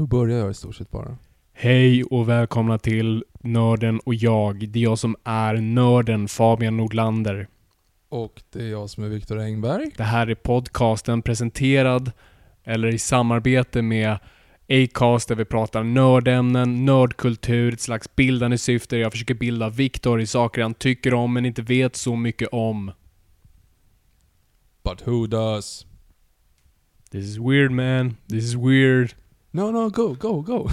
Då börjar jag i stort sett bara. Hej och välkomna till Nörden och jag. Det är jag som är nörden Fabian Nordlander. Och det är jag som är Viktor Engberg. Det här är podcasten presenterad eller i samarbete med Acast där vi pratar nördämnen, nördkultur, ett slags bildande syfte. Jag försöker bilda Viktor i saker han tycker om men inte vet så mycket om. But who does? This is weird man. This is weird. No, no, go, go, go.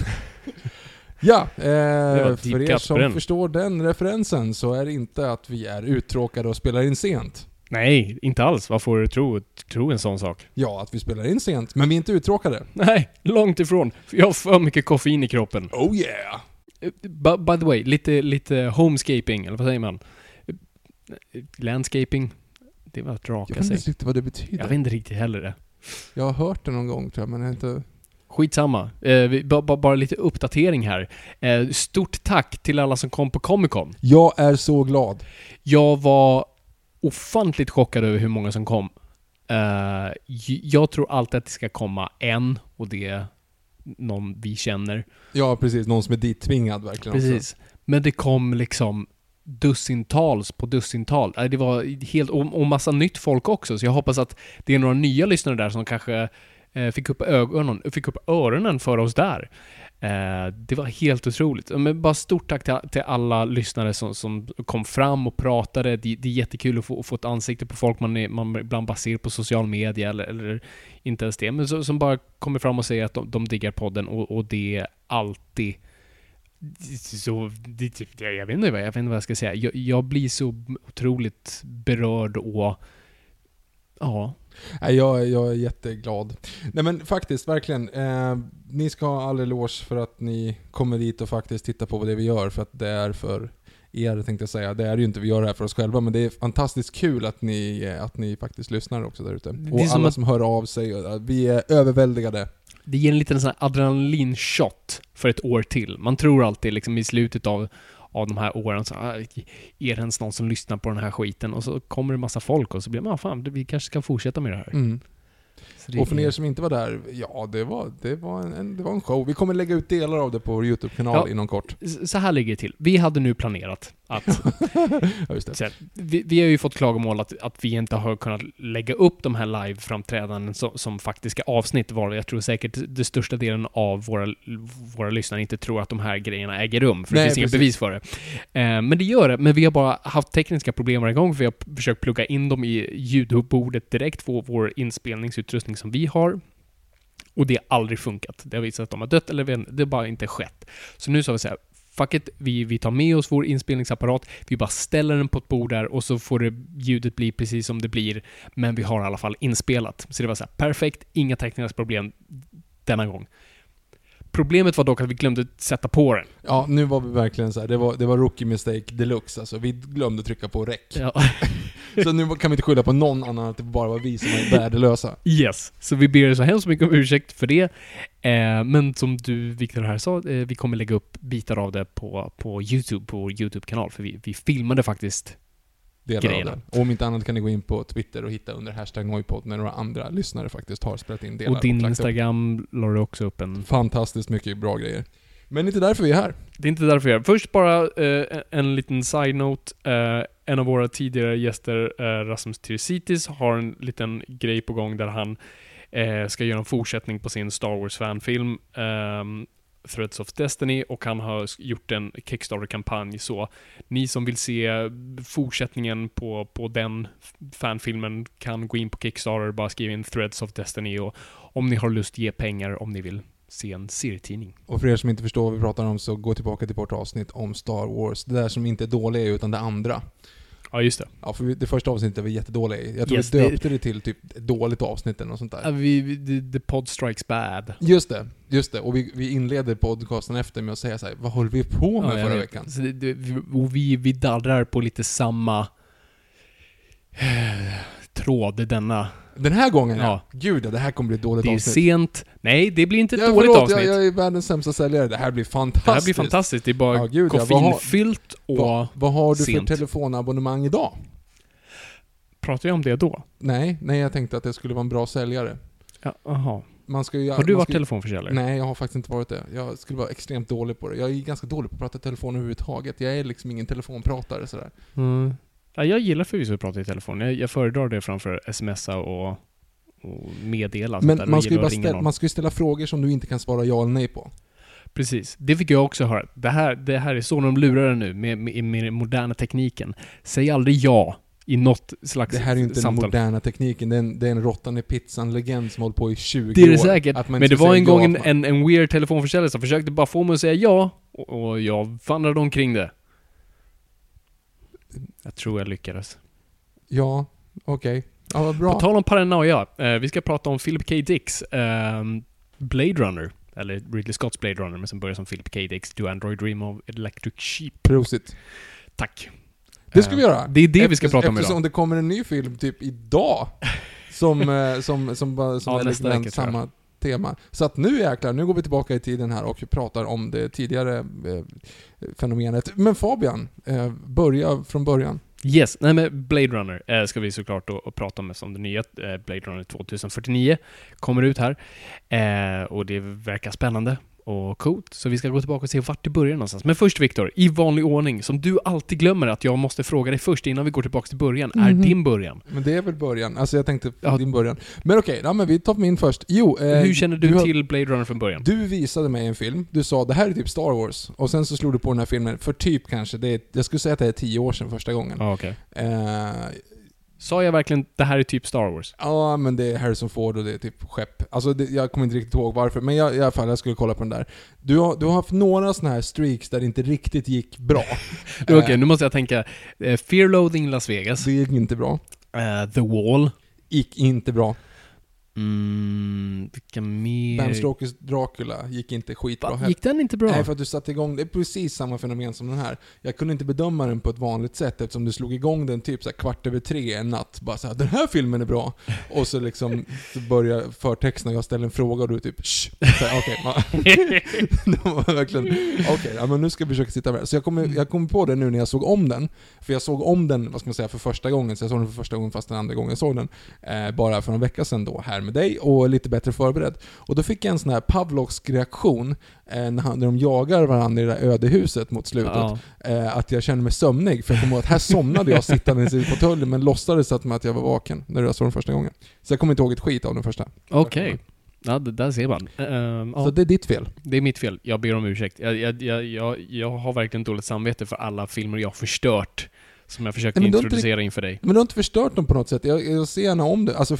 ja, eh, för er som förstår den referensen så är det inte att vi är uttråkade och spelar in sent. Nej, inte alls. Vad får du tro, tro en sån sak? Ja, att vi spelar in sent, men vi är inte uttråkade. Nej, långt ifrån. Jag har för mycket koffein i kroppen. Oh yeah! By, by the way, lite, lite homescaping, eller vad säger man? Landscaping? Det var att Jag raka vet inte sig. riktigt vad det betyder. Jag vet inte riktigt heller det. Jag har hört det någon gång tror jag, men jag har inte... Skitsamma. Eh, bara lite uppdatering här. Eh, stort tack till alla som kom på Comic Con. Jag är så glad. Jag var ofantligt chockad över hur många som kom. Eh, jag tror alltid att det ska komma en, och det är någon vi känner. Ja, precis. Någon som är dittvingad verkligen Precis. Men det kom liksom dussintals på dussintal. Nej, Det var helt, och, och massa nytt folk också, så jag hoppas att det är några nya lyssnare där som kanske eh, Eh, fick upp ögonen, fick upp öronen för oss där. Eh, det var helt otroligt. Men bara stort tack till, alla lyssnare som, som kom fram och pratade. Det, det är jättekul att få, få ett ansikte på folk man, är, man ibland bara ser på social media eller, eller inte ens det, men så, som bara kommer fram och säger att de, de diggar podden och, och det är alltid så, det, jag, jag, vet inte vad, jag vet inte vad jag ska säga. Jag, jag blir så otroligt berörd och ja, Nej, jag, är- jag är jätteglad. Nej men faktiskt, verkligen. Eh, ni ska ha all eloge för att ni kommer dit och faktiskt tittar på det vi gör, för att det är för er tänkte jag säga. Det är ju inte, vi gör det här för oss själva, men det är fantastiskt kul att ni, eh, att ni faktiskt lyssnar också där ute. Och som alla att- som hör av sig. eh, Vi är överväldigade. det ger en liten sån här adrenalinshot för ett år till. Man tror alltid liksom i slutet av, av de här åren så ah, är det ens någon som lyssnar på den här skiten och så kommer det massa folk och så blir man, ah, fan, vi kanske ska fortsätta med det här. Mm. Det Och för er som inte var där, ja det var, det var, en- det var en show. Vi kommer lägga ut delar av det på vår YouTube-kanal Ja. inom kort. Så här ligger det till. Vi hade nu planerat att Ja, det. Så vi, vi har ju fått klagomål att, att vi inte har kunnat lägga upp de här live-framträdanden som, som faktiska avsnitt var. Jag tror säkert det största delen av våra, våra lyssnare inte tror att de här grejerna äger rum, för det Nej, finns inga precis. bevis för det. Eh, men det gör det, men vi har bara haft tekniska problem varje gång, för vi har försökt plugga in dem i ljudbordet direkt på vår inspelningsutrustning som vi har. Och det har aldrig funkat. Det har visat att de har dött, eller det har bara inte skett. Så nu sa vi så här, fuck it, vi, vi tar med oss vår inspelningsapparat, vi bara ställer den på ett bord där och så får det, ljudet bli precis som det blir, men vi har i alla fall inspelat. Så det var så här, perfekt, inga tekniska problem denna gång. Problemet var dock att vi glömde sätta på den. Ja, nu var vi verkligen så här. det var, det var rookie mistake deluxe alltså. Vi glömde trycka på rec. Ja. Så nu kan vi inte skylla på någon annan att det bara var vi som är värdelösa. Yes. Så vi ber er så hemskt mycket om ursäkt för det. Eh, men som du, Viktor, här sa, eh, vi kommer lägga upp bitar av det på, på YouTube, på vår YouTube-kanal. För vi, vi filmade faktiskt Delar Grejerna. av det. Och om inte annat kan ni gå in på Twitter och hitta under hashtag Noipod när några andra lyssnare faktiskt har spelat in delar Och din upp. Instagram la du också upp en... Fantastiskt mycket bra grejer. Men inte därför vi är här. Det är inte därför jag är Först bara eh, en liten side-note. Eh, en av våra tidigare gäster, eh, Rasmus Tirsitis, har en liten grej på gång där han eh, ska göra en fortsättning på sin Star Wars-fanfilm. Threads of Destiny och han har gjort en Kickstarter-kampanj så ni som vill se fortsättningen på, på den fanfilmen kan gå in på Kickstarter, bara skriva in Threads of Destiny och om ni har lust ge pengar om ni vill se en serietidning. Och för er som inte förstår vad vi pratar om så gå tillbaka till vårt avsnitt om Star Wars. Det där som inte är dåliga utan det andra. Ja, just det. Ja, för det första avsnittet var jättedåliga i. Jag tror Yes, vi det- döpte det till typ dåligt avsnitt eller något sånt Ja, där. vi, vi, the, the pod strikes bad. Just det, just det. Och vi, vi inleder podcasten efter med att säga så här: vad håller vi på med Ja, förra veckan? Så det, det, vi- och vi, vi darrar på lite samma tråd denna. Den här gången ja. Ja. Gud ja, det här kommer bli ett dåligt Det är avsnitt. sent. Nej, det blir inte ett Ja, dåligt förlåt, avsnitt. Jag, jag är världens sämsta säljare. Det här blir fantastiskt. det här blir fantastiskt. Det är bara Ja, gud, ja. Vad har- koffeinfyllt och... Vad, vad har du sent. för telefonabonnemang idag? Pratar jag om det då? Nej, nej jag tänkte att det skulle vara en bra säljare. Ja, aha. Man ska ju, Har du varit ska, telefonförsäljare? Nej, jag har faktiskt inte varit det. Jag skulle vara extremt dålig på det. Jag är ganska dålig på att prata telefon överhuvudtaget. Jag är liksom ingen telefonpratare sådär. Mm. Ja, jag gillar förvisso att prata i telefon. Jag, jag föredrar det framför smsa och, och meddela. Men man ska, ju ställa, man ska ju ställa frågor som du inte kan svara ja eller nej på. Precis. Det fick jag också höra. Det här, det här är så de lurar nu med, med, med den moderna tekniken. Säg aldrig ja i något slags Det här är ju inte den samtal. moderna tekniken. Det är en, det är en råttan i pizzan-legend som hållit på i 20 Det är det år. säkert. Men det var en gång en, en, en weird telefonförsäljare som försökte bara få mig att säga ja. Och, och jag vandrade omkring det. Jag tror jag lyckades. Ja, okej. Ja, vad bra. På tal om paranoia. Eh, vi ska prata om Philip K. Dicks ehm, Blade Runner. Eller Ridley Scotts Blade Runner, men som börjar som Philip K. Dicks Do Android Dream of Electric Sheep. Prosit. Tack. Det ska vi Eh, göra. Det är det vi ska Eftersom- prata om Eftersom idag. det kommer en ny film typ idag. Som, eh, som, som, bara- som Ja, är liksom samma tema. Så att nu jäklar, nu går vi tillbaka i tiden här och pratar om det tidigare eh, fenomenet. Men Fabian, eh, börja från början. Yes, nej men Blade Runner eh, ska vi såklart då prata om som det nya eh, Blade Runner 2049 kommer ut här. Eh, och det verkar spännande och coolt. Så vi ska gå tillbaka och se vart det börjar någonstans. Men först Viktor, i vanlig ordning, som du alltid glömmer att jag måste fråga dig först innan vi går tillbaka till början, är Mhm. din början. Men det är väl början. Alltså jag tänkte Ja. din början. Men okej, ja, men vi tar min först. Jo, eh, Hur känner du, har- till Blade Runner från början? Du visade mig en film, du sa det här är typ Star Wars. Och sen så slog du på den här filmen för typ kanske, det är, jag skulle säga att det är tio år sedan första gången. Ja, okej. Eh, Sa jag verkligen det här är typ Star Wars? Ja, men det är Harrison Ford och det är typ skepp. Alltså, det, jag kommer inte riktigt ihåg varför, men jag, i alla fall, jag skulle kolla på den där. Du har, du har haft några såna här streaks där det inte riktigt gick bra. Okej, Eh, nu måste jag tänka. Eh, Fear Loathing Las Vegas. Det gick inte bra. Eh, The Wall. Gick inte bra. Mm, vilka mer? Bram Stokers Dracula gick inte skitbra heller. gick den inte bra? Nej, för att du satte igång, det är precis samma fenomen som den här. Jag kunde inte bedöma den på ett vanligt sätt eftersom du slog igång den typ så kvart över tre en natt. Bara såhär, den här filmen är bra. Och så liksom så börjar förtexten och jag ställer en fråga och du typ Shh. Okej, det var verkligen, okej, ja, men nu ska jag försöka sitta med. Så jag kom, jag kom på det nu när jag såg om den. För jag såg om den, vad ska man säga, för första gången. Så jag såg den för första gången fast den andra gången jag såg den. Eh, bara för en vecka sedan då, här med dig och lite bättre förberedd. Och då fick jag en sån här Pavlovsk reaktion eh, när, han, när de jagar varandra i det där ödehuset mot slutet. Ja. Eh, att jag kände mig sömnig, för jag kommer ihåg att här somnade jag sittandes i fåtöljen men låtsades att, att jag var vaken när jag såg den första gången. Så jag kommer inte ihåg ett skit av den första. Okej. Ja, det där ser man. Ja, Så det är ditt fel. det är mitt fel. Jag ber om ursäkt. Jag, jag, jag, jag, jag har verkligen dåligt samvete för alla filmer jag har förstört. Som jag försökte Nej, har inte introducera inför dig. Men du har inte förstört dem på något sätt. Jag, jag ser gärna om det. Alltså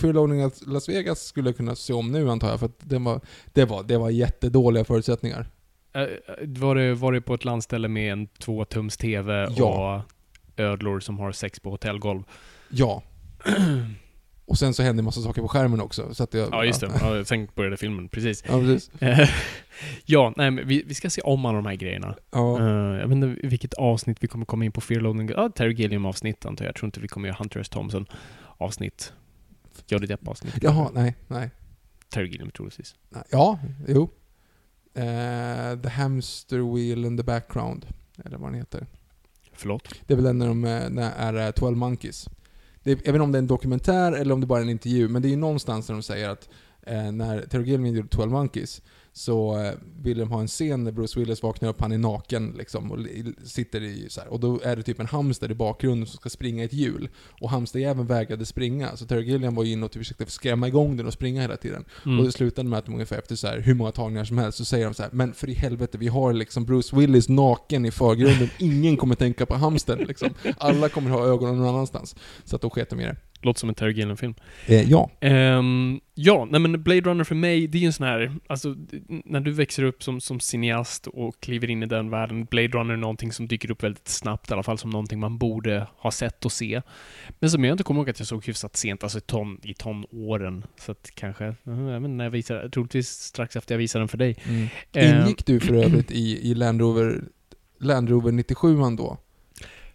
at Las Vegas skulle jag kunna se om nu antar jag, för att den var, det, var, det var jättedåliga förutsättningar. Eh, var, det, var det på ett landställe med en tvåtums TV Ja. och ödlor som har sex på hotellgolv? Ja. Och sen så händer en massa saker på skärmen också. Så att jag, Ja, just det. Ja, sen började filmen, precis. Ja, precis. Ja, nej men vi, vi ska se om alla de här grejerna. Ja. Eh, jag vet inte vilket avsnitt vi kommer komma in på Fear Loading. Ja, Terry Gilliam-avsnitt antar jag. Jag tror inte vi kommer göra Hunter S. Thompson-avsnitt. Johnny Depp-avsnitt. Jaha, nej, nej. Terry Gilliam troligtvis. Ja, jo. Eh, the Hamster Wheel in the Background. Eller vad den heter. Förlåt? Det är väl den när de eh, när är eh, 12 Monkeys. Det jag vet inte om det är en dokumentär eller om det bara är en intervju, men det är ju någonstans där de säger att eh, när Terry Gilliam gjorde 12 Monkeys så eh, ville de ha en scen där Bruce Willis vaknar upp, han är naken liksom och sitter i så här, och då är det typ en hamster i bakgrunden som ska springa ett hjul. Och hamsterjäveln vägrade springa, så Terry Gilliam var inne och typ försökte skrämma igång den och springa hela tiden. Mm. Och det slutade med att de ungefär efter så här, hur många tagningar som helst så säger de så här, men för i helvete, vi har liksom Bruce Willis naken i förgrunden, ingen kommer tänka på hamstern liksom. Alla kommer ha ögonen någon annanstans. Så att då sket de i det. Låter som en Terry Gilliam-film. Eh, ja. Ehm, ja, nej men Blade Runner för mig, det är ju en sån här, alltså när du växer upp som, som cineast och kliver in i den världen, Blade Runner är någonting som dyker upp väldigt snabbt, i alla fall som någonting man borde ha sett och se. Men som jag inte kommer ihåg att jag såg hyfsat sent, alltså i, ton, i tonåren. Så att kanske, eh, jag vet inte när jag visar, troligtvis strax efter jag visar den för dig. Ehm, Ingick du för övrigt i, i Land Rover, Land Rover 97 då?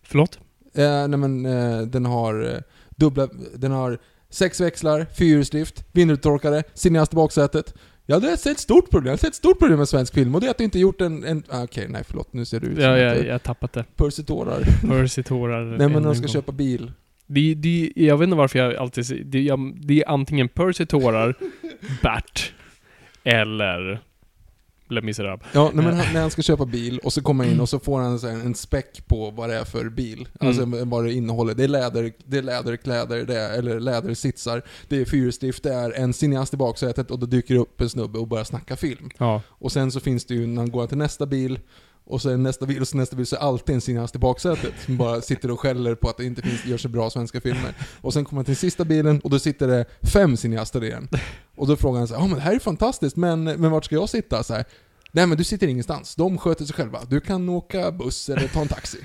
Förlåt? Eh, nej men eh, den har eh, dubbla, den har sex växlar, fyrhjulsdrift, vindrutetorkare, cineast i baksätet. Jag hade sett ett stort problem, jag hade sett ett stort problem med svensk film och det är att du inte gjort en... en ah, Okej, nej förlåt, nu ser du ut som Ja, jag, jag har tappat det. pursar tårar. Percy tårar. Nej men när de ska köpa bil. Det, det, jag vet inte varför jag alltid det, jag, det är antingen Percy tårar, Bert, eller Les Misérables. Ja, nej, men han, när han ska köpa bil och så kommer han in och så får han så här en späck på vad det är för bil. Alltså vad det innehåller. Det är, läder, det är läderkläder, det är, eller lädersitsar, det är fyrhjulsdrift, det är en cineast i baksätet och då dyker det upp en snubbe och börjar snacka film. Ja. Och sen så finns det ju, när han går till nästa bil, och sen nästa bil och så nästa bil så är alltid en cineast i baksätet som bara sitter och skäller på att det inte finns, gör så bra svenska filmer. Och sen kommer han till sista bilen och då sitter det fem cineaster igen. Och då frågar han så här, ja men det här är fantastiskt, men, men vart ska jag sitta? Så här, Nej men du sitter ingenstans, de sköter sig själva. Du kan åka buss eller ta en taxi.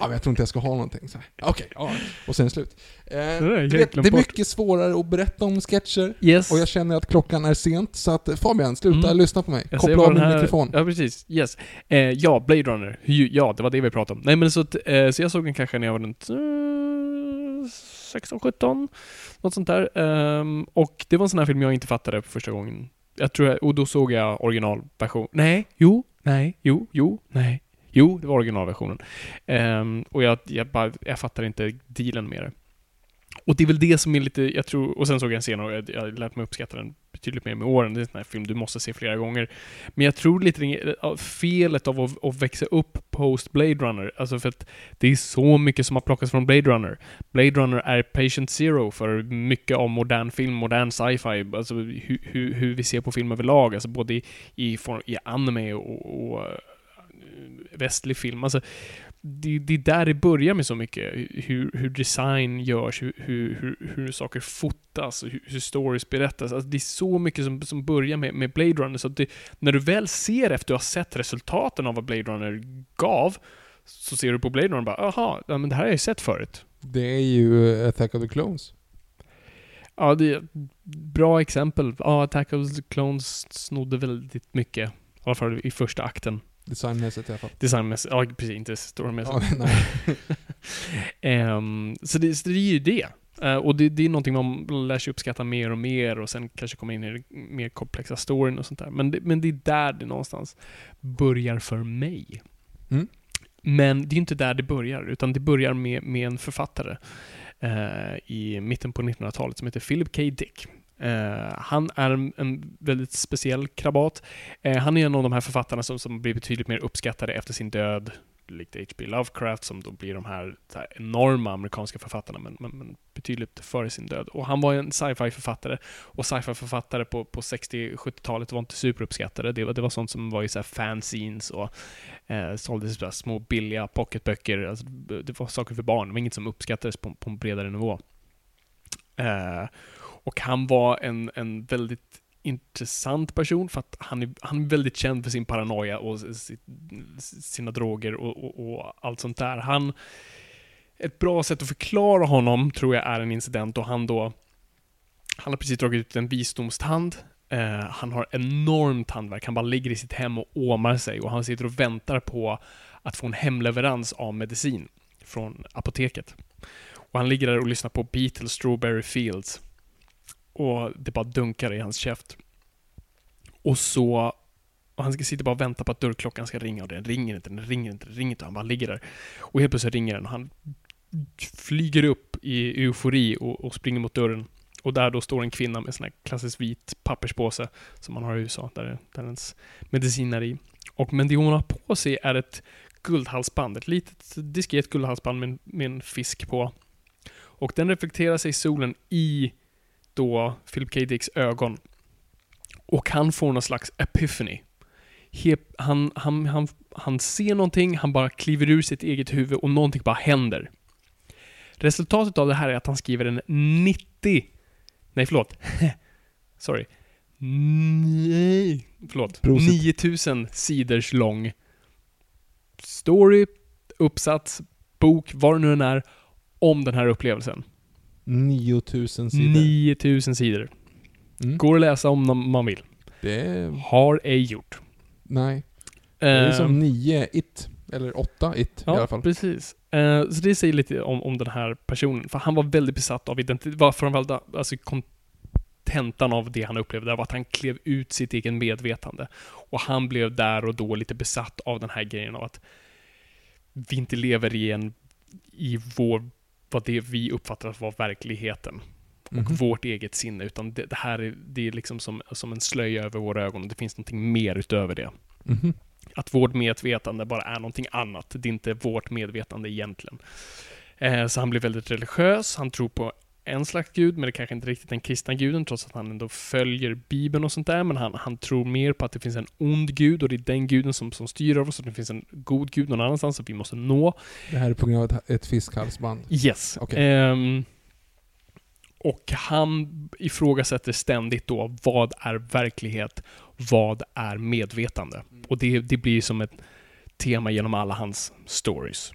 Ja, men jag tror inte jag ska ha någonting. Så här, Okej, ja. Och sen slut. Eh, är du vet, det är bort. mycket svårare att berätta om sketcher. Yes. Och jag känner att klockan är sent, så att Fabian, sluta Mm. lyssna på mig. Jag Koppla av din här- mikrofon. Ja, precis. Yes. Eh, ja, Blade Runner. Ja, det var det vi pratade om. Nej, men så, att, eh, så jag såg den kanske när jag var runt eh, 16, 17. Något sånt där. Ehm, och det var en sån här film jag inte fattade för första gången. Jag tror jag, och då såg jag originalversion. Nej, jo, nej, jo, jo, nej. Jo, det var originalversionen. Um, och jag, jag, bara, jag fattar inte dealen med det. Och det är väl det som är lite, jag tror, och sen såg jag en scen och jag, jag har lärt mig uppskatta den betydligt mer med åren. Det är en sån här film du måste se flera gånger. Men jag tror lite eh, felet av att, att växa upp post Blade Runner, alltså för att det är så mycket som har plockats från Blade Runner. Blade Runner är patient zero för mycket av modern film, modern sci-fi, alltså hur, hur, hur vi ser på film överlag, alltså både i, i, form, i anime och, och västlig film. Alltså, det, det är där det börjar med så mycket. Hur, hur design görs, hur, hur, hur, saker fotas, hur, hur stories berättas. Alltså, det är så mycket som, som börjar med, med Blade Runner. Så att det, när du väl ser efter du har sett resultaten av vad Blade Runner gav, så ser du på Blade Runner och bara aha, ja, men det här har jag ju sett förut. Det är ju eh, Attack of the Clones. Ja, det är ett bra exempel. Ja, Attack of the Clones snodde väldigt mycket. I alla fall i första akten. Designmässigt i alla fall. Designmässigt. Ja, precis. Inte storymässigt. Ja. Ehm, så, det, så det är ju det. Eh, och det, det är någonting man lär sig uppskatta mer och mer och sen kanske komma in i den mer komplexa storyn och sånt där. Men det, men det är där det någonstans börjar för mig. Mm. Men det är inte där det börjar, utan det börjar med, med en författare eh, i mitten på 1900-talet som heter Philip K. Dick. Eh, han är en, en väldigt speciell krabat. Eh, han är en av de här författarna som, som blir betydligt mer uppskattade efter sin död, likt H.P. Lovecraft, som då blir de här, så här enorma amerikanska författarna, men, men, men betydligt före sin död. Och han var en sci-fi författare, och sci-fi författare på, på 60-70-talet var inte superuppskattade. Det var, det var sånt som var i så här fanzines och eh, såldes så små billiga pocketböcker. Alltså, det var saker för barn, det var inget som uppskattades på, på en bredare nivå. Eh, och han var en, en väldigt intressant person för att han är, han är väldigt känd för sin paranoia och sitt, sina droger och, och, och allt sånt där. Han, ett bra sätt att förklara honom tror jag är en incident då han då Han har precis dragit ut en visdomstand. Eh, han har enormt tandvärk. Han bara ligger i sitt hem och åmar sig och han sitter och väntar på att få en hemleverans av medicin från apoteket. Och han ligger där och lyssnar på Beatles Strawberry Fields. Och det bara dunkar i hans käft. Och så... Och han ska sitta bara och vänta på att dörrklockan ska ringa och den ringer inte, den ringer inte, den ringer inte. Han bara ligger där. Och helt plötsligt ringer den och han flyger upp i eufori och, och springer mot dörren. Och där då står en kvinna med en sån här klassisk vit papperspåse som man har i USA, där, där ens medicin är i. Och men det hon har på sig är ett guldhalsband, ett litet diskret guldhalsband med, med en fisk på. Och den reflekterar sig i solen i då Philip K. Dicks ögon. Och han får någon slags epiphany. He, han, han, han, han ser någonting, han bara kliver ur sitt eget huvud och någonting bara händer. Resultatet av det här är att han skriver en 90... Nej, förlåt. Sorry. Nej, förlåt. Prosit. 9000 sidors lång story, uppsats, bok, vad det nu än är, om den här upplevelsen. 9000 sidor. 9000 sidor. Mm. Går att läsa om man vill. Det. Har ej gjort. Nej. Det är som 9 it. Eller 8 it i alla Ja, fall. precis. Eh, så det säger lite om, om den här personen. För han var väldigt besatt av identitet. Var framförallt, alltså kontentan av det han upplevde var att han klev ut sitt egen medvetande. Och han blev där och då lite besatt av den här grejen av att vi inte lever i en, i vår, vad det vi uppfattar att vara verkligheten. Och Mhm. vårt eget sinne. Utan det, det här är, det är liksom som, som en slöja över våra ögon. och Det finns någonting mer utöver det Mhm. att vårt medvetande bara är någonting annat. Det är inte vårt medvetande egentligen. Eh, så han blir väldigt religiös, han tror på en slags gud, men det kanske inte riktigt den kristna guden, trots att han ändå följer Bibeln och sånt där, men han, han tror mer på att det finns en ond gud, och det är den guden som, som styr över oss, och det finns en god gud någon annanstans, som vi måste nå. Det här är på grund av ett, ett fiskhalsband. Yes. Okej. Ehm, och han ifrågasätter ständigt då, vad är verklighet? Vad är medvetande? Och det, det blir som ett tema genom alla hans stories.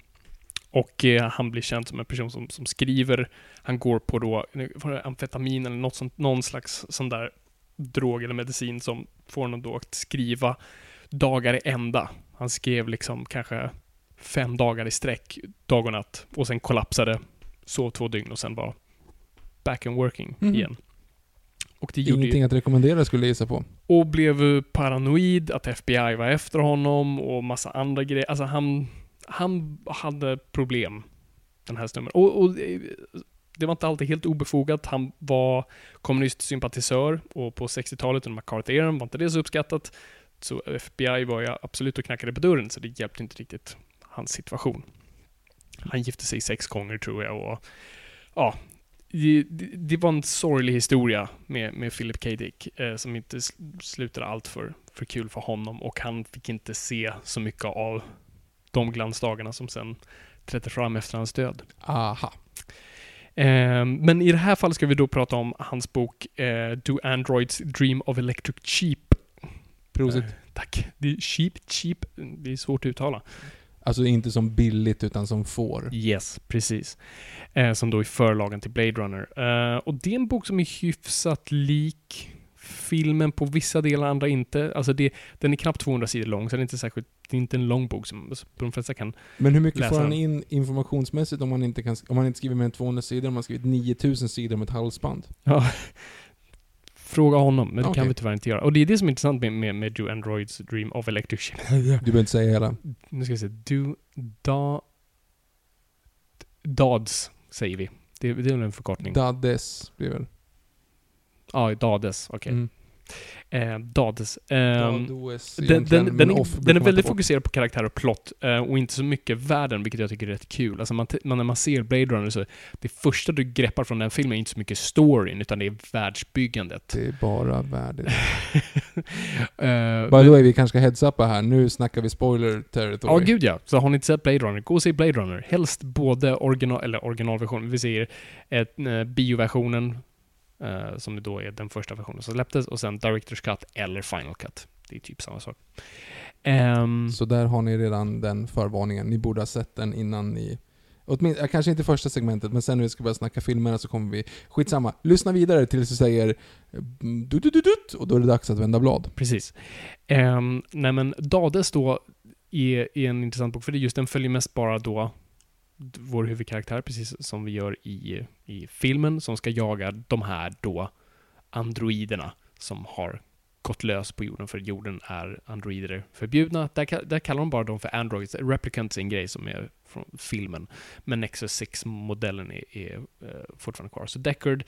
Och eh, han blir känd som en person som, som skriver, han går på då amfetamin eller något sånt, någon slags sån där drog eller medicin som får honom då att skriva dagar i ända. Han skrev liksom kanske fem dagar i sträck, dag och natt, och sen kollapsade, sov två dygn och sen var back and working Mhm. igen. Och det gjorde ju Ingenting att rekommendera skulle jag gissa på. och blev paranoid, att FBI var efter honom och massa andra grejer. Alltså han, han hade problem, den här snubben. Och, och det- var inte alltid helt obefogat. Han var kommunistsympatisör och på 60-talet under McCarthy-eran var inte det så uppskattat. Så FBI var ju absolut och knackade på dörren, så det hjälpte inte riktigt hans situation. Han gifte sig sex gånger tror jag och ja, det, det- var en sorglig historia med, med Philip K. Dick eh, som inte slutade allt för, för kul för honom och han fick inte se så mycket av de glansdagarna som sen trädde fram efter hans död. Aha. Eh, men i det här fallet ska vi då prata om hans bok eh, Do Androids Dream of Electric Sheep. Prosit. Eh, tack. Det är cheap, cheap. Det är svårt att uttala. Alltså inte som billigt utan som får. Yes, precis. Eh, som då är förlagen till Blade Runner. Och det är en bok som är hyfsat lik filmen på vissa delar, andra inte. Alltså det, den är knappt 200 sidor lång, så det är inte särskilt, det är inte en lång bok som som de flesta kan. Men hur mycket Läsa får han in informationsmässigt om man inte, kan, om man inte skriver mer än 200 sidor, om man skrivit 9000 sidor om ett halsband? Ja. Fråga honom, men det Okej. kan vi tyvärr inte göra. Och det är det som är intressant med, med, med Do Androids Dream of Electric Sheep. Du behöver inte säga hela. Nu ska vi se. Do... Da... Dads, säger vi. Det, det är väl en förkortning. Dades blir väl? Ja, Dades. Okej. Mm. Eh, Dades. Ehm, Dades Den, den, den, off den är väldigt fokuserad på karaktär och plott eh, och inte så mycket världen, vilket jag tycker är rätt kul. Alltså man, man, när man ser Blade Runner så, det första du greppar från den filmen är inte så mycket storyn, utan det är världsbyggandet. Det är bara värdet. Eh, By the way, vi kanske ska heads-uppa här. Nu snackar vi spoiler territory. Ja, gud ja. Så har ni inte sett Blade Runner, gå och se Blade Runner. Helst både original, eller originalversionen, vi säger ett, eh, bioversionen, eh, som då är den första versionen som släpptes, och sen Director's Cut eller Final Cut. Det är typ samma sak. Ehm, Så där har ni redan den förvarningen. Ni borde ha sett den innan ni... Åtminstone, kanske inte första segmentet, men sen när vi ska börja snacka filmerna så kommer vi... Skitsamma. Lyssna vidare tills vi säger mm, du, du, du, du, och då är det dags att vända blad. Precis. Um, nej men Dades då är, är en intressant bok, för det är just den följer mest bara då vår huvudkaraktär, precis som vi gör i, i filmen, som ska jaga de här då androiderna som har gått lös på jorden, för jorden är androider förbjudna. Där, där kallar de bara dem för androids. Replicants är en grej som är från filmen, men Nexus 6-modellen är, är eh, fortfarande kvar. Så Deckard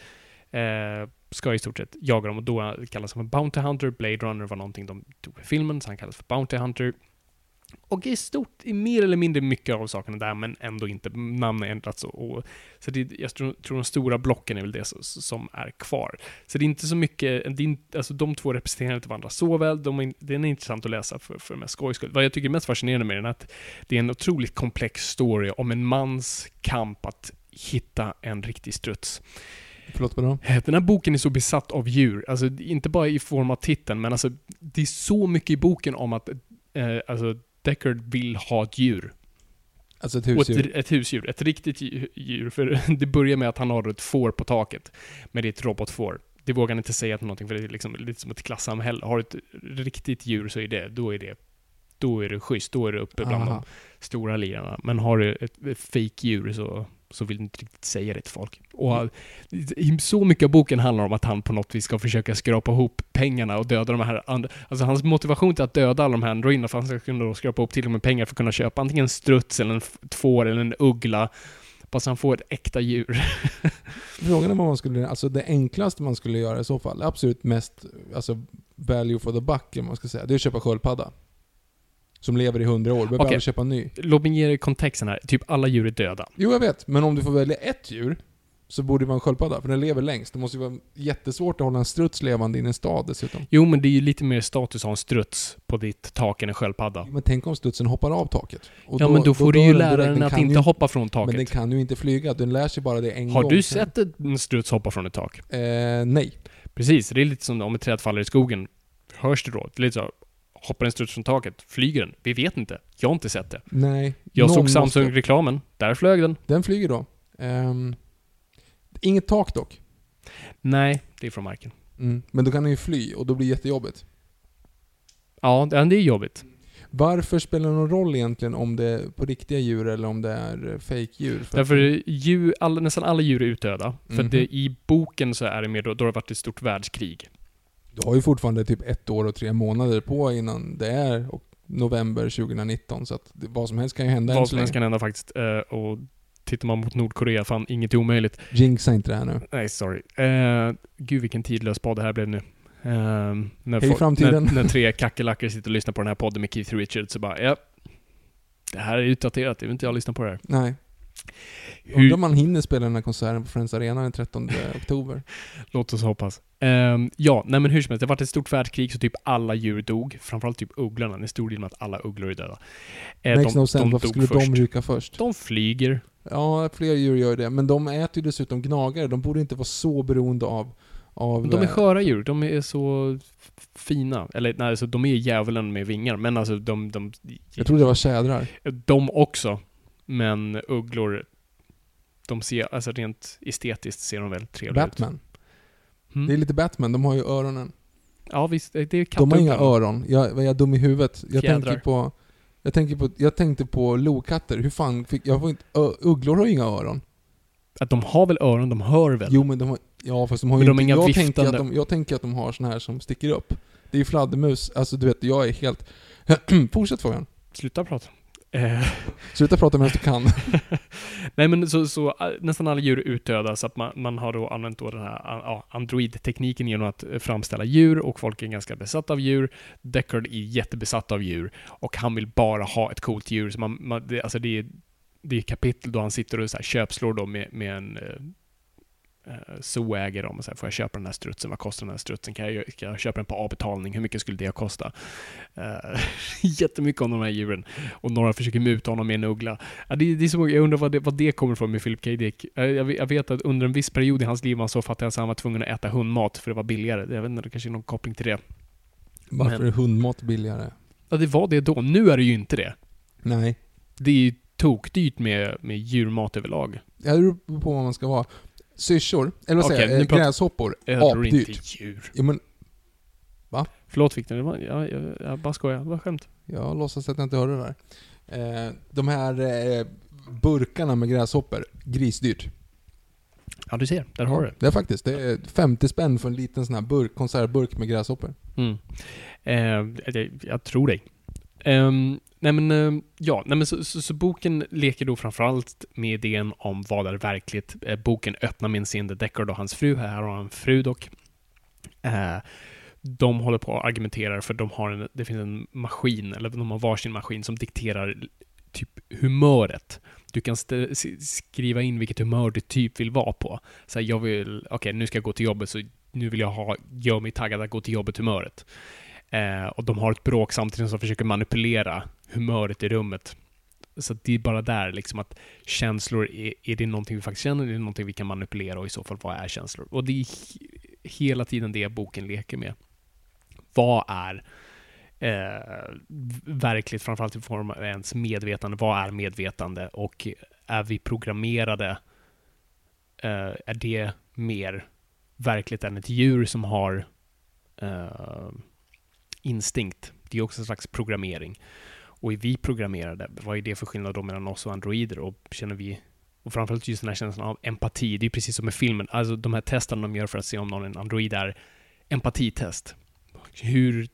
eh, ska i stort sett jaga dem och då kallas han för Bounty Hunter. Blade Runner var någonting de tog i filmen, så han kallas för Bounty Hunter. Och i stort, i mer eller mindre mycket av sakerna där, men ändå inte. Namnen har ändrats och, och, så det, jag tror, tror de stora blocken är väl det som är kvar. Så det är inte så mycket, det är inte, alltså de två representerar inte varandra så väl, de är, den är intressant att läsa för, för mest skojs skull. Vad jag tycker är mest fascinerande med den är att det är en otroligt komplex story om en mans kamp att hitta en riktig struts. Förlåt, vadå? Den här boken är så besatt av djur, alltså inte bara i form av titeln, men alltså det är så mycket i boken om att eh, alltså Deckard vill ha ett djur. Alltså ett husdjur? Ett, ett, husdjur. Ett riktigt djur. För det börjar med att han har ett får på taket. Men det är ett robotfår. Det vågar han inte säga till någonting för det är liksom lite som ett klassamhälle. Har du ett riktigt djur så är det, då är det, då är det schysst. Då är det uppe bland Aha. de stora lirarna. Men har du ett, ett fake djur så så vill inte riktigt säga det till folk. Och så mycket av boken handlar om att han på något vis ska försöka skrapa ihop pengarna och döda de här andra. Alltså hans motivation till att döda alla de här androiderna för att han ska kunna skrapa ihop tillräckligt med pengar för att kunna köpa antingen en struts eller en får eller en uggla. Så han får ett äkta djur. Frågan är vad man skulle, alltså det enklaste man skulle göra i så fall, absolut mest, alltså value for the buck, om man ska säga, det är att köpa sköldpadda som lever i hundra år. Behöver okay. aldrig köpa en ny. Låt mig ge dig kontexten här. Typ alla djur är döda. Jo, jag vet. Men om du får välja ett djur, så borde det vara en sköldpadda, för den lever längst. Det måste ju vara jättesvårt att hålla en struts levande i en stad dessutom. Jo, men det är ju lite mer status att ha en struts på ditt tak än en sköldpadda. Men tänk om strutsen hoppar av taket? ja, då, men då får då du ju lära den att inte ju, hoppa från taket. Men den kan ju inte flyga, den lär sig bara det en Har gång. Har du sett en struts hoppa från ett tak? Eh, nej. Precis, det är lite som om ett träd faller i skogen. Hörs det då? Det är lite så, Hoppar en struts från taket? Flyger den? Vi vet inte. Jag har inte sett det. Nej. Jag såg Samsung-reklamen. Där flög den. Den flyger då. Um, inget tak dock. Nej, det är från marken. Mm. Men då kan den ju fly och då blir det jättejobbigt. Ja, det är jobbigt. Varför spelar det någon roll egentligen om det är på riktiga djur eller om det är fake-djur? För Därför djur, all, nästan alla djur är utdöda. För mm -hmm. det, i boken så är det mer då, då har det varit ett stort världskrig. Du har ju fortfarande typ ett år och tre månader på innan det är november 2019, så att vad som helst kan ju hända Vad som helst kan hända faktiskt. Uh, och tittar man mot Nordkorea, fan inget är omöjligt. Jinxa inte det här nu. Nej, sorry. Uh, gud vilken tidlös podd det här blev nu. Uh, när Hej framtiden. När, när tre kackerlackor sitter och lyssnar på den här podden med Keith Richards så bara, ja. Det här är utdaterat, det vill inte jag lyssna på det här. Nej. Undrar om man hinner spela den här konserten på Friends Arena den 13 oktober. Låt oss hoppas. Um, ja, nej men hur som helst, det var ett stort världskrig så typ alla djur dog. Framförallt typ ugglorna. En stor del med att alla ugglor är döda. Uh, Makes de, no sense. Varför skulle först. de ryka först? De flyger. Ja, fler djur gör det. Men de äter ju dessutom gnagare. De borde inte vara så beroende av... av de är eh, sköra djur. De är så fina. Eller nej, alltså, de är djävulen med vingar. Men alltså de... de jag trodde det var tjädrar. De också. Men ugglor de ser, alltså rent estetiskt ser de väldigt trevliga ut. Batman. Mm. Det är lite Batman, de har ju öronen. Ja visst, det är De har inga öron. Jag, jag är dum i huvudet. Jag Fjädrar. tänker på... Jag, tänker på, jag tänkte på lokatter. Hur fan fick... Jag får inte, ugglor har ju inga öron. Att de har väl öron, de hör väl? Jo men de har... Ja fast de har men ju de inte... Jag tänker, att de, jag tänker att de har såna här som sticker upp. Det är ju fladdermus. Alltså du vet, jag är helt... Fortsätt frågan. Sluta prata. Eh. Sluta prata medan du kan. Nej men så, så, äh, nästan alla djur är utdöda så att man, man har då använt då den här ja, Android-tekniken genom att eh, framställa djur och folk är ganska besatta av djur. Deckard är jättebesatt av djur och han vill bara ha ett coolt djur. Så man, man det, alltså det är, det är kapitel då han sitter och så här köpslår då med, med en eh, eh, zooägare om och säger, får jag köpa den här strutsen? Vad kostar den här strutsen? Kan jag, kan jag köpa den på avbetalning? Hur mycket skulle det kosta? Uh, jättemycket om de här djuren. Och några försöker muta honom med en uggla. Uh, det, det, är så, jag undrar vad det, vad det kommer ifrån med Philip K. Dick. Uh, jag, jag, vet att under en viss period i hans liv var han så fattig att han var tvungen att äta hundmat för det var billigare. Jag vet inte, det kanske är någon koppling till det. Varför Men, är hundmat billigare? Ja, det var det då. Nu är det ju inte det. Nej. Det är ju tokdyrt med, med djurmat överlag. Jag beror på vad man ska vara. Syrsor, eller vad säger jag, nu eh, pratar- gräshoppor, Jag inte apdyrt. djur. Ja, men Förlåt Victor, det var, jag, jag, jag bara skojar. Det var skämt. jag låtsas att jag inte hörde det där. Eh, de här eh, burkarna med gräshoppor, grisdyrt. Ja, du ser. Där har du det. Det är faktiskt, det är 50 spänn för en liten sån här burk, konservburk med gräshoppor. Mm. Eh, jag, jag tror dig. Ehm, nej men, eh, ja, nej men så, så, så boken leker då framförallt med idén om vad är verkligt. Eh, boken öppnar med en scen där Deckard och hans fru, här har han en fru dock, eh, de håller på och argumenterar för de har en, det finns en maskin, eller de har varsin maskin som dikterar typ humöret. Du kan st- skriva in vilket humör du typ vill vara på. Så här, jag vill, okej nu ska jag gå till jobbet så nu vill jag ha, gör mig taggad att gå till jobbet humöret. Eh, och de har ett bråk samtidigt som de försöker manipulera humöret i rummet. Så det är bara där liksom att känslor, är, är det någonting vi faktiskt känner, är det någonting vi kan manipulera och i så fall vad är känslor? Och det är hela tiden det boken leker med. Vad är eh, verkligt, framförallt i form av ens medvetande, vad är medvetande och är vi programmerade, eh, är det mer verkligt än ett djur som har eh, instinkt? Det är också en slags programmering. Och är vi programmerade? Vad är det för skillnad då mellan oss och androider? Och känner vi och framförallt just den här känslan av empati. Det är precis som med filmen. Alltså de här testen de gör för att se om någon är en android är empatitest. Hur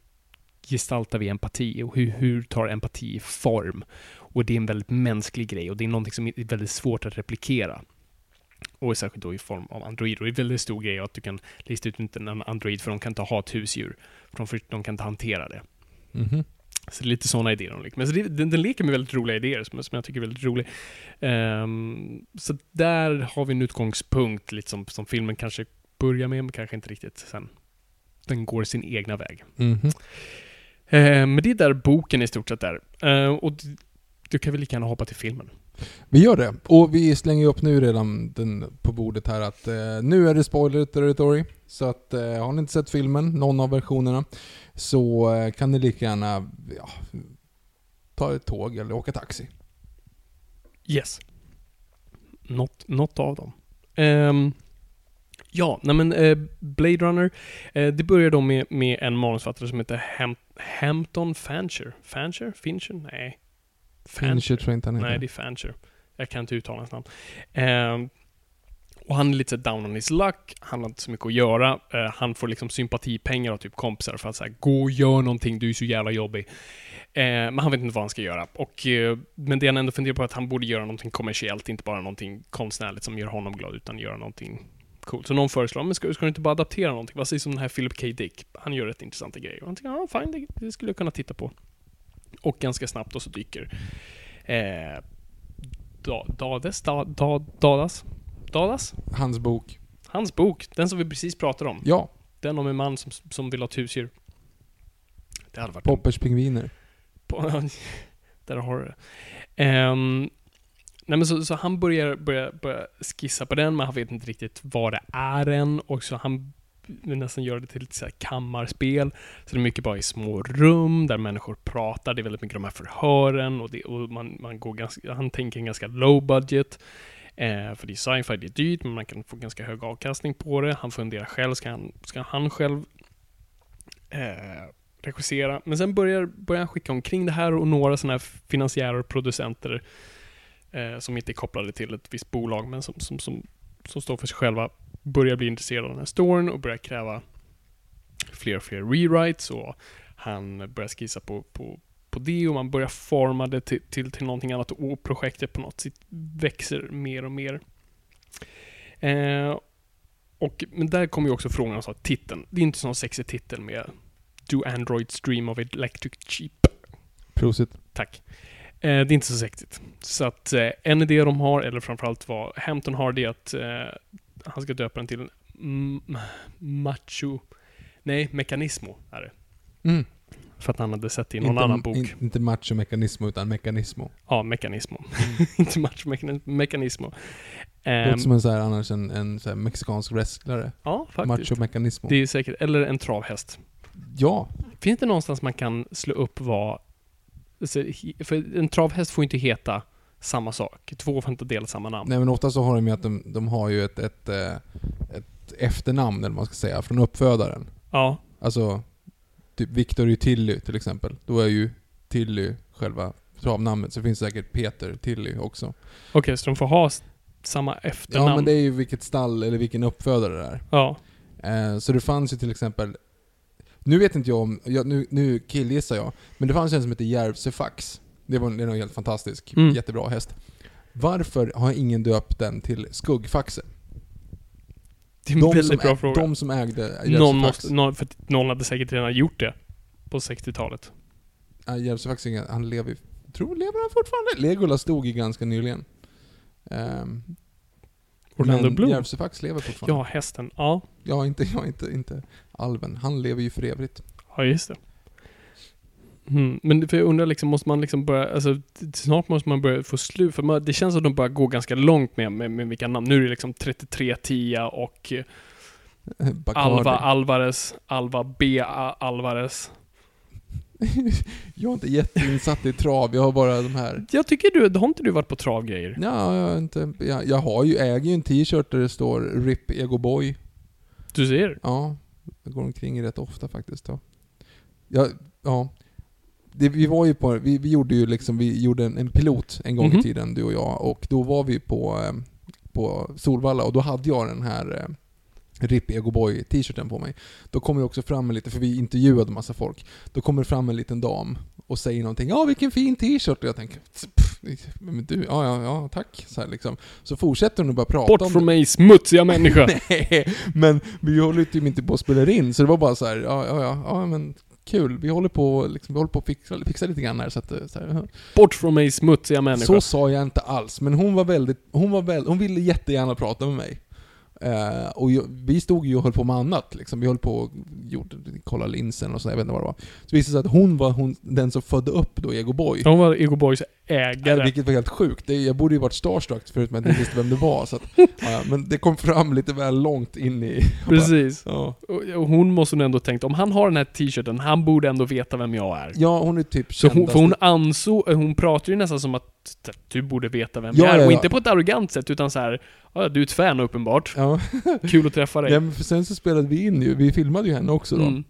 gestaltar vi empati och hur, hur tar empati form? Och det är en väldigt mänsklig grej och det är någonting som är väldigt svårt att replikera. Och särskilt då i form av android. Och det är en väldigt stor grej att du kan lista ut en android för de kan inte ha ett husdjur. För de, de kan inte hantera det. Mhm. Så det är lite sådana idéer leker med. Så det, den, den leker med väldigt roliga idéer som, som jag tycker är väldigt rolig. Ehm, så där har vi en utgångspunkt lite som, som filmen kanske börjar med, men kanske inte riktigt sen. Den går sin egna väg. Mhm. Ehm, men det är där boken i stort sett är. Ehm, och du, kan väl lika gärna hoppa till filmen. Vi gör det. Och vi slänger upp nu redan den på bordet här att eh, nu är det spoiler territory. Så att eh, har ni inte sett filmen, någon av versionerna, så eh, kan ni lika gärna ja, ta ett tåg eller åka taxi. Yes. Något, något av dem. Ehm, ja, nej men eh, Blade Runner. Eh, det börjar då med, med en manusförfattare som heter Ham, Hampton Fancher. Fancher? Fincher? Nej. Fincher tror jag inte han heter. Nej, det är Fancher. Jag kan inte uttala hans namn. Ehm, och han är lite down on his luck. Han har inte så mycket att göra. Eh, han får liksom sympatipengar av typ kompisar för att säga gå och gör någonting, du är så jävla jobbig. Eh, men han vet inte vad han ska göra. Och, eh, men det han ändå funderar på är att han borde göra någonting kommersiellt, inte bara någonting konstnärligt som gör honom glad, utan göra någonting coolt. Så någon föreslår, men ska, ska du inte bara adaptera någonting? Vad sägs om den här Philip K. Dick? Han gör rätt intressanta grejer. Och han tänker, ja fine, det, det skulle jag kunna titta på. Och ganska snabbt då så dyker eh, Dades? Da, da, Dadas? Dadas? Hans bok. Hans bok, den som vi precis pratade om. Ja, Den om en man som, som vill ha ett husdjur. Det hade varit Poppers pingviner. där har du det. Ehm, nej men så, så han börjar, börjar, börjar skissa på den, men han vet inte riktigt vad det är än. Och så han nästan göra det till ett så här kammarspel. Så det är mycket bara i små rum där människor pratar. Det är väldigt mycket de här förhören och, det, och man, man går ganska, han tänker en ganska low budget. Eh, för det är sci-fi, det är dyrt, men man kan få ganska hög avkastning på det. Han funderar själv, ska han, ska han själv eh, regissera? Men sen börjar, börjar han skicka omkring det här och några sådana här finansiärer och producenter eh, som inte är kopplade till ett visst bolag, men som, som, som, som står för sig själva, börjar bli intresserade av den här storyn och börjar kräva fler och fler rewrites och han börjar skissa på, på, på det och man börjar forma det till, till, till någonting annat och projektet på något sätt växer mer och mer. Eh, och, men där kommer ju också frågan om så här, titeln. Det är inte sån sexig titel med Do Androids Dream of Electric Cheap. Prosit. Tack. Eh, det är inte så sexigt. Så att eh, en idé de har, eller framförallt vad Hampton har, det är att eh, han ska döpa den till mm, Macho... Nej, Mekanismo är det. Mm. För att han hade sett i någon inte, annan bok. in- inte macho mekanismo utan mekanismo. Ja, Mekanismo. inte Macho Mekani- Mekanismo. Det Ehm, låter som en så här, annars en, en så mexikansk wrestlare. ja, faktiskt. Macho mekanismo. Det är säkert. Eller en travhäst. Ja. Finns det någonstans man kan slå upp vad... alltså, För en travhäst får inte heta samma sak. Två får inte dela samma namn. Nej men ofta så har de ju att de, de har ju ett, ett, eh, ett efternamn, eller vad man ska säga, från uppfödaren. Ja. Alltså, typ Victor är Tilly till exempel. Då är ju Tilly själva travnamnet. Så det finns säkert Peter Tilly också. Okej, så de får ha samma efternamn? Ja men det är ju vilket stall eller vilken uppfödare det är. Ja. Eh, så det fanns ju till exempel, nu vet inte jag om, jag, nu, nu killgissar jag, men det fanns en som hette Järvsö Fax. Det var, det var en helt fantastisk, Mm. jättebra häst. Varför har ingen döpt den till Skuggfaxe? Det är en De väldigt bra fråga. de som ägde någon måste, någon, för någon hade säkert redan gjort det. På 60-talet. Nej, Järvsö ingen- han lever tror lever han fortfarande? Legolas dog ju ganska nyligen. Um, Orlando Bloom? Järvsö Fax lever fortfarande. Ja, hästen. Ja. Ja, inte, ja, inte, inte Alven. Han lever ju för evigt. Ja, just det. Mm. Men för jag undrar liksom, måste man liksom börja, alltså snart måste man börja få slut, för man, det känns som att de börjar gå ganska långt med, med, med vilka namn. Nu är det liksom 33 Tia och eh, Bacardi. Alva Alvarez, Alva B. Alvarez. jag är inte jätteinsatt i trav, jag har bara de här... Jag tycker du, har inte du varit på travgrejer? Ja, jag, inte, jag, jag har ju, äger ju en t-shirt där det står RIP Ego Boy. Du ser? Ja, jag går omkring rätt ofta faktiskt. Ja. Ja, ja. Det, vi var ju på, vi, vi gjorde ju liksom, vi gjorde en, en pilot en gång Mhm. i tiden, du och jag. Och då var vi på, eh, på Solvalla och då hade jag den här eh, RIP Ego Boy t-shirten på mig. Då kommer det också fram en lite, för vi intervjuade massa folk. Då kommer det fram en liten dam och säger någonting. Ja, vilken fin t-shirt! Och jag tänker, men du, ja, ja, ja, tack. Så, här, liksom. så fortsätter hon att börja prata Bort om från mig, smutsiga människa! Nej, men vi håller ju typ inte på att spela in, så det var bara så här, ja, ja, ja, ja men kul. Vi håller på, liksom, vi håller på att fixa, fixa lite grann här, så att, eh, så, här, Bort från mig, smutsiga människa! så sa jag inte alls, men hon var väldigt, hon var väl, hon ville jättegärna prata med mig. Eh, och jag, vi stod ju och höll på med annat, liksom. vi höll på och gjorde, kollade linsen och så, jag vet inte vad det var. Så visade det sig att hon var hon, den som födde upp då Ego Boy. Hon var Ego Boys ägare. Vilket var helt sjukt. Det, jag borde ju varit starstruck förut men jag inte visste vem det var. Så att, ja, men det kom fram lite väl långt in i... Precis. Ja. Och och hon måste nog ändå tänkt, om han har den här t-shirten, han borde ändå veta vem jag är. Ja, hon är typ Så hon, för hon ansåg, hon pratar ju nästan som att du borde veta vem Ja, jag är. ja, Och inte på ett arrogant sätt, utan så här, ja, du är ett fan uppenbart. Ja. Kul att träffa dig. ja, men för sen så spelade vi in ju, vi filmade ju henne också då. Mm.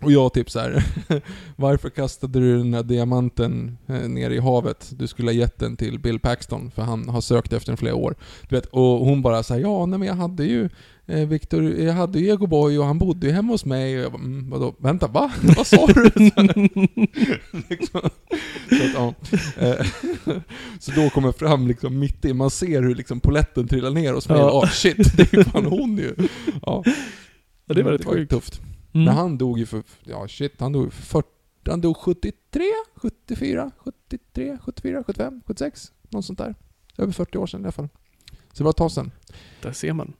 Och jag typ så här. varför kastade du den där diamanten eh, ner i havet? Du skulle ha gett den till Bill Paxton, för han har sökt efter den flera år. Du vet, och hon bara säger ja nej men jag hade ju eh, Victor, jag hade ju Ego Boy och han bodde ju hemma hos mig. Och jag bara, mm, vadå? Vänta, va? Vad sa du? liksom. så, att, ja. Eh, så då kommer fram liksom mitt i, man ser hur liksom poletten trillar ner och så Ja. oh, shit, det är ju fan hon ju. Ja. Ja, det var rätt var ju tufft. Mm. Men han dog ju för, ja shit, han dog för 40, han dog 73, 74, 73, 74, 75, 76, något sånt där. Över 40 år sedan i alla fall. Så det var ett tag sedan. Där ser man.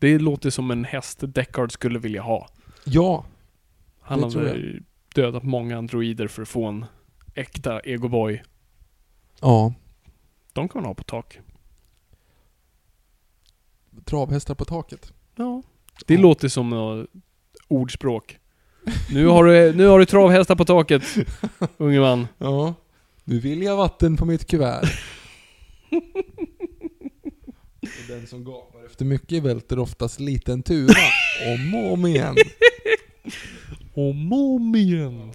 Det låter som en häst Deckard skulle vilja ha. Ja, Han hade dödat många androider för att få en äkta Ego Boy. ja. De kan man ha på tak. Travhästar på taket. Ja. Det Ja. låter som något ordspråk. Nu har du, nu har du travhästar på taket, unge man. Ja. Nu vill jag vatten på mitt kuvert. och den som gapar efter mycket välter oftast liten tuva. Om och om igen. Om och om igen.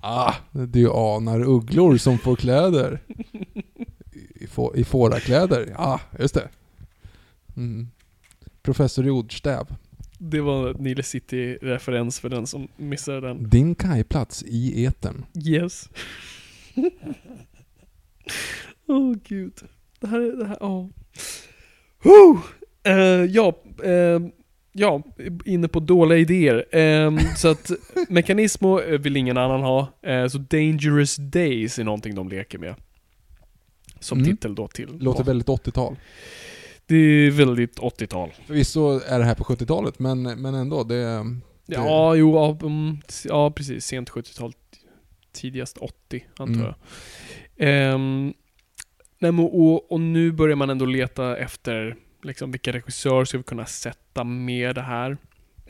Ah, du anar ugglor som får kläder. I, få, i fårakläder. Ja, just det. Mm. Professor Jordstäv. Det var Nile City-referens för den som missade den. Din kajplats i etern. Yes. Åh oh, gud. Det här är, det här, ja. Oh. Ja, eh, ja, inne på dåliga idéer. Eh, så att Mekanismo eh, vill ingen annan ha. Eh, så Dangerous Days är någonting de leker med. Som Mm. titel då till. Låter väldigt 80-tal. Det är väldigt 80-tal. Förvisso är det här på 70-talet, men, men ändå. Det, Ja, jo, ja, mm, ja precis. Sent 70-tal. Tidigast 80, antar Mm. jag. Ehm, nej, men, och, och nu börjar man ändå leta efter liksom, vilka regissörer ska vi kunna sätta med det här.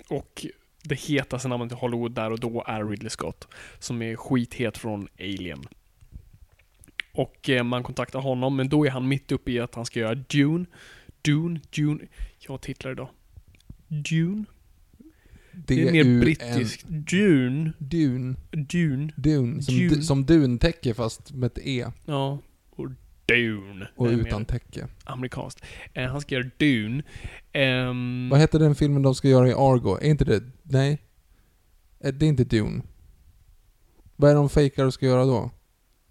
Och det hetaste namnet i Hollywood där och då är Ridley Scott. Som är skithet från Alien. Och eh, man kontaktar honom, men då är han mitt uppe i att han ska göra Dune. Dune, Dune. Jag titlar idag. Dune. Det är mer brittiskt. Dune. Dune. Dune. Dune. Som, Dune. du- som duntäcke fast med ett E. Ja. Dune. Och mer utan täcke. Amerikanskt. Eh, han ska göra Dune. Ehm, Vad heter den filmen de ska göra i Argo? Är inte det... Nej? Eh, Det är inte Dune. Vad är det de fejkar och ska göra då?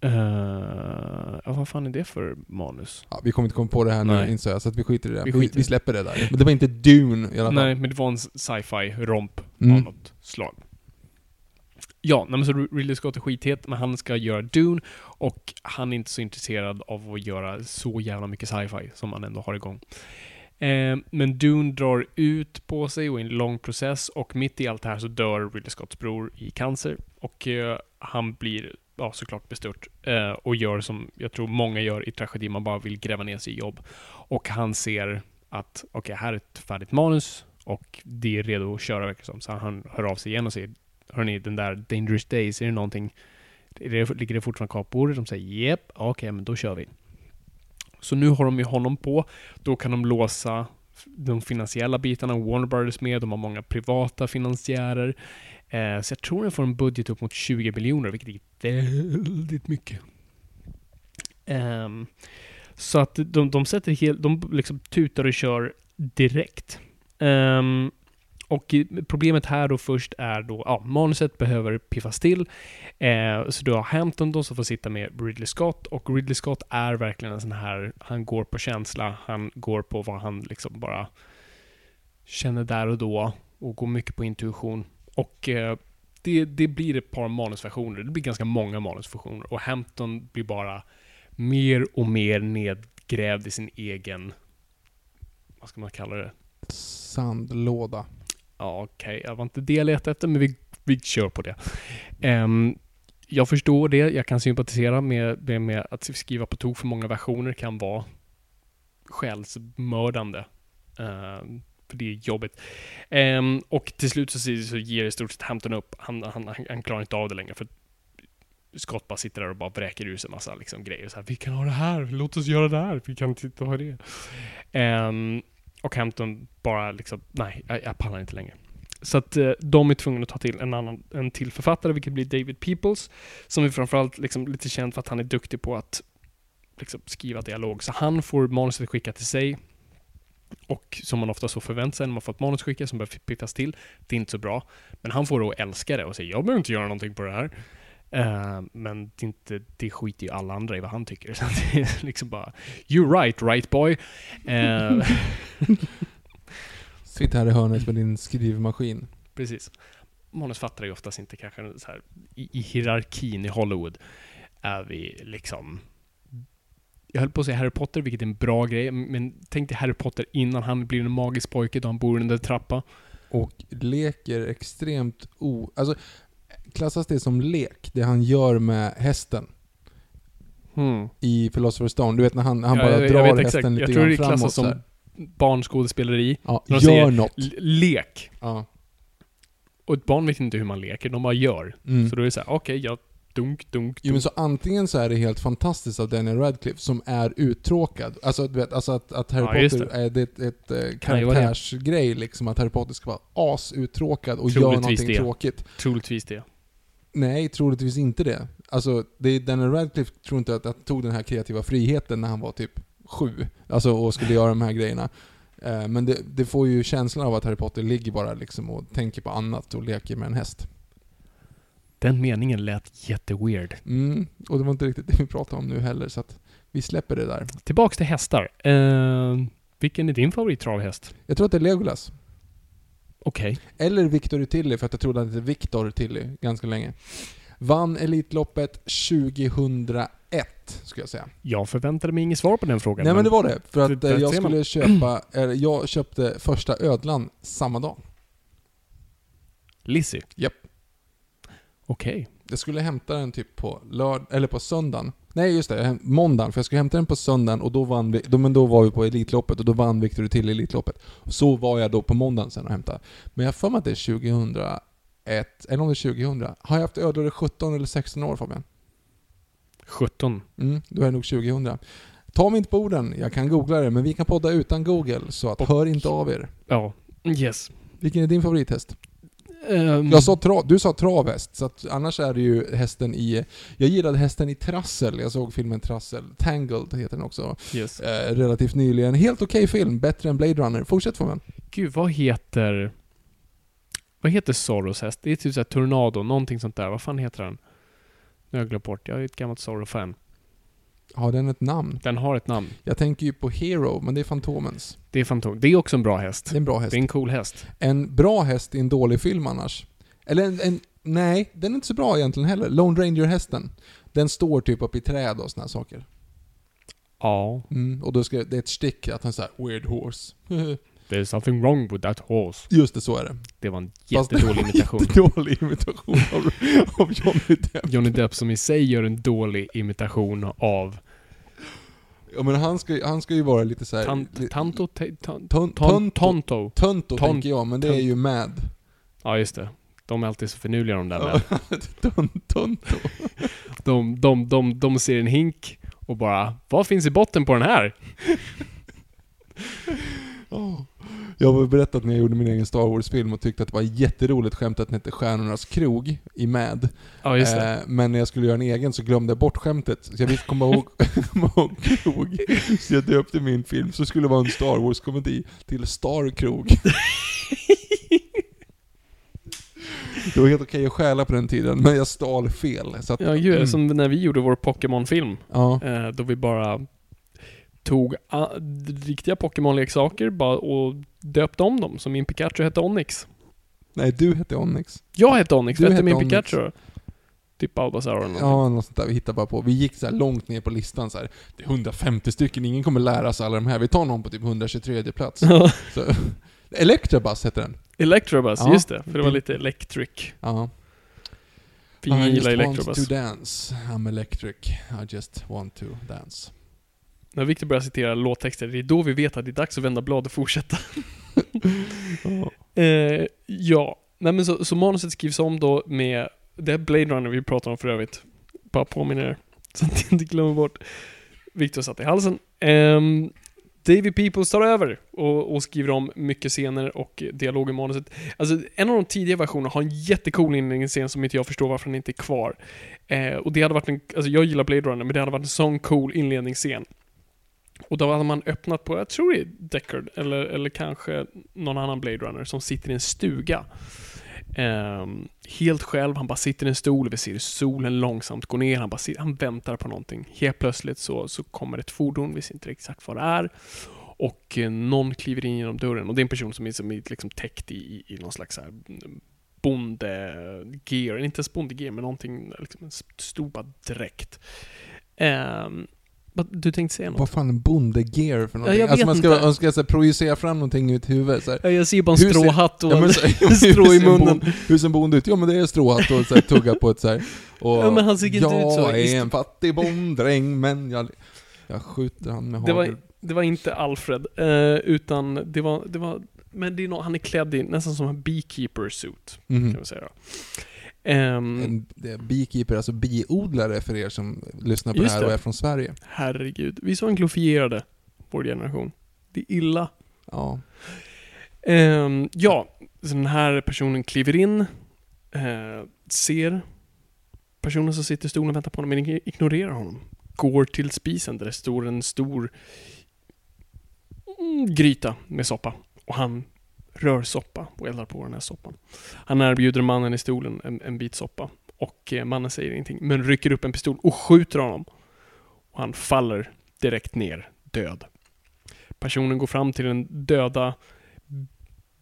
eh, ja, vad fan är det för manus? Ja, vi kommer inte komma på det här Nej. nu inser jag, så att vi skiter i det. Vi Vi, skiter i vi det. släpper det där. Men det var inte Dune i alla fall. Nej, men det var en sci-fi romp Mm. av något slag. Ja, nej, men så Ridley Scott är skithet, men han ska göra Dune och han är inte så intresserad av att göra så jävla mycket sci-fi som han ändå har igång. Eh, men Dune drar ut på sig och är en lång process och mitt i allt det här så dör Ridley Scotts bror i cancer och eh, han blir ja, såklart bestört eh, och gör som jag tror många gör i tragedi, man bara vill gräva ner sig i jobb. Och han ser att okej, här är ett färdigt manus och det är redo att köra verkar det som. Så han hör av sig igen och säger Hörni, den där Dangerous Days, är det någonting är det, Ligger det fortfarande kvar på bordet? De säger Jep, okej, men då kör vi. Så nu har de ju honom på. Då kan de låsa de finansiella bitarna. Warner Brothers med, de har många privata finansiärer. Eh, så jag tror den får en budget upp mot 20 miljoner, vilket är väldigt mycket. Ehm, så att de, de sätter helt, de liksom tutar och kör direkt. Ehm, och problemet här då först är då, ja, manuset behöver piffas till. Eh, så du har Hampton då som får sitta med Ridley Scott och Ridley Scott är verkligen en sån här, han går på känsla, han går på vad han liksom bara känner där och då och går mycket på intuition. Och eh, det, det blir ett par manusversioner, det blir ganska många manusversioner och Hampton blir bara mer och mer nedgrävd i sin egen, vad ska man kalla det? Sandlåda. Ja, okej, jag var inte det jag letade efter, men vi, vi kör på det. Um, jag förstår det, jag kan sympatisera med, med, med att skriva på tok för många versioner kan vara själsmördande. Um, för det är jobbigt. Um, och till slut så, så ger i stort sett Hampton upp. Han, han, han, han klarar inte av det längre. För Scott bara sitter där och bara vräker ur sig massa liksom, grejer. Så här, vi kan ha det här, låt oss göra det här, vi kan inte ha det. Um, och Hampton bara liksom, nej, jag, jag pallar inte längre. Så att eh, de är tvungna att ta till en annan, en till författare, vilket blir David Peoples, som är framförallt liksom lite känd för att han är duktig på att liksom, skriva dialog. Så han får manuset skickat till sig, och som man ofta så förväntar sig när man får ett manus skickat som behöver piffas till. Det är inte så bra. Men han får då älska det och säga jag behöver inte göra någonting på det här. Eh, men det, inte, det skiter ju alla andra i vad han tycker. Så det är liksom bara You right, right boy. Eh, Sitt här i hörnet med din skrivmaskin. Precis. Manusfattare är oftast inte kanske så här, i, i hierarkin i Hollywood är vi liksom jag höll på att säga Harry Potter, vilket är en bra grej, men tänk dig Harry Potter innan han blir en magisk pojke då han bor under en trappa. Och leker extremt o... Alltså, klassas det som lek, det han gör med hästen Hmm. i Philosopher's Stone? Du vet när han, han Ja, bara jag- jag drar vet hästen exakt. lite Jag tror det klassas som barnskådespeleri. Ja, gör säger- något. Lek. Ja. Och ett barn vet inte hur man leker, de bara gör. Mm. Så då är det så här, okej, jag dunk, dunk, Jo men dunk. så antingen så är det helt fantastiskt av Daniel Radcliffe som är uttråkad. Alltså du vet, alltså att, att Harry Ja, Potter är det ett, ett, eh, det. karaktärsgrej liksom. Att Harry Potter ska vara asuttråkad och gör Troligtvis någonting det. tråkigt. Troligtvis det. Nej, troligtvis inte det. Alltså, det Daniel Radcliffe tror inte att, att tog den här kreativa friheten när han var typ sju. Alltså, och skulle göra de här grejerna. Eh, Men det, det får ju känslan av att Harry Potter ligger bara liksom och tänker på annat och leker med en häst. Den meningen lät jätteweird. Mm, och det var inte riktigt det vi pratade om nu heller, så att vi släpper det där. Tillbaks till hästar. Eh, vilken är din favorittravhäst? Jag tror att det är Legolas. Okej. Eller Victor Tilly, för att jag trodde att det hette Victor Tilly ganska länge. Vann Elitloppet 2001, skulle jag säga. Jag förväntade mig inget svar på den frågan. Nej men det var det. För att eh, jag ser man. skulle köpa, eller jag köpte första ödlan samma dag. Lizzie? Japp. Okej. Jag skulle hämta den typ på lörd eller på söndagen. Nej just det, måndagen. För jag skulle hämta den på söndagen och då vann vi, då, men då var vi på Elitloppet och då vann Victor till Elitloppet. Så var jag då på måndagen sen och hämtade. Men jag har för mig att det är 2001, eller om det är 2000. Har jag haft ödlor i 17 eller 16 år Fabian? 17. Mm, då är det nog 2000. Ta mig inte på orden, jag kan googla det, men vi kan podda utan Google, så att Och- hör inte av er. Ja. Yes. Vilken är din favorithäst? Ehm, Jag sa tra, du sa travhäst, så annars är det ju hästen i... Jag gillade hästen i Trassel, jag såg filmen Trassel. Tangled heter den också. yes. Eh, relativt nyligen. Helt okej film, bättre än Blade Runner. Fortsätt Fången. Gud, vad heter... Vad heter Zorros häst? Det är typ såhär Tornado, någonting sånt där. Vad fan heter den? Nu har jag glömt bort. Jag är ett gammalt Zorro-fan. Har den ett namn? Den har ett namn. Jag tänker ju på Hero, men det är Fantomens. Det är Fantom. Det är också en bra häst. Det är en bra häst. Det är en cool häst. En bra häst i en dålig film annars. Eller en, en... Nej, den är inte så bra egentligen heller. Lone Ranger-hästen. Den står typ upp i träd och såna här saker. Ja. Mm, och då ska det är ett stick att han säger weird horse. There's something wrong with that horse. Just det, så är det. Det var en jättedålig imitation. Jättedålig imitation av, av Johnny Depp. Johnny Depp som i sig gör en dålig imitation av Ja men han ska, han ska ju vara lite såhär... tant, Tanto... tonto. Tonto. Tonto Ton- tänker jag, men det är ju mad. Ja, just det. De är alltid så finurliga de där. Ton, tonto. De, de, de, de ser en hink och bara Vad finns i botten på den här? Oh. Jag har berättat när jag gjorde min egen Star Wars-film och tyckte att det var jätteroligt skämt att den hette Stjärnornas krog i Mad. Ja, just det. Eh, men när jag skulle göra en egen så glömde jag bort skämtet. Så jag visste komma ihåg, komma ihåg krog. Så jag döpte min film, så skulle det vara en Star Wars-komedi, till Star Krog. Det var helt okej att stjäla på den tiden, men jag stal fel. Så att, Ja, gud, mm. som när vi gjorde vår Pokémon-film. ja. Eh, då vi bara tog a- riktiga Pokémon-leksaker bara och döpte om dem. Som min Pikachu hette Onix. Nej, du hette Onyx. Jag hette Onix, Du hette min Onix. Pikachu? Typ Bulbasaur eller någonting. Ja, något sånt där. Vi hittade bara på. Vi gick så här långt ner på listan så här. Det är 150 stycken, ingen kommer lära sig alla de här. Vi tar någon på typ 123 plats. Så, Electrabuzz hette den. Electrobus, Ja. just det. För det var lite electric. Ja. Vi I gillar just want Electrobus. to dance. I'm electric. I just want to dance. När Victor börjar citera låttexter, det är då vi vet att det är dags att vända blad och fortsätta. Ja. Eh, ja, nej men så, så manuset skrivs om då med, det är Blade Runner vi pratar om för övrigt. Bara påminner er, så att jag inte glömmer bort. Victor satt i halsen. Um, David Peoples tar över och, och skriver om mycket scener och dialog i manuset. Alltså, en av de tidiga versionerna har en jättecool inledningsscen som inte jag förstår varför den inte är kvar. Eh, och det hade varit en, alltså jag gillar Blade Runner, men det hade varit en sån cool inledningsscen. Och då hade man öppnat på, jag tror det är Deckard, eller, eller kanske någon annan Blade Runner som sitter i en stuga. Um, helt själv, han bara sitter i en stol, vi ser solen långsamt gå ner, han bara sitter, han väntar på någonting. Helt plötsligt så, så kommer ett fordon, vi ser inte exakt vad det är. Och eh, någon kliver in genom dörren och det är en person som är, som är liksom täckt i, i, i någon slags här mm, bondegear, inte ens bondegear, men någonting, liksom en stor bara dräkt. Um, du tänkte säga något? Vad fan är bondegear för någonting? jag alltså vet man ska, inte. man ska så här, projicera fram någonting i ett huvud. Så här. Ja, jag ser bara en Hur stråhatt och Ja, men, så, ja, strå i en munnen. bon- Hur ser en bonde ut? Ja men det är stråhatt och så här, tugga på ett så här. Och Ja, men han ser inte jag ut så. är en fattig bonddräng men jag... Jag skjuter han med Det var, hagel. det var inte Alfred, eh, utan det var, det var, men det är nå han är klädd i nästan som en beekeeper suit, Mhm. kan man säga. Ehm, En beekeeper, alltså biodlare för er som lyssnar på det här och är från Sverige. herregud, vi är så glorifierade, vår generation. Det är illa. Ja. Ehm, ja, så den här personen kliver in, eh, ser personen som sitter i stolen och väntar på honom, men ignorerar honom. Går till spisen där det står en stor mm, gryta med soppa. Och han rör soppa och eldar på den här soppan. Han erbjuder mannen i stolen en, en bit soppa. Och eh, mannen säger ingenting, men rycker upp en pistol och skjuter honom. Och han faller direkt ner, död. Personen går fram till den döda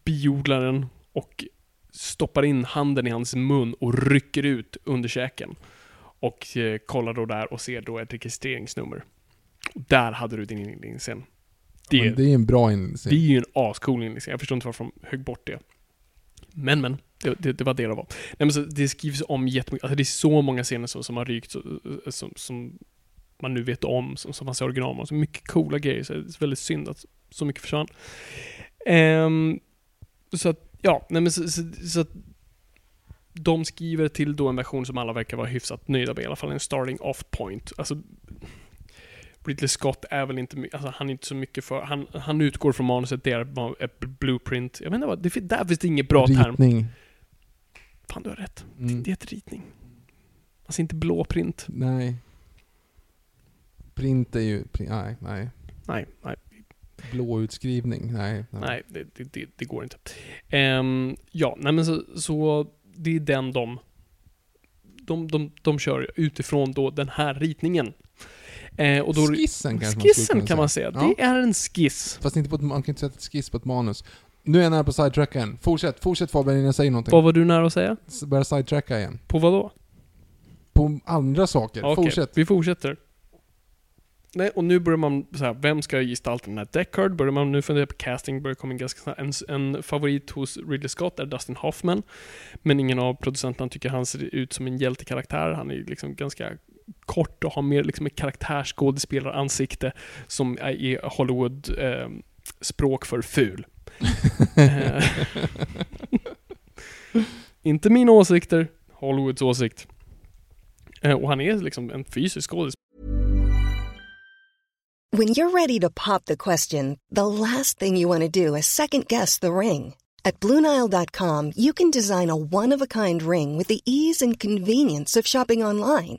biodlaren och stoppar in handen i hans mun och rycker ut underkäken. Och eh, kollar då där och ser då ett registreringsnummer. Och där hade du din inledningsscen. Det, Men det är en bra inledning. det är ju en ascool inledningsscen. Jag förstår inte varför de högg bort det. Men men, det, det, det var det det var. Nej, men så, det skrivs om jättemycket. Alltså det är så många scener som, som har rykt, som, som man nu vet om, som, som man ser original Så mycket coola grejer. Så det är väldigt synd att så mycket försvann. Ehm, så att, ja, nej men så, så, så att de skriver till då en version som alla verkar vara hyfsat nöjda med, i alla fall en starting off point. Alltså, Ridley Scott är väl inte alltså han är inte så mycket för, han, han utgår från manuset, det är ett blueprint. Jag inte vad, det, där finns det inget bra term. Ritning. Fan, du har rätt. Mm. Det heter ritning. Alltså inte blåprint. Nej. Print är ju... Pri, nej, nej. Nej, nej, Blåutskrivning. Nej. nej, det, det, det, det går inte. Ehm, ja, nej men så, så det är den de, de, de, de kör utifrån då den här ritningen. Eh, och då, Skissen kanske man skissen kunna kan man säga. Ja. Det är en skiss. Fast inte på ett, man kan inte sätta ett skiss på ett manus. Nu är jag nära på sidetracka igen. Fortsätt, fortsätt Fabian innan jag säger någonting. Vad var du nära att säga? Börja sidetracka igen. På vad då? På andra saker. Okej, Fortsätt. vi fortsätter. Nej, och nu börjar man så här, vem ska gestalta den här Deckard? Börjar man nu fundera på casting, börjar komma in ganska snabbt. En, en favorit hos Ridley Scott är Dustin Hoffman. Men ingen av producenterna tycker han ser ut som en hjältekaraktär. Han är liksom ganska kort och har mer liksom ett karaktärsskådespelaransikte som är i Hollywood eh, språk för ful. Eh, inte mina åsikter, Hollywoods åsikt. Eh, och han är liksom en fysisk skådespelare. When you're ready to pop the question, the last thing you want to do is second guess the ring. At Bluenile.com, you can design a one of a kind ring with the ease and convenience of shopping online.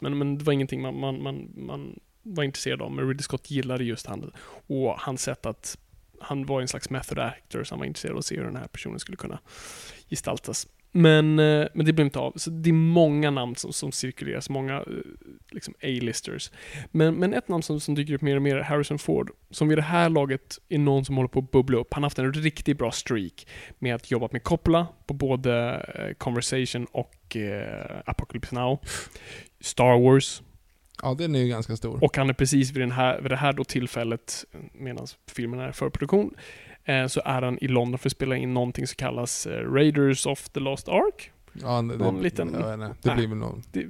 Men, men det var ingenting man, man, man, man var intresserad av. Men Ridley Scott gillade just han och hans sätt att han var en slags method actor, så han var intresserad av att se hur den här personen skulle kunna gestaltas. Men, eh, men det blev inte av. Så det är många namn som, som cirkulerar, så många eh, liksom A-listers. Men, men ett namn som, som dyker upp mer och mer är Harrison Ford, som vid det här laget är någon som håller på att bubbla upp. Han har haft en riktigt bra streak med att jobba med Coppola på både eh, Conversation och eh, Apocalypse Now. Star Wars. Ja, den är ju ganska stor. Och han är precis vid, den här, vid det här då tillfället, medan filmen är förproduktion, så är han i London för att spela in någonting som kallas eh, Raiders of the Lost Ark. ja, det, någon det, liten- Jag vet inte. Det Nej. blir väl någon Det-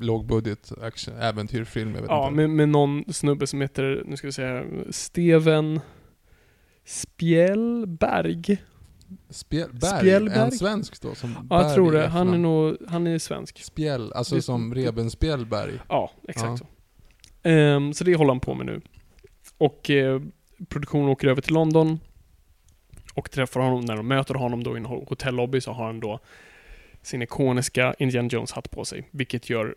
lågbudget action, äventyrfilm, jag vet Ja, inte. med, med någon snubbe som heter, nu ska vi säga, Steven Spjällberg. Spjällberg, Spjällberg? en svensk då? Som Ja, jag tror det. Han är nog, han är svensk. Spjäll, alltså Det- som Reben Spjällberg. Ja, exakt Ja. så. Ehm, så det håller han på med nu. Och eh, produktionen åker över till London och träffar honom. När de möter honom då i en ho- hotellobby så har han då sin ikoniska Indiana Jones-hatt på sig, vilket gör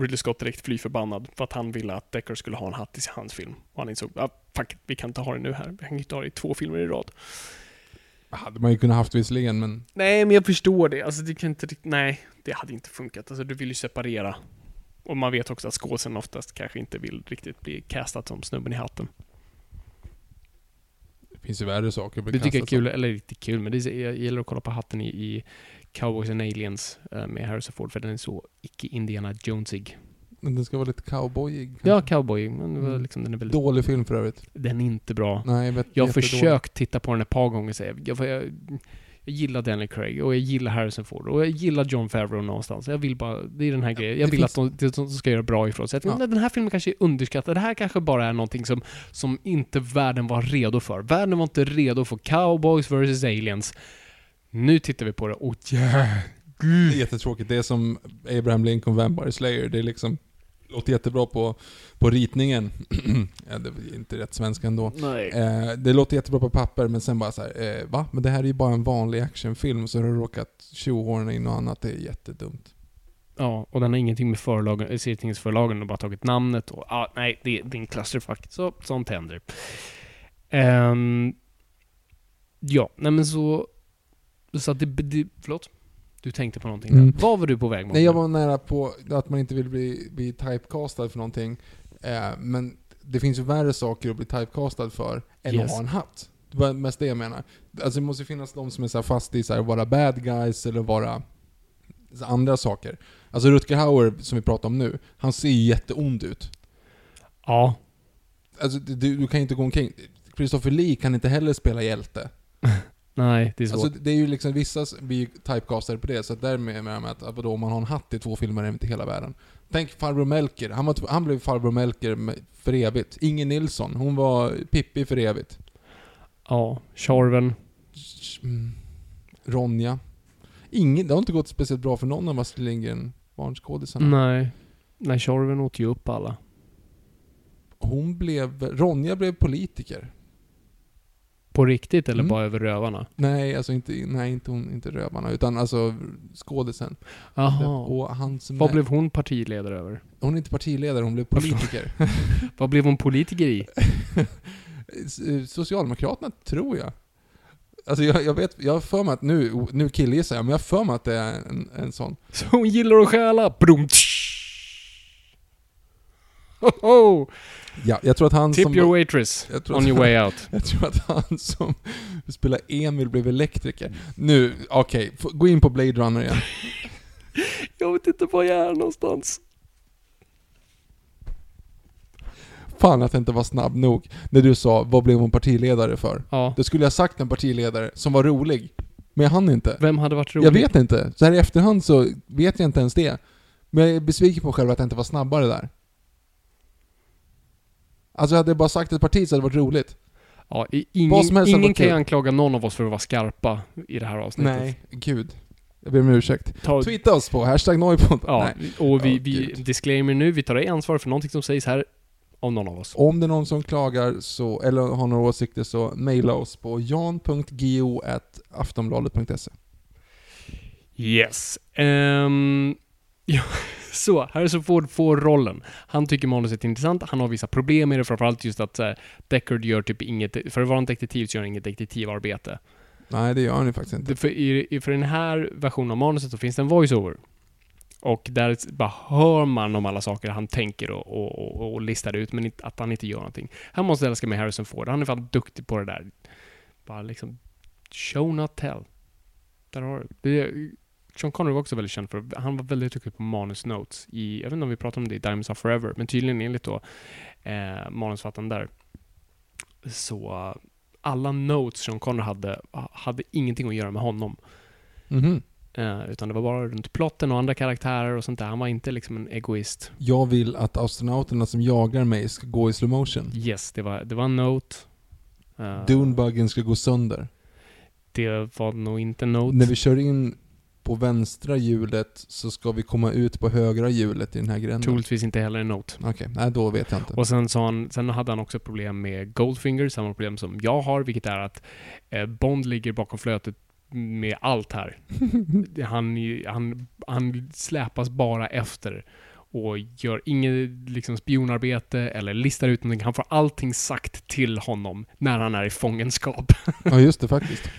Ridley Scott direkt fly förbannad för att han ville att Decker skulle ha en hatt i hans film. Och han insåg, ah, fuck, vi kan inte ha det nu här. Vi kan inte ha det i två filmer i rad. Hade man ju kunnat haft visserligen, men Nej, men jag förstår det. Alltså det kan inte rikt- Nej, det hade inte funkat. Alltså du vill ju separera. Och man vet också att skådisen oftast kanske inte vill riktigt bli castad som snubben i hatten. Det finns ju värre saker. Det tycker jag är kul, eller riktigt kul, men det är, jag gillar att kolla på hatten i, i Cowboys and Aliens eh, med Harrison Ford, för den är så icke-Indiana Jonesig. Men den ska vara lite cowboyig. Ja, kanske. cowboy, men Mm. liksom, den är väldigt... Dålig film för övrigt. Den är inte bra. Nej, Jag har försökt titta på den ett par gånger, så jag, jag, jag, Jag gillar Daniel Craig och jag gillar Harrison Ford och jag gillar John Favreau någonstans. Jag vill bara, det är den här grejen. Jag vill finns- att de, de ska göra bra ifrån sig. Ja. Den här filmen kanske är underskattad. Det här kanske bara är någonting som, som inte världen var redo för. Världen var inte redo för Cowboys vs Aliens. Nu tittar vi på det och yeah. Det är jättetråkigt. Det är som Abraham Lincoln Vampire Slayer. Det är liksom, låter jättebra på, på ritningen. ja, det är inte rätt svenska ändå. Nej. Eh, det låter jättebra på papper, men sen bara så här, eh, va? Men det här är ju bara en vanlig actionfilm, så har du råkat tjohorna in och annat. Det är jättedumt. Ja, och den har ingenting med förlagen, eh, serietidningsförlagen, de har bara tagit namnet och ah, nej, det, det är en clusterfuck. Så, sånt händer. Ehm, ja, nej men så... Så att det, det... Förlåt? Du tänkte på någonting Mm. där. Vad var du på väg mot? Nej, jag var nära på att man inte vill bli, bli typecastad för någonting. Eh, men det finns ju värre saker att bli typecastad för än Yes. att ha en hatt. Det var mest det jag menar. Alltså det måste ju finnas de som är så fast i så här, att vara bad guys eller vara andra saker. Alltså Rutger Hauer, som vi pratar om nu, han ser ju jätteond ut. Ja. Alltså du, du kan ju inte gå omkring... Christopher Lee kan inte heller spela hjälte. Nej, det är svårt. Alltså det är ju liksom, vissa blir ju typecastade på det, så att därmed menar jag med att, vadå, om man har en hatt i två filmer är det inte hela världen. Tänk farbror Melker, han, var, han blev farbror Melker för evigt. Inger Nilsson, hon var Pippi för evigt. Ja, Tjorven. Mm. Ronja. Ingen, det har inte gått speciellt bra för någon av Astrid Lindgren barnskådisarna. Nej. Nej, Tjorven åt ju upp alla. Hon blev, Ronja blev politiker. På riktigt eller Mm. bara över rövarna? Nej, alltså inte, nej, inte hon, inte Rövarna, utan alltså skådisen. Jaha. Och han som Vad blev hon partiledare över? Hon är inte partiledare, hon blev politiker. Vad blev hon politiker i? S- Socialdemokraterna, tror jag. Alltså jag, jag vet, jag har för mig att nu, nu killgissar jag, men jag har för mig att det är en, en sån. Så hon gillar att stjäla. Brum, ho. Ja, jag tror att han Tip som... your waitress on your way out. Jag tror att han som spelar Emil blev elektriker. Nu, okej, f- gå in på Blade Runner igen. Jag vet inte var jag är någonstans. Fan att jag inte var snabb nog när du sa vad blev hon partiledare för? Ja. Då skulle jag sagt en partiledare som var rolig. Men jag hann inte. Vem hade varit rolig? Jag vet inte. Så här i efterhand så vet jag inte ens det. Men jag är besviken på själv att jag inte var snabbare där. Alltså hade jag bara sagt ett parti så hade det varit roligt. Ja, i- ingen hade ingen varit kan ju kul. anklaga någon av oss för att vara skarpa i det här avsnittet. Nej, gud. Jag ber om ursäkt. Ta, Tweeta oss på hashtag Noipod. ja, Nej. och vi, Ja, vi gud. disclaimer nu, vi tar ej ansvar för någonting som sägs här av någon av oss. Om det är någon som klagar så, eller har några åsikter så mejla oss på jan.go.aftonbladet.se Yes. Ehm, ja, så, Harrison Ford får rollen. Han tycker manuset är intressant, han har vissa problem med det, framförallt just att uh, Deckard gör typ inget, för att vara en detektiv så gör han inget detektivarbete. Nej, det gör han ju faktiskt inte. För, i, för den här versionen av manuset så finns det en voice-over. Och där bara hör man om alla saker han tänker och, och, och, och listar ut, men att han inte gör någonting. Han måste älska med Harrison Ford. Han är fan duktig på det där. Bara liksom, show not tell. Där har du. Sean Connery var också väldigt känd för, han var väldigt duktig på manus notes i, jag vet inte om vi pratade om det i Diamonds Are Forever, men tydligen enligt då eh, manusfattaren där. Så alla notes Sean Connery hade, hade ingenting att göra med honom. Mhm. Eh, utan det var bara runt plotten och andra karaktärer och sånt där. Han var inte liksom en egoist. Jag vill att astronauterna som jagar mig ska gå i slow motion. Yes, det var, det var en note. Eh, Dunebuggen ska gå sönder. Det var nog inte en note. När vi kör in på vänstra hjulet så ska vi komma ut på högra hjulet i den här gränden. Troligtvis inte heller en note. Okej, nej då vet jag inte. Och sen, sa han, sen hade han också problem med Goldfinger, samma problem som jag har, vilket är att eh, Bond ligger bakom flötet med allt här. han, han, han släpas bara efter och gör inget liksom, spionarbete eller listar ut någonting. Han får allting sagt till honom när han är i fångenskap. Ja just det faktiskt.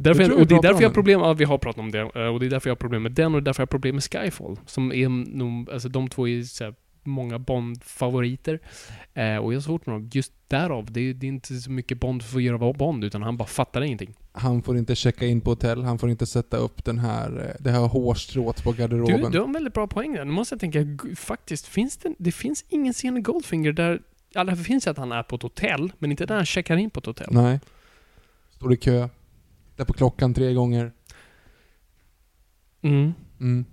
Därför Jag och det är därför jag har problem, ja, vi har pratat om det, eh, och det är därför jag har problem med den och det är därför jag har problem med Skyfall. Som är nog, alltså de två är så här, många Bond-favoriter. Eh, och jag har svårt med dem, just därav. Det är, det är inte så mycket Bond för att göra Bond, utan han bara fattar ingenting. Han får inte checka in på hotell, han får inte sätta upp den här, eh, det här hårstrået på Du, garderoben. du har en väldigt bra poäng där. Nu måste jag tänka, faktiskt, finns det, det finns ingen scen i Goldfinger där, ja det finns att han är på ett hotell, men inte där han checkar in på ett hotell. Nej. Står i kö. Tittar på klockan tre gånger. Mm. Mm.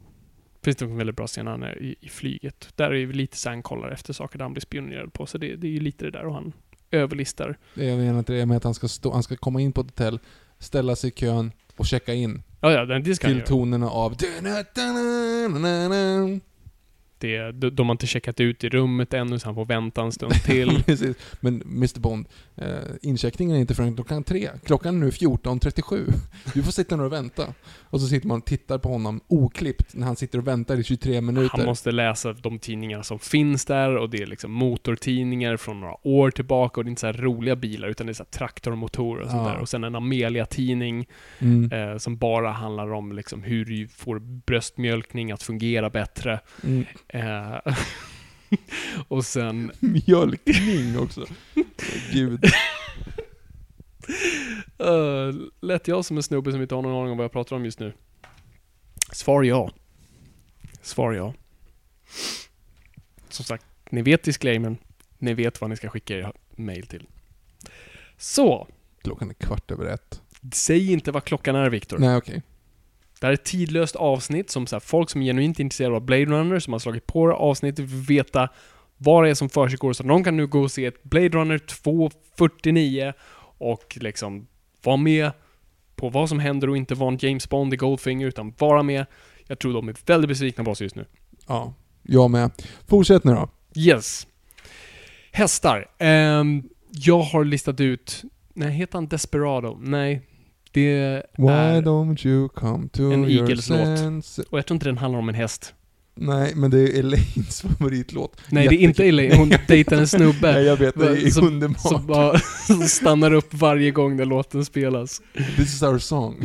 Finns det en väldigt bra scen när han är i, i flyget. Där är ju lite så han kollar efter saker där han blir spionerad på. Så det, det är ju lite det där och han överlistar. Det jag menar inte det med att han ska, stå, han ska komma in på ett hotell, ställa sig i kön och checka in. Ja, ja, det det ska han Till göra. tonerna av... Det, de, har inte checkat ut i rummet ännu så han får vänta en stund till. Precis. Men Mr Bond, eh, incheckningen är inte förrän klockan tre. Klockan är nu 14.37. Du får sitta ner och vänta. Och så sitter man och tittar på honom oklippt när han sitter och väntar i 23 minuter. Han måste läsa de tidningar som finns där och det är liksom motortidningar från några år tillbaka och det är inte så roliga bilar utan det är så traktormotorer och sånt Ja. där. Och sen en Amelia-tidning Mm. eh, som bara handlar om liksom hur du får bröstmjölkning att fungera bättre. Mm. Eh, och sen Mjölkning också. Gud. Uh, lät jag som en snubbe som inte har någon aning om vad jag pratar om just nu? Svar ja. Svar ja. Som sagt, ni vet disclaimern. Ni vet vad ni ska skicka er mail till. Så, Klockan är kvart över ett. säg inte vad klockan är Viktor. Nej okej. Det här är ett tidlöst avsnitt som så här, folk som är genuint intresserade av Blade Runner, som har slagit på det avsnittet, vill veta vad det är som försiggår. Så de kan nu gå och se ett Blade Runner 249 och liksom vara med på vad som händer och inte vara en James Bond i Goldfinger, utan vara med. Jag tror de är väldigt besvikna på oss just nu. Ja. Jag med. Fortsätt nu då. Yes. Hästar. Ehm, jag har listat ut... Nej, heter han Desperado? Nej. Det Why är... don't you come to en Eagles-låt. Och jag tror inte den handlar om en häst. Nej, men det är Elaines favoritlåt. Nej, det är inte Jättekul. Elaine. Hon dejtar en snubbe. Nej, jag vet. Det är Som- underbart. Som bara stannar upp varje gång när låten spelas. This is our song.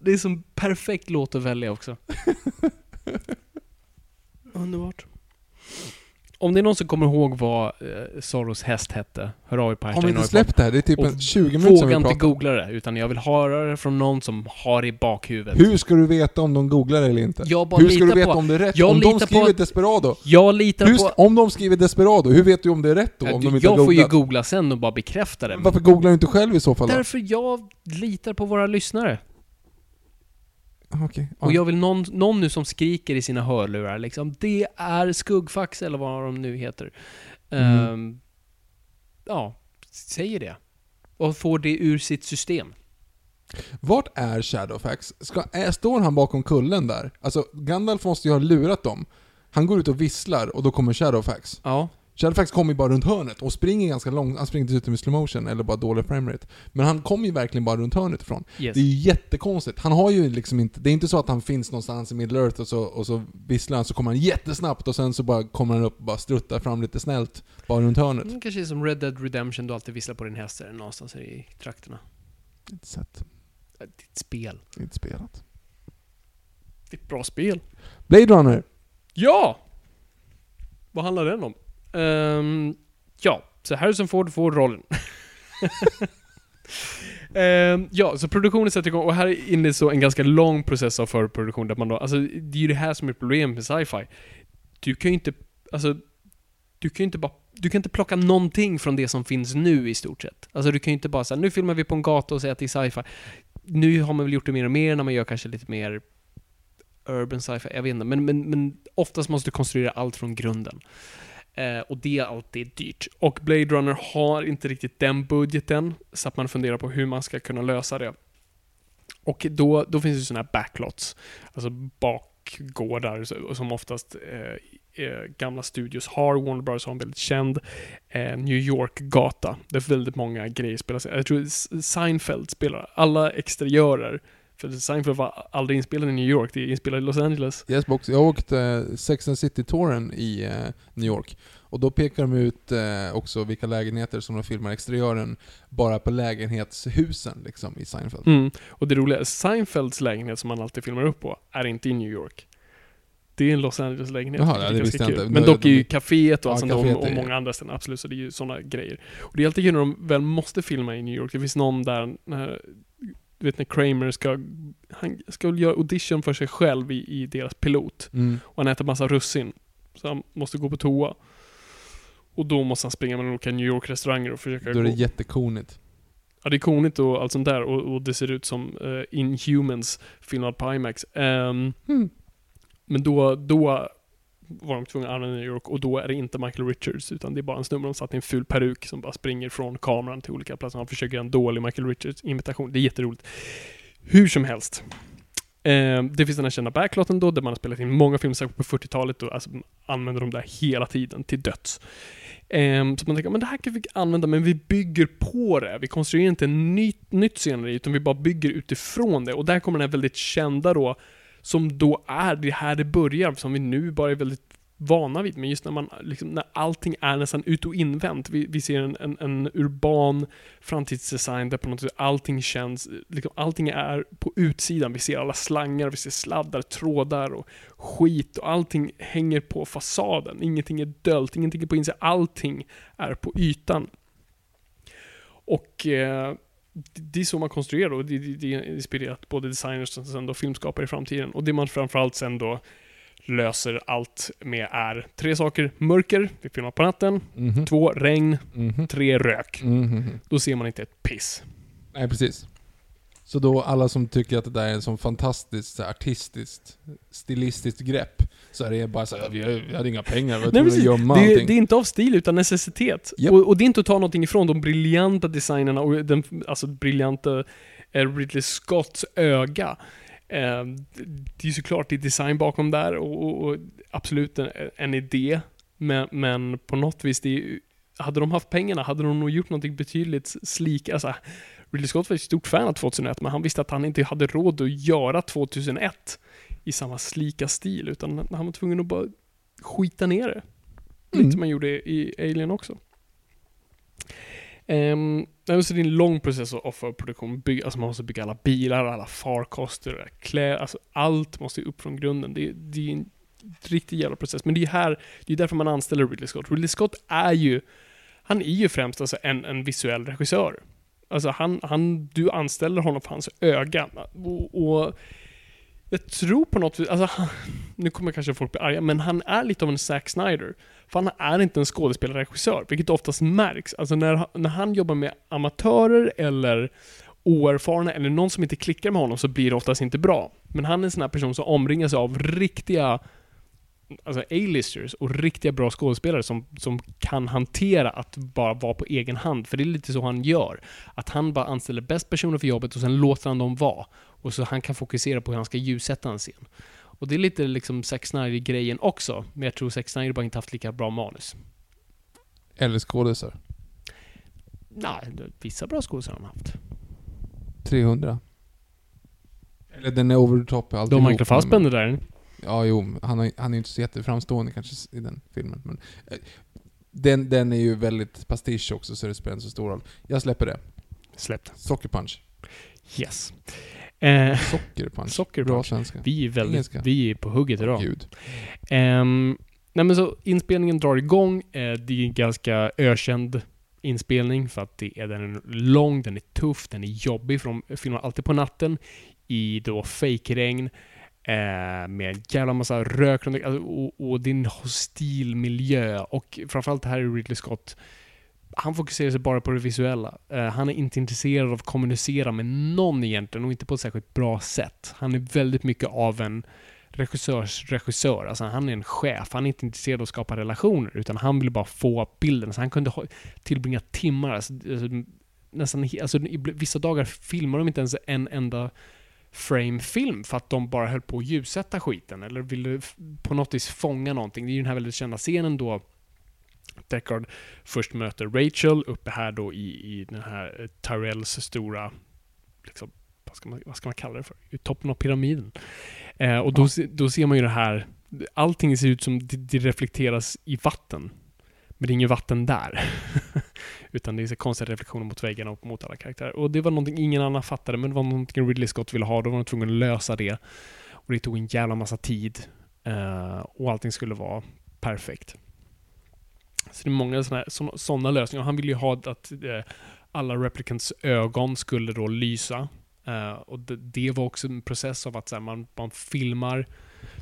Det är som perfekt låt att välja också. Underbart. Om det är någon som kommer ihåg vad eh, Soros häst hette, hör av er på Har vi inte släppt det här? Det är typ en 20 minuter som vi inte pratar. googla det, utan jag vill höra det från någon som har det i bakhuvudet. Hur ska du veta om de googlar eller inte? Jag bara Hur ska du litar veta på... om det är rätt? jag om de litar på skriver att- Desperado? Jag litar Hur, på... om de skriver Desperado, hur vet du om det är rätt då? Om du- de inte jag har får ju googlat? googla sen och bara bekräfta det. Varför googlar du inte själv i så fall då? Därför jag litar på våra lyssnare. Okej. ja. Och jag vill någon, någon nu som skriker i sina hörlurar liksom, det är skuggfax eller vad de nu heter. Mm. Ehm, ja, säger det. Och får det ur sitt system. Vart är Shadowfax? Ska, är, står han bakom kullen där? Alltså, Gandalf måste ju ha lurat dem. Han går ut och visslar och då kommer Shadowfax. Ja. Shadowfax kommer ju bara runt hörnet och springer ganska långt. Han springer dessutom i slow motion eller bara dålig framerate. Men han kommer ju verkligen bara runt hörnet ifrån. Yes. Det är ju jättekonstigt. Han har ju liksom inte... Det är inte så att han finns någonstans i Middle Earth och så, och så visslar han så kommer han jättesnabbt och sen så bara kommer han upp och bara struttar fram lite snällt bara runt hörnet. Mm, kanske är som Red Dead Redemption, du alltid visslar på din häst eller någonstans i trakterna. Inte sett. Det är ett spel. Inte spelat. Det är ett bra spel. Blade Runner. Ja! Vad handlar den om? Um, ja, så Harrison Ford får rollen. um, ja, så produktionen sätter igång och här inleds så en ganska lång process av förproduktion där man då, alltså det är ju det här som är problemet med sci-fi. Du kan ju inte, alltså, du kan ju inte bara, du kan inte plocka någonting från det som finns nu i stort sett. Alltså du kan ju inte bara säga nu filmar vi på en gata och säga att det är sci-fi. Nu har man väl gjort det mer och mer när man gör kanske lite mer urban sci-fi, jag vet inte. Men, men, men oftast måste du konstruera allt från grunden. Eh, och det är alltid dyrt. Och Blade Runner har inte riktigt den budgeten, så att man funderar på hur man ska kunna lösa det. Och då, då finns det sådana här backlots, alltså bakgårdar som oftast eh, eh, gamla studios har. Warner Bros har en väldigt känd eh, New York-gata, där väldigt många grejer spelas. Jag tror Seinfeld spelar alla exteriörer för Seinfeld var aldrig inspelad i New York, det är inspelat i Los Angeles. Yes box. Jag åkte eh, Sex and City-touren i eh, New York. Och då pekar de ut eh, också vilka lägenheter som de filmar exteriören bara på lägenhetshusen liksom i Seinfeld. Mm. Och det roliga är, Seinfelds lägenhet som man alltid filmar upp på, är inte i New York. Det är en Los Angeles-lägenhet. Jaha, det visste jag inte. Men dock är ju kaféet och, Ja, sånt kaféet och, och många andra ställen, absolut. Så det är ju sådana grejer. Och det är alltid kul när de väl måste filma i New York. Det finns någon där, när, du vet när Kramer ska, han ska väl göra audition för sig själv i, i deras pilot. Mm. Och han äter massa russin. Så han måste gå på toa. Och då måste han springa mellan olika New York-restauranger och försöka Då är det gå. jättekonigt. Ja, det är konigt och allt sånt där och, och det ser ut som eh, Inhumans filmad på IMAX. Ehm, Men då, då var de tvungna att använda New York och då är det inte Michael Richards utan det är bara en snubbe som satt i en ful peruk som bara springer från kameran till olika platser. Han försöker göra en dålig Michael Richards-imitation. Det är jätteroligt. Hur som helst. Eh, det finns den här kända backlotten då, där man har spelat in många filmer, särskilt på 40-talet, och alltså, använder de där hela tiden till döds. Eh, så man tänker, men det här kan vi använda, men vi bygger på det. Vi konstruerar inte en nytt, nytt scenario, utan vi bara bygger utifrån det. Och där kommer den här väldigt kända då, som då är det här det börjar, som vi nu bara är väldigt vana vid. Men just när man, liksom, när allting är nästan ut och invänt. Vi, vi ser en, en, en urban framtidsdesign där på något sätt allting känns, liksom, allting är på utsidan. Vi ser alla slangar, vi ser sladdar, trådar och skit och allting hänger på fasaden. Ingenting är dölt, ingenting är på insidan. Allting är på ytan. Och eh, det- är så man konstruerar och det, det, det är inspirerat både designers och sen då filmskapare i framtiden. Och det man framförallt sen då löser allt med är tre saker. Mörker, vi filmar på natten. Mhm. Två, regn. Mhm. Tre, rök. Mhm. Då ser man inte ett piss. Nej, precis. Så då alla som tycker att det där är en sån fantastiskt så artistiskt, stilistiskt grepp, så är det bara så här, vi, vi hade inga pengar, vi var tvungna att gömma det, är- allting. det är inte av stil utan necessitet. Japp. Och, och det är inte att ta någonting ifrån de briljanta designerna och den alltså, briljanta eh, Ridley Scotts öga. Eh, det är såklart det är design bakom där och, och, och absolut en, en idé. Men, men på något vis, är, hade de haft pengarna hade de nog gjort någonting betydligt slik. Alltså, Ridley Scott var ett stort fan av 2001, men han visste att han inte hade råd att göra 2001 i samma slika stil, utan han var tvungen att bara skita ner det. Lite Mm. som man gjorde i Alien också. Um, så det är en lång process av för produktion. Bygga, alltså man måste bygga alla bilar, alla farkoster, kläder, alltså allt måste upp från grunden. Det, det är en riktig jävla process. Men det är här, det är därför man anställer Ridley Scott. Ridley Scott är ju, han är ju främst alltså en, en visuell regissör. Alltså han, han, du anställer honom för hans öga. Och, och jag tror på något vis, alltså nu kommer kanske folk bli arga, men han är lite av en Zack Snyder. För han är inte en skådespelarregissör, vilket oftast märks. Alltså när, när han jobbar med amatörer eller oerfarna eller någon som inte klickar med honom så blir det oftast inte bra. Men han är en sån här person som omringar sig av riktiga alltså A-listers och riktiga bra skådespelare som, som kan hantera att bara vara på egen hand. För det är lite så han gör. Att han bara anställer bäst personer för jobbet och sen låter han dem vara. Och så han kan fokusera på hur han ska ljussätta en scen. Och det är lite liksom Zack Snyder-grejen också. Men jag tror Zack Snyder bara inte haft lika bra manus. Eller skådisar. Nej, vissa bra skådespelare har han haft. 300. Eller den är over the top Då alltihop, Michael Fassbender där. Ja, jo, han, har, han är ju inte så jätteframstående kanske i den filmen. Men, eh, den, den är ju väldigt pastisch också, så det spelar inte så stor roll. Jag släpper det. Släppt. Sockerpunch. Yes. Eh, Sockerpunch. Sockerpunch. Bra svenska. vi är väldigt, Engelska. vi är på hugget idag. Gud. Ehm, nej men så inspelningen drar igång. Eh, det är en ganska ökänd inspelning för att det är, den är lång, den är tuff, den är jobbig för de filmar alltid på natten i då fake-regn eh, med en jävla massa rök runt- alltså, och, och en hostil miljö och framförallt här är Ridley Scott han fokuserar sig bara på det visuella. Uh, han är inte intresserad av att kommunicera med någon egentligen och inte på ett särskilt bra sätt. Han är väldigt mycket av en regissörs regissör. Alltså han är en chef. Han är inte intresserad av att skapa relationer utan han vill bara få bilden. Så han kunde ha, tillbringa timmar, alltså, alltså, nästan, alltså, i vissa dagar filmar de inte ens en enda frame film för att de bara höll på att ljussätta skiten eller ville på något vis fånga någonting. Det är ju den här väldigt kända scenen då Deckard först möter Rachel uppe här då i, i den här eh, Tyrells stora, liksom, vad, ska man, vad ska man kalla det för? I toppen av pyramiden. Eh, och då, Ja. då ser man ju det här, allting ser ut som det, det reflekteras i vatten. Men det är inget vatten där. Utan det är så konstiga reflektioner mot väggarna och mot alla karaktärer. Och det var någonting ingen annan fattade, men det var någonting Ridley Scott ville ha. Då var de tvungna att lösa det. Och det tog en jävla massa tid. Eh, och allting skulle vara perfekt. Så det är många sådana, lösningar. Han ville ju ha att eh, alla replicants ögon skulle då lysa Eh, och det, det var också en process av att så här, man, man filmar,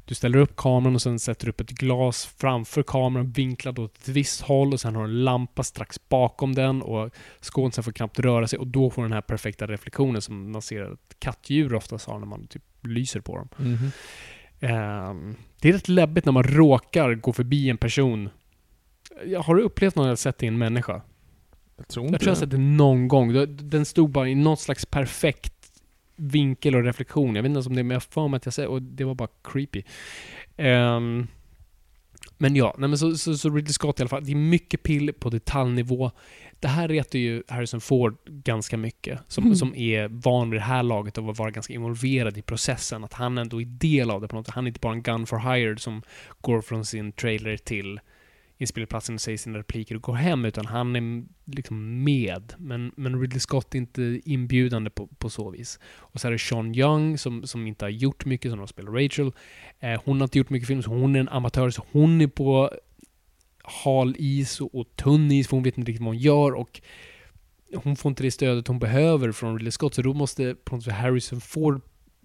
du ställer upp kameran och sen sätter du upp ett glas framför kameran vinklad åt ett visst håll och sen har du en lampa strax bakom den och skådisen får knappt röra sig och då får den här perfekta reflektionen som man ser att kattdjur oftast har när man typ lyser på dem. Mhm. Ehm, det är rätt läbbigt när man råkar gå förbi en person. Har du upplevt någon jag sett i en människa? Jag tror inte Jag tror jag har sett det någon gång. Den stod bara i något slags perfekt vinkel och reflektion. Jag vet inte ens om det är, men jag för mig att jag säger och det var bara creepy. Ehm, men ja, nej men så, så, så Ridley Scott i alla fall. Det är mycket pill på detaljnivå. Det här retar ju Harrison Ford ganska mycket. Som, Mm. som är van vid det här laget av att vara ganska involverad i processen. Att han ändå är del av det på något sätt. Han är inte bara en gun for hired som går från sin trailer till inspelningsplatsen och säger sina repliker och går hem, utan han är liksom med. Men, men Ridley Scott är inte inbjudande på, på så vis. Och så är det Sean Young som, som inte har gjort mycket, som har spelat Rachel. Eh, hon har inte gjort mycket film, så hon är en amatör, så hon är på hal is och, och tunn is, för hon vet inte riktigt vad hon gör och hon får inte det stödet hon behöver från Ridley Scott, så då måste på något sätt Harrison Ford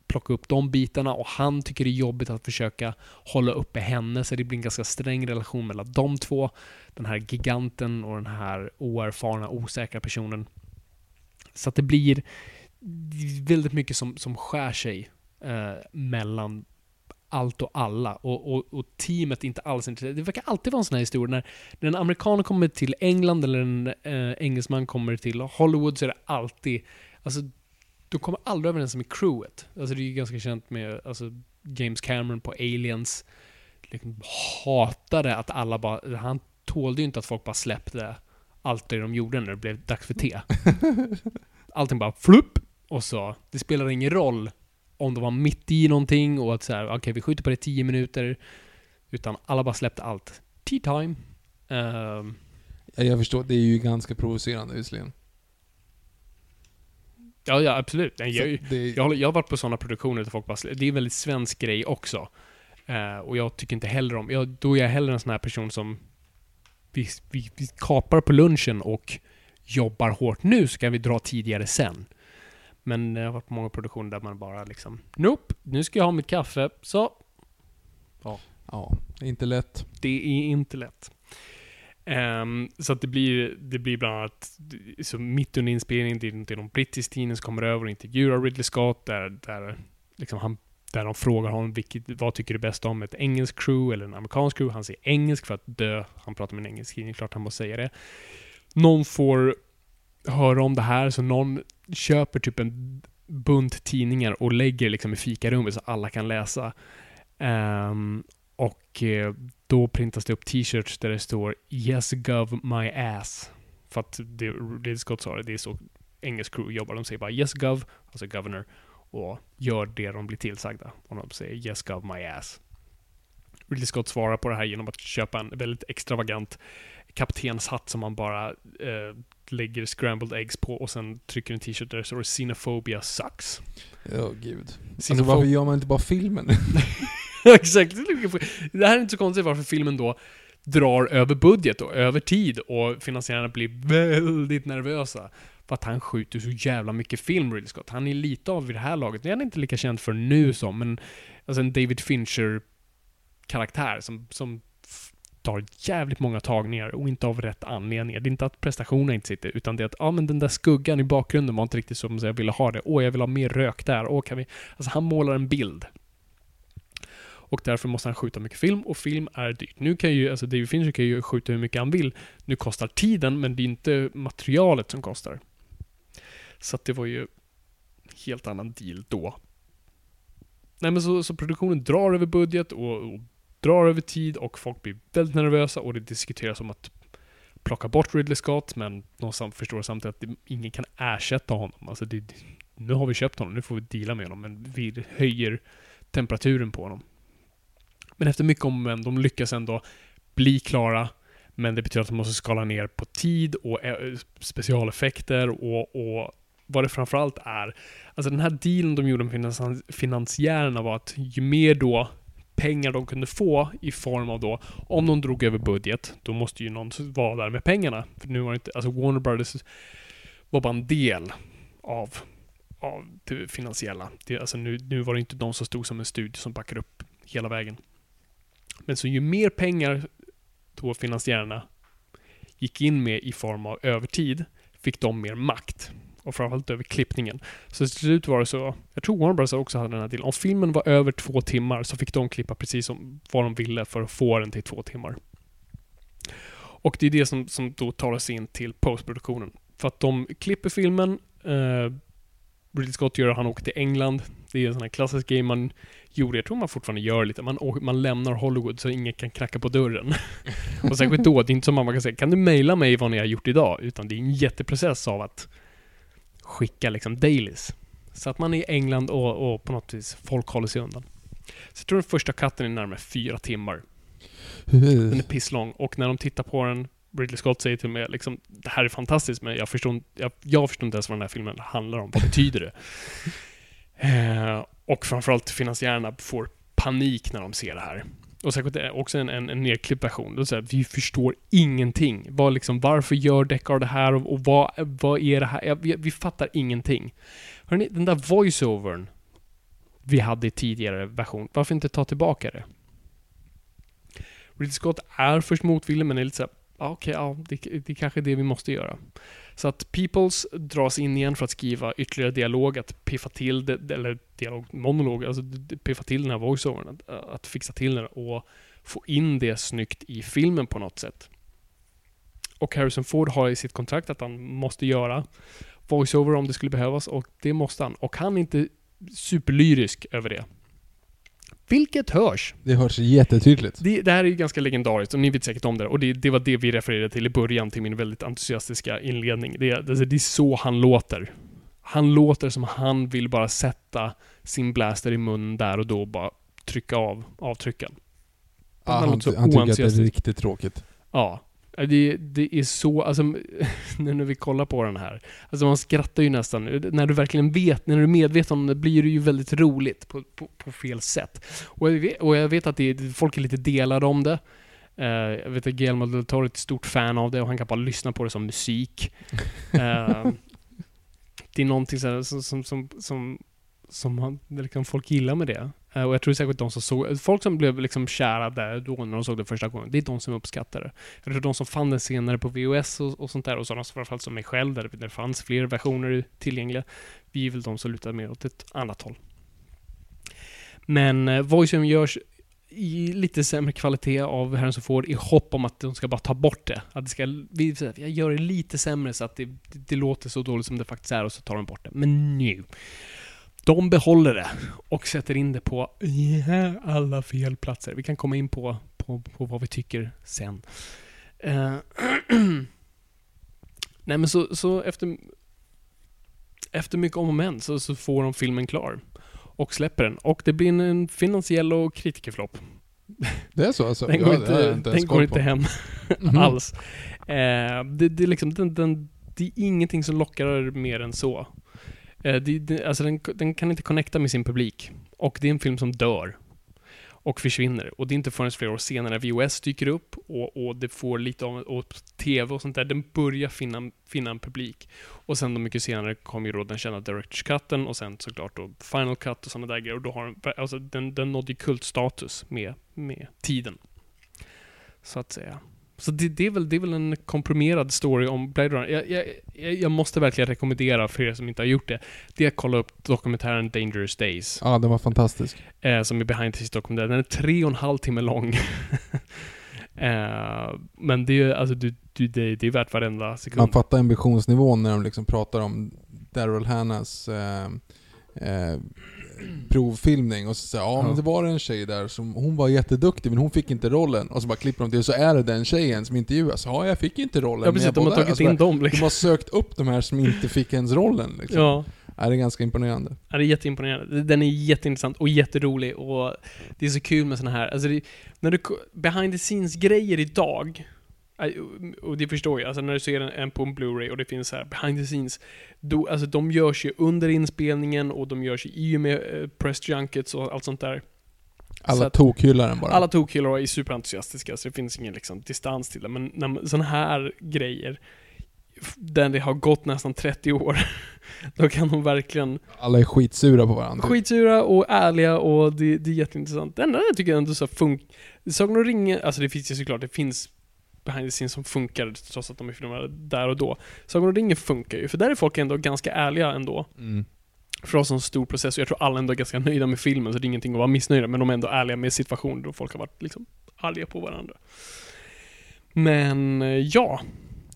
plocka upp de bitarna och han tycker det är jobbigt att försöka hålla uppe henne, så det blir en ganska sträng relation mellan de två. Den här giganten och den här oerfarna, osäkra personen. Så att det blir väldigt mycket som, som skär sig eh, mellan allt och alla. Och, och, och teamet är inte alls intresserat. Det verkar alltid vara en sån här historia när, när en amerikan kommer till England eller en eh, engelsman kommer till Hollywood så är det alltid, alltså de kommer aldrig överens med crewet. Alltså det är ju ganska känt med alltså, James Cameron på Aliens. Liksom hatade att alla bara, han tålde ju inte att folk bara släppte allt det de gjorde när det blev dags för te. Allting bara flupp! Och så, det spelar ingen roll om de var mitt i någonting och att så här, okej vi skjuter på det 10 minuter. Utan alla bara släppte allt. Tea time. Ja, jag förstår, det är ju ganska provocerande visserligen. Ja, ja absolut. Nej, Jag, det, Jag, jag har varit på sådana produktioner där folk bara Det är en väldigt svensk grej också. Eh, och jag tycker inte heller om... Jag, då är jag hellre en sån här person som... Vi, vi, vi kapar på lunchen och jobbar hårt nu så kan vi dra tidigare sen. Men jag har varit på många produktioner där man bara liksom... Nope, nu ska jag ha mitt kaffe. Så, ja, inte lätt. det är inte lätt. Um, så att det blir, det blir bland annat, så mitt under inspelningen, det är, det är någon brittisk tidning som kommer över och intervjuar Ridley Scott, där, där, liksom han, där de frågar honom vilket, vad tycker du bäst om, ett engelskt crew eller en amerikansk crew? Han säger engelsk för att dö. Han pratar med en engelsk tidning, klart han måste säga det. Någon får höra om det här, så någon köper typ en bunt tidningar och lägger liksom i fikarummet så alla kan läsa. Um, och eh, då printas det upp t-shirts där det står Yes gov my ass. För att det, Ridley Scott sa det, det är så engelsk crew jobbar. De säger bara Yes gov, alltså governor, och gör det de blir tillsagda. Och de säger Yes gov my ass. Ridley Scott svarar på det här genom att köpa en väldigt extravagant kaptenshatt som man bara eh, lägger scrambled eggs på och sen trycker en t-shirt där det står Xenophobia sucks. Ja, gud. Alltså Xenophob- varför gör man inte bara filmen? Exakt. Det här är inte så konstigt varför filmen då drar över budget och över tid och finansiärerna blir väldigt nervösa. För att han skjuter så jävla mycket film, Ridley Scott. Han är lite av vid det här laget. Det är han inte lika känd för nu som, men alltså en David Fincher-karaktär som, som tar jävligt många tagningar och inte av rätt anledningar. Det är inte att prestationen inte sitter, utan det är att ja, men den där skuggan i bakgrunden var inte riktigt som jag ville ha det. Åh, jag vill ha mer rök där. Åh, kan vi... Alltså, han målar en bild. Och därför måste han skjuta mycket film och film är dyrt. Nu kan ju, alltså David Fincher kan ju skjuta hur mycket han vill. Nu kostar tiden, men det är inte materialet som kostar. Så att det var ju helt annan deal då. Nej men så, så produktionen drar över budget och, och drar över tid och folk blir väldigt nervösa och det diskuteras om att plocka bort Ridley Scott men de förstår samtidigt att det, ingen kan ersätta honom. Alltså det, nu har vi köpt honom, nu får vi deala med honom men vi höjer temperaturen på honom. Men efter mycket om och men, de lyckas ändå bli klara. Men det betyder att de måste skala ner på tid och eh, specialeffekter och, och vad det framförallt är. Alltså den här dealen de gjorde med finans- finansiärerna var att ju mer då pengar de kunde få i form av då, om de drog över budget, då måste ju någon vara där med pengarna. För nu var det inte, alltså Warner Brothers var bara en del av av det finansiella. Det, alltså nu, nu var det inte de som stod som en studio som backade upp hela vägen. Men så ju mer pengar då finansiärerna gick in med i form av övertid, fick de mer makt. Och framförallt över klippningen. Så till slut var det så, jag tror Warner Bros också hade den här delen, Om filmen var över två timmar så fick de klippa precis som vad de ville för att få den till två timmar. Och det är det som, som då tar oss in till postproduktionen. För att de klipper filmen, eh, Ridley Scott gör, han åker till England. Det är en sån här klassisk grej man gjorde, jag tror man fortfarande gör lite. Man, man lämnar Hollywood så ingen kan knacka på dörren. och särskilt då, det är inte som man kan säga, kan du mejla mig vad ni har gjort idag? Utan det är en jätteprocess av att skicka liksom dailies. Så att man är i England och, och på något vis, folk håller sig undan. Så jag tror den första katten är närmare fyra timmar. Den är pisslång och när de tittar på den, Ridley Scott säger till mig liksom, det här är fantastiskt men jag förstår, inte- jag, jag förstår inte ens vad den här filmen handlar om. Vad betyder det? eh, och framförallt finansiärerna får panik när de ser det här. Och säkert också en, en, en nedklippt version. Det säger vi förstår ingenting. Var liksom, varför gör Deckard det här och, och vad, vad är det här? Ja, vi, vi fattar ingenting. Hörrni, den där voiceovern vi hade i tidigare version, varför inte ta tillbaka det? Ridley Scott är först motvillig, men är lite såhär, ja, ah, okej, ja, det, det är kanske är det vi måste göra. Så att Peoples dras in igen för att skriva ytterligare dialog, att piffa till det, eller dialog, monolog, alltså piffa till den här voiceovern, att, eh, att fixa till den och få in det snyggt i filmen på något sätt. Och Harrison Ford har i sitt kontrakt att han måste göra voiceover om det skulle behövas och det måste han. Och han är inte superlyrisk över det. Vilket hörs. Det hörs jättetydligt. Det, det här är ju ganska legendariskt och ni vet säkert om det. Och det, det var det vi refererade till i början till min väldigt entusiastiska inledning. Det, det, det är så han låter. Han låter som han vill bara sätta sin blaster i munnen där och då och bara trycka av avtrycken. Ja, Han han, låter så han tycker att det är riktigt tråkigt. Ja. Det, det är så, alltså nu när vi kollar på den här. Alltså man skrattar ju nästan. När du verkligen vet, när du är medveten om det blir det ju väldigt roligt på, på, på fel sätt. Och jag vet, och jag vet att är- folk är lite delade om det. Eh, jag vet att Guillermo del Toro är ett stort fan av det och han kan bara lyssna på det som musik. Eh, det är någonting så här, som, som, som, som, som han, liksom folk gillar med det. Eh, och jag tror säkert de som såg, folk som blev liksom kära där då när de såg det första gången, det är de som uppskattar det. Jag tror de som fann den senare på VHS och, och sånt där, och sådana som framförallt som mig själv, där det, fanns fler versioner tillgängliga, vi är väl de som lutar mer åt ett annat håll. Men eh, voiceover görs i lite sämre kvalitet av Harrison Ford i hopp om att de ska bara ta bort det. Att det ska, vi, jag gör det lite sämre så att det, det, det låter så dåligt som det faktiskt är och så tar de bort det. Men nu. De behåller det och sätter in det på alla fel platser. Vi kan komma in på, på, på vad vi tycker sen. Eh, Nej men så, så efter, efter mycket om och men så, så får de filmen klar. Och släpper den. Och det blir en, en finansiell och kritikerflopp. Det är så alltså? Den går Ja, inte, den går inte hem Mhm. alls. Eh, det, det, är liksom, den, den, det är ingenting som lockar mer än så. Eh, det, det, alltså den, den kan inte connecta med sin publik. Och det är en film som dör. Och försvinner. Och det är inte förrän flera år senare VOS dyker upp och, och det får lite av och TV och sånt där. Den börjar finna, finna en publik. Och sen då mycket senare kom ju då den kända Directors Cutten och sen såklart då Final Cut och sådana där grejer. Och då har den, alltså den, den nådde ju kultstatus med, med tiden. Så att säga. Så det, det, är väl, det är väl en komprimerad story om Blade Runner. Jag, jag, jag, måste verkligen rekommendera för er som inte har gjort det, det är att kolla upp dokumentären Dangerous Days. Ja, den var fantastisk. Eh, som är behind the scenes dokumentär. Den är tre och en halv timme lång. eh, men det är alltså, du, du, det, det är värt varenda sekund. Man fattar ambitionsnivån när de liksom pratar om Daryl Hannas eh, eh, provfilmning och så säger ja men Ja. det var en tjej där som, hon var jätteduktig men hon fick inte rollen. Och så bara klipper de till så är det den tjejen som intervjuas. Ja, jag fick inte rollen. ja, men precis. jag De har tagit Alltså, in dem De liksom. har sökt upp de här som inte fick ens rollen liksom. Ja. Ja, det är ganska imponerande. Ja, det är jätteimponerande. Den är jätteintressant och jätterolig och det är så kul med såna här, alltså det, när du, behind the scenes-grejer idag, och det förstår jag, alltså när du ser en, en på en Blu-ray och det finns så här behind the scenes, då, alltså de görs ju under inspelningen och de görs ju i och med eh, press junkets och allt sånt där. Så Alla att- tokhyllar den bara. Alla tokhyllar är superentusiastiska, så det finns ingen liksom, distans till det. Men när sådana här grejer, där det har gått nästan 30 år, då kan de verkligen Alla är skitsura på varandra. skitsura och ärliga och det, det är jätteintressant. Det enda jag tycker ändå så funkar, Sagan om ringen, alltså det finns ju såklart, det finns behind the scenes som funkar trots att de är filmade där och då. Sagan om ringen funkar ju, för där är folk ändå ganska ärliga ändå. Mm. För oss en stor process och jag tror alla ändå är ganska nöjda med filmen så det är ingenting att vara missnöjda men de är ändå ärliga med situationer då folk har varit liksom arga på varandra. Men eh, ja,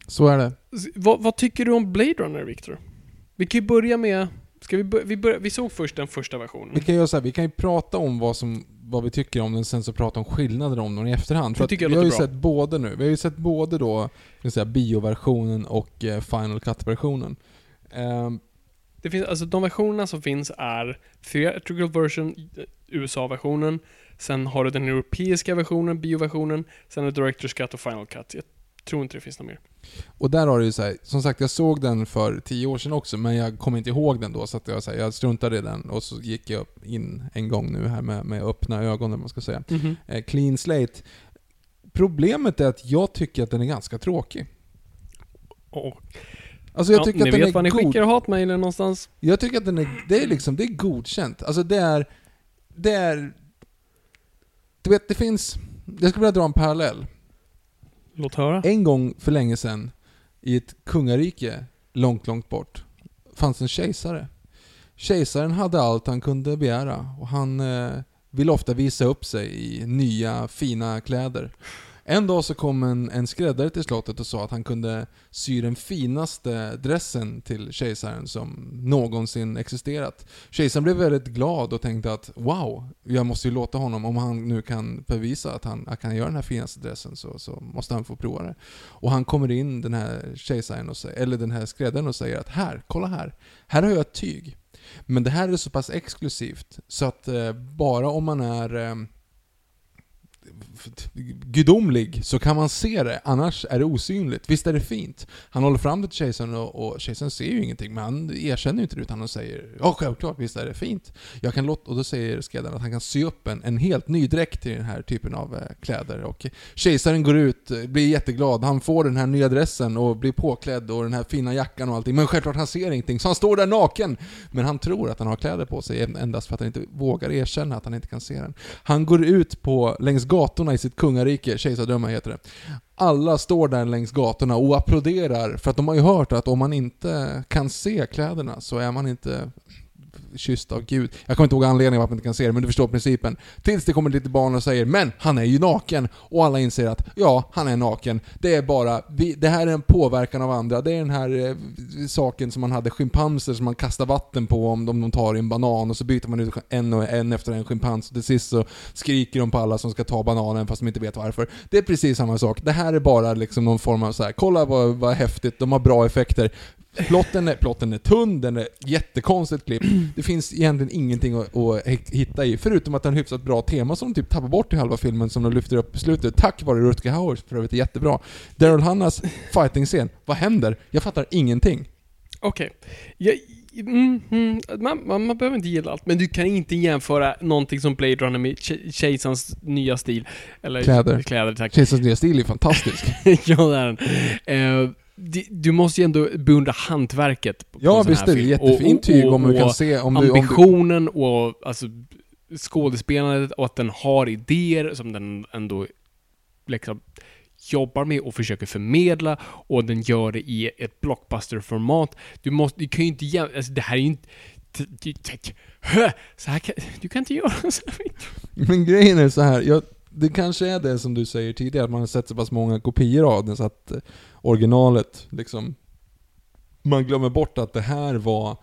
Så är det. Vad, vad tycker du om Blade Runner, Victor? Vi kan ju börja med... Ska vi, bör, vi, börja, vi såg först den första versionen. Vi kan göra så här, vi kan ju prata om vad, som, vad vi tycker om den, sen så prata om skillnader om den i efterhand. Det För vi har ju bra. sett både nu. Vi har ju sett både då, säga, bioversionen och eh, Final Cut-versionen. Ehm, Det finns, alltså de versionerna som finns är theatrical version, eh, USA-versionen, sen har du den europeiska versionen, bioversionen, sen är Director's Cut och Final Cut. Jag tror inte det finns något mer. och där har du ju så här, som sagt jag såg den för tio år sedan också, men jag kommer inte ihåg den då, så att jag, så här, jag struntade i den. Och så gick jag in en gång nu här med, med öppna ögon, vad man ska säga. Eh, clean slate. Problemet är att jag tycker att den är ganska tråkig. Och, Alltså jag ja, tycker ni att den vet är var ni god. skickar hatmejlen någonstans. Jag tycker att den är, det är liksom, det är godkänt. Alltså det är, det är... Du vet, det finns... Jag skulle vilja dra en parallell. Låt höra. En gång för länge sedan, i ett kungarike långt, långt bort, fanns en kejsare. Kejsaren hade allt han kunde begära och han eh, ville ofta visa upp sig i nya, fina kläder. En dag så kom en, en skräddare till slottet och sa att han kunde sy den finaste dressen till kejsaren som någonsin existerat. Kejsaren blev väldigt glad och tänkte att wow, jag måste ju låta honom, om han nu kan bevisa att han kan göra den här finaste dressen så, så måste han få prova det. Och han kommer in, den här kejsaren, och eller den här skräddaren och säger att här, kolla här. Här har jag ett tyg. Men det här är så pass exklusivt så att eh, bara om man är eh, gudomlig så kan man se det, annars är det osynligt. Visst är det fint? Han håller fram det till kejsaren och, och kejsaren ser ju ingenting, men han erkänner ju inte det utan han säger ja självklart, visst är det fint. Jag kan låta, och då säger skräddaren att han kan sy upp en, en helt ny dräkt till den här typen av eh, kläder. Och kejsaren går ut, eh, blir jätteglad, han får den här nya dressen och blir påklädd och den här fina jackan och allting. Men självklart, han ser ingenting, så han står där naken. Men han tror att han har kläder på sig endast för att han inte vågar erkänna att han inte kan se den. Han går ut på, längs gatorna i sitt kungarike, Kejsardrömmar heter det. Alla står där längs gatorna och applåderar för att de har ju hört att om man inte kan se kläderna så är man inte kysst av Gud. Jag kommer inte ihåg anledningen varför man inte kan se det, men du förstår principen. Tills det kommer lite barn och säger 'Men han är ju naken' och alla inser att ja, han är naken. Det är bara, vi, det här är en påverkan av andra. Det är den här eh, saken som man hade schimpanser som man kastar vatten på om de, de tar i en banan och så byter man ut en och en efter en schimpans och till sist så skriker de på alla som ska ta bananen fast de inte vet varför. Det är precis samma sak. Det här är bara liksom någon form av så här. kolla vad, vad häftigt, de har bra effekter. Plotten är, plotten är tunn, den är jättekonstigt klippt. Det finns egentligen ingenting att, att hitta i, förutom att den har hyfsat bra tema som de typ tappar bort i halva filmen som de lyfter upp i slutet, tack vare Rutger Hauer för övrigt är jättebra. Daryl Hannas fighting-scen, vad händer? Jag fattar ingenting. Okej. Jag- Mm, mm, man, man, man behöver inte gilla allt, men du kan inte jämföra någonting som Blade Runner med Ke- Kejsarens nya stil. Eller Kläder. Kläder, tack. Kejsarens nya stil är fantastisk. ja, det är den. Di- du måste ju ändå beundra hantverket på Ja visst är det film. jättefint tyg om du kan se, om du, om du, ambitionen och alltså skådespelandet och att den har idéer som den ändå liksom jobbar med och försöker förmedla och den gör det i ett blockbuster-format. Du måste, du kan ju inte jäm- alltså det här är ju inte... Så här kan, du kan inte göra så här. Men grejen är så här, jag, det kanske är det som du säger tidigare, att man har sett så pass många kopior av den så att originalet liksom... Man glömmer bort att det här var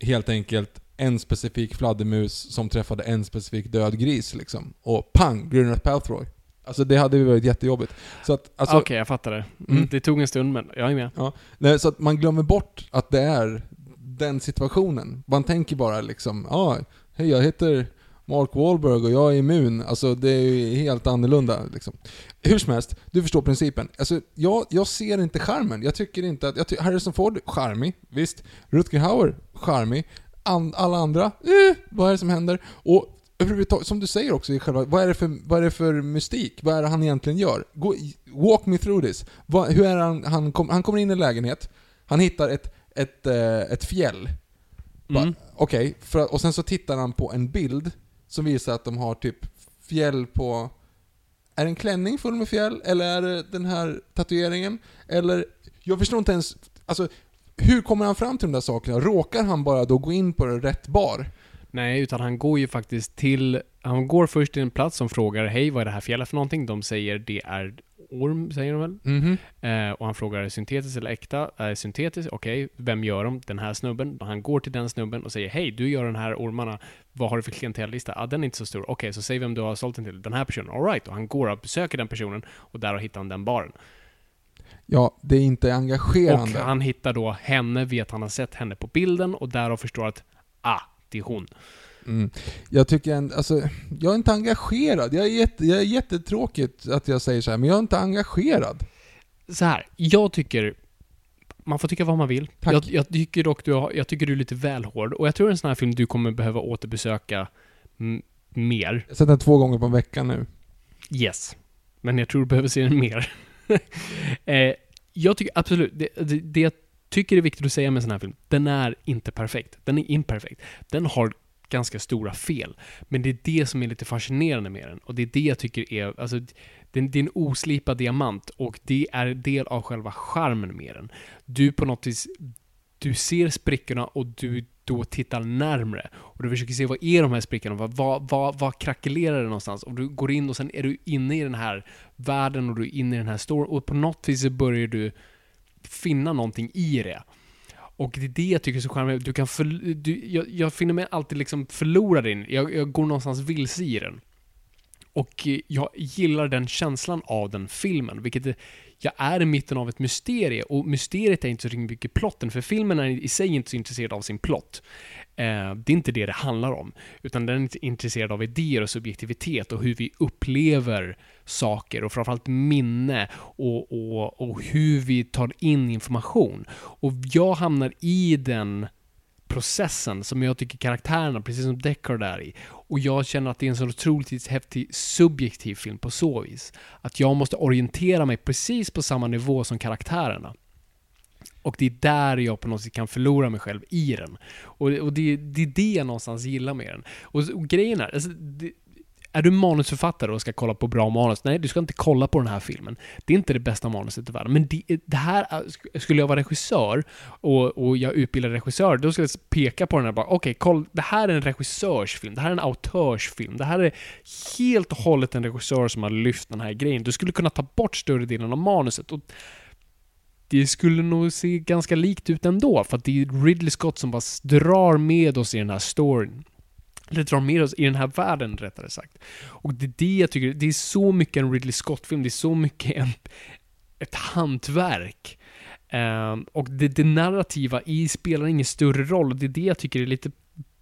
helt enkelt en specifik fladdermus som träffade en specifik död gris liksom. Och pang! Gwyneth Paltroy. Alltså det hade ju varit jättejobbigt. Så att, alltså, Okej, jag fattar det. Mm, Mm. Det tog en stund, men jag är med. Nej, så att man glömmer bort att det är den situationen. Man tänker bara liksom, ja, ah, hej jag heter Mark Wahlberg och jag är immun. Alltså det är ju helt annorlunda liksom. Hur som helst, du förstår principen. Alltså jag, jag ser inte charmen. Jag tycker inte att, jag ty- Harrison Ford, charmig, visst. Rutger Hauer, charmig. An, alla andra, eh, vad är det som händer? Och som du säger också i själva, vad är det för, vad är det för mystik? Vad är det han egentligen gör? Gå, walk me through this. Vad, hur är han, han, kom, han kommer in i en lägenhet, han hittar ett, ett, eh, ett fjäll. Mm. Okej, för- och sen så tittar han på en bild som visar att de har typ fjäll på... Är det en klänning full med fjäll? Eller är det den här tatueringen? Eller... Jag förstår inte ens... Alltså, hur kommer han fram till de där sakerna? Råkar han bara då gå in på rätt bar? Nej, utan han går ju faktiskt till... Han går först till en plats som frågar Hej, vad är det här fjället för någonting? De säger det är orm, säger de väl? Mhm. Eh, och han frågar syntetiskt eller äkta? Eh, syntetiskt, okej. Vem gör dem? Den här snubben. Han går till den snubben och säger Hej, du gör den här ormarna. Vad har du för klientellista? Ah, den är inte så stor. Okej, så säg vem du har sålt den till. Den här personen. Alright. Och han går och besöker den personen och där hittar han den baren. Ja, det är inte Och engagerande. han hittar då henne, vet han har sett henne på bilden och därav förstår att ah, det är hon. Mm. Jag tycker ändå, alltså, jag är inte engagerad. Jag är, jätte, jag är jättetråkigt att jag säger så här, men jag är inte engagerad. så här, jag tycker man får tycka vad man vill. Tack. Jag, jag, tycker dock du har, jag tycker du är lite väl hård. Och jag tror en sån här film du kommer behöva återbesöka mer. Jag har sett den två gånger på en vecka nu. Yes. Men jag tror du behöver se den mer. eh, jag tycker absolut, det, det, det jag tycker är viktigt att säga med en sån här film, den är inte perfekt. Den är imperfekt. Den har ganska stora fel. Men det är det som är lite fascinerande med den. Och det är det jag tycker är, alltså, det, är en oslipad diamant och det är del av själva charmen med den. Du på något vis, du ser sprickorna och du då tittar närmre och du försöker se vad är de här sprickorna, vad, vad, vad, vad krackelerar det någonstans? Och du går in och sen är du inne i den här världen och du är inne i den här storyn och på något vis så börjar du finna någonting i det. Och det är det jag tycker är så charmigt. Du kan för, du, jag, jag finner mig alltid liksom förlorad in. Jag, jag går någonstans vilse i den. Och eh, jag gillar den känslan av den filmen, vilket jag är i mitten av ett mysterie och mysteriet är inte så mycket plotten, för filmen är i sig inte så intresserad av sin plott. Eh, det är inte det det handlar om, utan den är intresserad av idéer och subjektivitet och hur vi upplever saker och framförallt minne och, och, och hur vi tar in information. Och jag hamnar i den processen som jag tycker karaktärerna, precis som Deckard är i. Och jag känner att det är en så otroligt häftig subjektiv film på så vis. Att jag måste orientera mig precis på samma nivå som karaktärerna. Och det är där jag på något sätt kan förlora mig själv i den. Och, och det, det är det jag någonstans gillar med den. Och, och grejen är, alltså, det, är du manusförfattare och ska kolla på bra manus? Nej, du ska inte kolla på den här filmen. Det är inte det bästa manuset i världen. Men det, det här, äh, skulle jag vara regissör och, och jag utbildar regissör, då skulle jag peka på den här bara, okej, kolla. det här är en regissörsfilm, det här är en autörsfilm, det här är helt och hållet en regissör som har lyft den här grejen. Du skulle kunna ta bort större delen av manuset och det skulle nog se ganska likt ut ändå, för att det är Ridley Scott som bara drar med oss i den här storyn. Eller drar med oss i den här världen, rättare sagt. Och det är det jag tycker, det är så mycket en Ridley Scott-film, det är så mycket en, ett hantverk. Um, och det, det narrativa i spelar ingen större roll, och det är det jag tycker är lite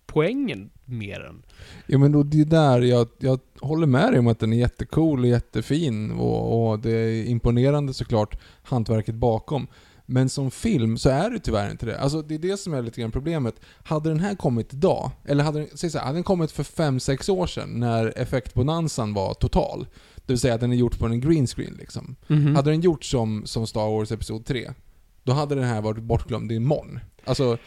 poängen med den. Ja men då, det är där jag, jag håller med dig om att den är jättecool och jättefin och, och det är imponerande såklart, hantverket bakom. Men som film så är det tyvärr inte det. Alltså det är det som är lite grann problemet. Hade den här kommit idag, eller hade den, säg så här, hade den kommit för 5-6 år sedan när effektbonanzan var total, det vill säga att den är gjort på en green screen liksom. Mhm. Hade den gjort som, som Star Wars Episod 3, då hade den här varit bortglömd imorgon. Alltså,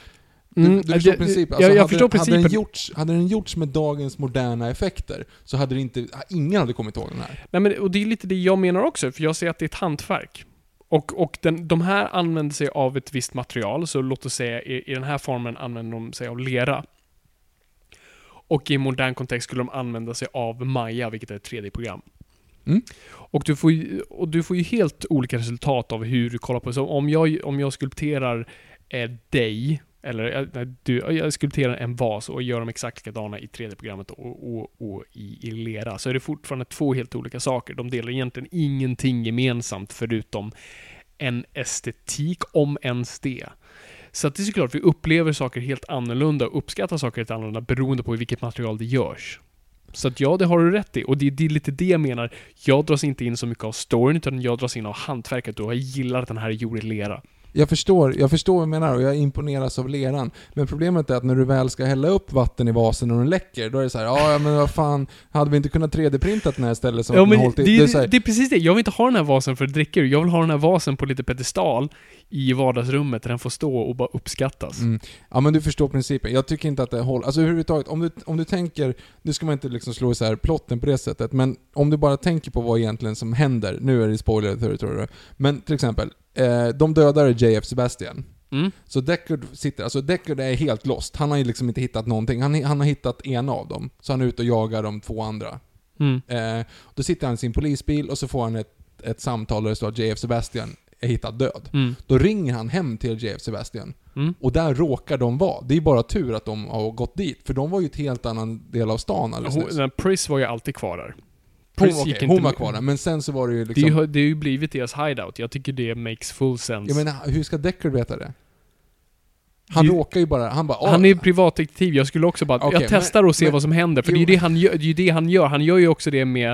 du, Mm, du förstår jag- principen? jag- Alltså, jag hade, förstår den- hade, den principen. gjorts, hade den gjorts med dagens moderna effekter så hade det inte, ingen hade kommit ihåg den här. Nej, men, och det är lite det jag menar också, för jag ser att det är ett hantverk. Och, och den, de här använder sig av ett visst material, så låt oss säga i, i den här formen använder de sig av lera. Och i modern kontext skulle de använda sig av Maya, vilket är ett 3D-program. Mm. Och, du får ju, och du får ju helt olika resultat av hur du kollar på det. Så om jag, om jag skulpterar eh, dig, eller nej, du, jag skulpterar en vas och gör dem exakt likadana i 3D-programmet och, och, och i, i lera, så är det fortfarande två helt olika saker. De delar egentligen ingenting gemensamt förutom en estetik, om ens det. Så att det är såklart, vi upplever saker helt annorlunda och uppskattar saker helt annorlunda beroende på i vilket material det görs. Så att ja, det har du rätt i. Och det, det är lite det jag menar. Jag dras inte in så mycket av storyn, utan jag dras in av hantverket och jag gillar att den här är gjord i lera. Jag förstår, jag förstår vad du menar och jag imponeras av leran. Men problemet är att när du väl ska hälla upp vatten i vasen och den läcker, då är det så här, "Ja, men vad fan, hade vi inte kunnat 3D-printat den här istället så Ja, men hållit i-" det, det är så här, det är precis det. Jag vill inte ha den här vasen för att dricka ur. Jag vill ha den här vasen på lite pedestal i vardagsrummet där den får stå och bara uppskattas. Mm. Ja men du förstår principen. Jag tycker inte att det håller. Alltså överhuvudtaget, om du, om du tänker, nu ska man inte liksom slå isär plotten på det sättet, men om du bara tänker på vad egentligen som händer, nu är det spoiler territory, men till exempel, eh, de dödar JF Sebastian. Mm. Så Deckard sitter, alltså Deckard är helt lost. Han har ju liksom inte hittat någonting. Han, han har hittat en av dem. Så han är ute och jagar de två andra. Mm. Eh, då sitter han i sin polisbil och så får han ett, ett samtal där det står att JF Sebastian är hittad död. Mm. Då ringer han hem till JF Sebastian. Mm. Och där råkar de vara. Det är bara tur att de har gått dit, för de var ju ett helt annan del av stan alldeles nyss. den Pris var ju alltid kvar där. Hon, inte hon var kvar där, men sen så var det ju Det, liksom... ju, det har ju blivit deras hideout. Jag tycker det makes full sense. Jag menar, hur ska Deckard veta det? Han Det- råkar ju bara... Han bara "Ah, han är ju privatdetektiv, jag skulle också bara... Okej, jag testar men- och ser men- vad som händer, för det är ju Jo. det han gör. Det är ju det han gör. Han gör ju också det med...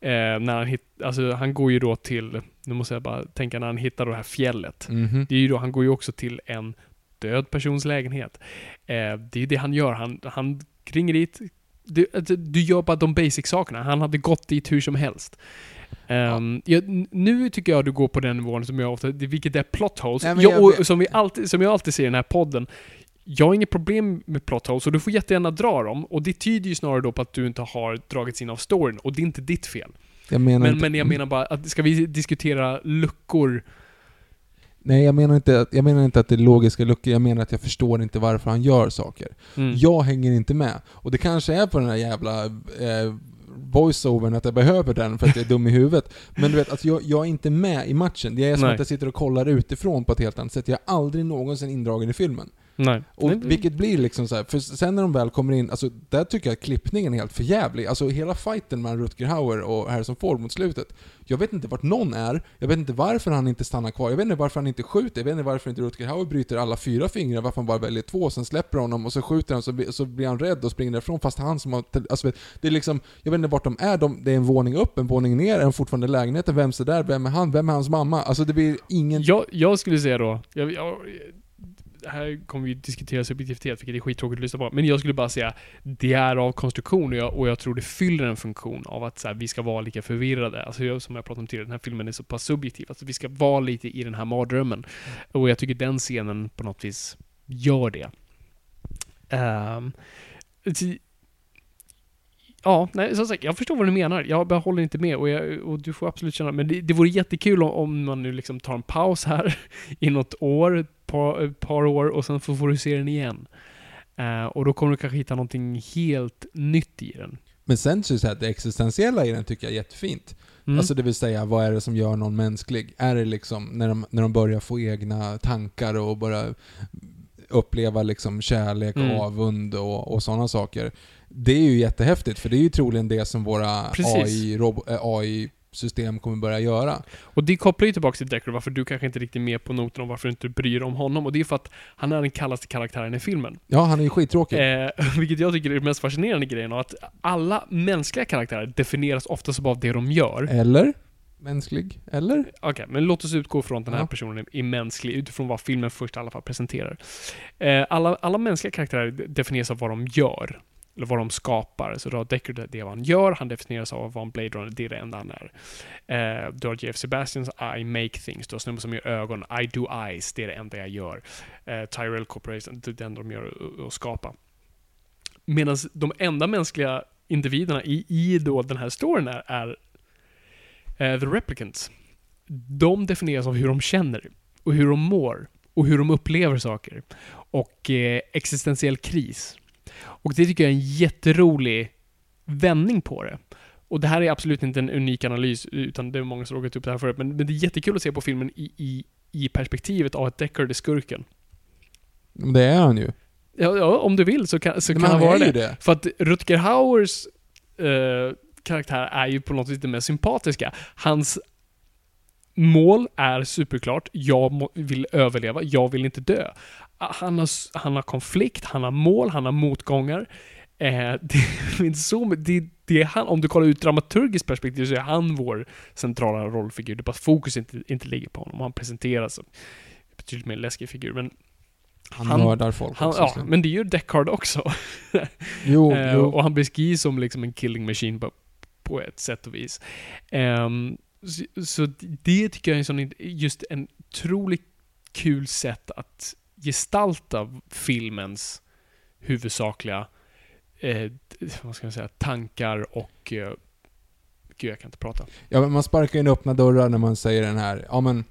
Eh, när han hitt, alltså han går ju då till... Nu måste jag bara tänka när han hittar det här fjället. Mhm. Det är ju då, han går ju också till en död persons lägenhet. Eh, det är ju det han gör. Han, han ringer dit. Du, alltså, du gör bara de basic sakerna. Han hade gått dit hur som helst. Ehm, jag, nu tycker jag du går på den nivån som jag ofta, vilket är plot holes. Nej, jag, jag som, vi alltid, som jag alltid ser i den här podden. Jag har inget problem med plot holes och du får jättegärna dra dem. Och det tyder ju snarare då på att du inte har dragits in av storyn och det är inte ditt fel. Jag Men, inte, men jag menar bara att ska vi diskutera luckor Nej, jag menar, inte att, jag menar inte att det är logiska luckor, jag menar att jag förstår inte varför han gör saker. Mm. Jag hänger inte med. Och det kanske är på den här jävla eh, voiceovern att jag behöver den för att jag är dum i huvudet. Men du vet, alltså jag, jag är inte med i matchen. Det är som Nej. att jag sitter och kollar utifrån på ett helt annat sätt. Jag är aldrig någonsin indragen i filmen. Nej. Och Nej, vilket blir liksom så här, för sen när de väl kommer in, alltså där tycker jag att klippningen är helt förjävlig. Alltså hela fighten mellan Rutger Hauer och Harrison Ford mot slutet. Jag vet inte vart någon är, jag vet inte varför han inte stannar kvar, jag vet inte varför han inte skjuter, jag vet inte varför inte Rutger Hauer bryter alla fyra fingrar, varför han bara väljer två, sen släpper honom och så skjuter han så, blir- så blir han rädd och springer därifrån fast han som har... Alltså, det är liksom, jag vet inte vart de är, de, det är en våning upp, en våning ner, är de fortfarande i lägenheten, vem är där, vem är han, vem är hans mamma? Alltså det blir ingen... Jag, jag skulle säga då, jag, jag, här kommer vi diskutera subjektivitet, vilket är skittråkigt att lyssna på. Men jag skulle bara säga, det är av konstruktion och jag, och jag tror det fyller en funktion av att så här, vi ska vara lika förvirrade. Alltså jag, som jag pratade om tidigare, den här filmen är så pass subjektiv. Alltså vi ska vara lite i den här mardrömmen. Och jag tycker den scenen på något vis gör det. T- Ja, nej, som sagt, jag förstår vad du menar. Jag håller inte med och, jag, och du får absolut känna, men det, det vore jättekul om, om man nu liksom tar en paus här i något år, par, par år och sen får, du se den igen. Eh, och då kommer du kanske hitta någonting helt nytt i den. Men sen så är det existentiella i den tycker jag är jättefint. Mm. Alltså det vill säga, vad är det som gör någon mänsklig? Är det liksom när de, när de börjar få egna tankar och börjar uppleva liksom kärlek, Mm. avund och, och sådana saker? Det är ju jättehäftigt, för det är ju troligen det som våra Precis. AI, AI-system kommer börja göra. Och det kopplar ju tillbaka till Deckard, varför du kanske inte riktigt är med på noten om varför du inte bryr dig om honom. Och det är för att han är den kallaste karaktären i filmen. Ja, han är ju skittråkig. Eh, vilket jag tycker är den mest fascinerande grejen, att alla mänskliga karaktärer definieras oftast av det de gör. Eller? Mänsklig? Eller? Okej, men låt oss utgå från att den här Ja. personen är- mänsklig utifrån vad filmen först i alla fall presenterar. Eh, alla, alla mänskliga karaktärer de- definieras av vad de gör. Eller vad de skapar. Så då har Deckard det är vad han gör, han definieras av vad en Blade Runner, det är det enda han är. Eh, du har Jeff Sebastians I make things, du har snubben som gör ögon, I do eyes, det är det enda jag gör. Eh, Tyrell Corporation, det är det enda de gör att- att skapa. Medan de enda mänskliga individerna i, i då den här storyn är, är eh, The Replicants. De definieras av hur de känner och hur de mår och hur de upplever saker. Och eh, existentiell kris. Och det tycker jag är en jätterolig vändning på det. Och det här är absolut inte en unik analys, utan det är många som råkat upp det här förut, men, men det är jättekul att se på filmen i, i, i perspektivet av att Deckard är skurken. Det är han ju. Ja, ja om du vill så kan, så Men kan han han vara det. det. För att Rutger Hauers eh, karaktär är ju på något sätt lite mer sympatiska. Hans mål är superklart. Jag vill överleva. Jag vill inte dö. Han har, han har konflikt, han har mål, han har motgångar. Eh, det så, det, det är han, om du kollar ut dramaturgiskt perspektiv så är han vår centrala rollfigur. Det är bara att fokus inte, inte ligger på honom. Han presenteras som betydligt mer läskig figur. Men Han, Han- mördar folk han, också. ja, men det gör Deckard också. jo, Eh, jo. och han beskrivs som liksom en killing machine på, på ett sätt och vis. Ehm, så, så det tycker jag är en sån, just en otroligt kul sätt att gestalta filmens huvudsakliga eh, vad ska man säga, tankar och... Eh, gud, jag kan inte prata. Ja, men man sparkar in öppna dörrar när man säger den här, ja men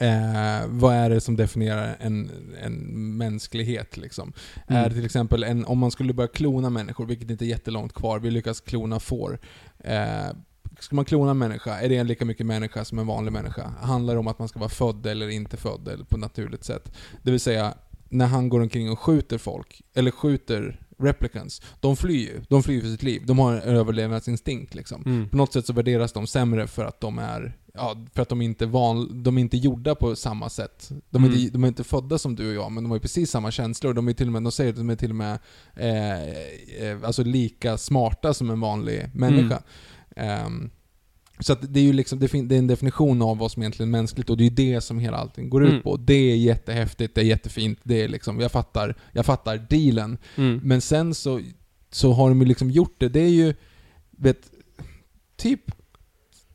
Eh, vad är det som definierar en, en mänsklighet liksom? Mm. Är det till exempel en, om man skulle börja klona människor, vilket inte är jättelångt kvar, vi lyckas klona får. Eh, ska man klona en människa, är det en lika mycket människa som en vanlig människa? Handlar det om att man ska vara född eller inte född, eller på naturligt sätt? Det vill säga, när han går omkring och skjuter folk, eller skjuter replicants, de flyr ju. De flyr för sitt liv. De har en överlevnadsinstinkt liksom. Mm. På något sätt så värderas de sämre för att de är, ja, för att de inte van, de är inte gjorda på samma sätt. De är, Mm. inte, de är inte födda som du och jag, men de har ju precis samma känslor. De är till och med, de säger att de är till och med, eh, eh, alltså lika smarta som en vanlig människa. Ehm, så det är ju liksom, det, är en definition av vad som egentligen är mänskligt och det är det som hela allting går ut Mm. på. Det är jättehäftigt, det är jättefint, det är liksom, jag fattar, jag fattar dealen. Mm. Men sen så, så har de ju liksom gjort det. Det är ju, vet, typ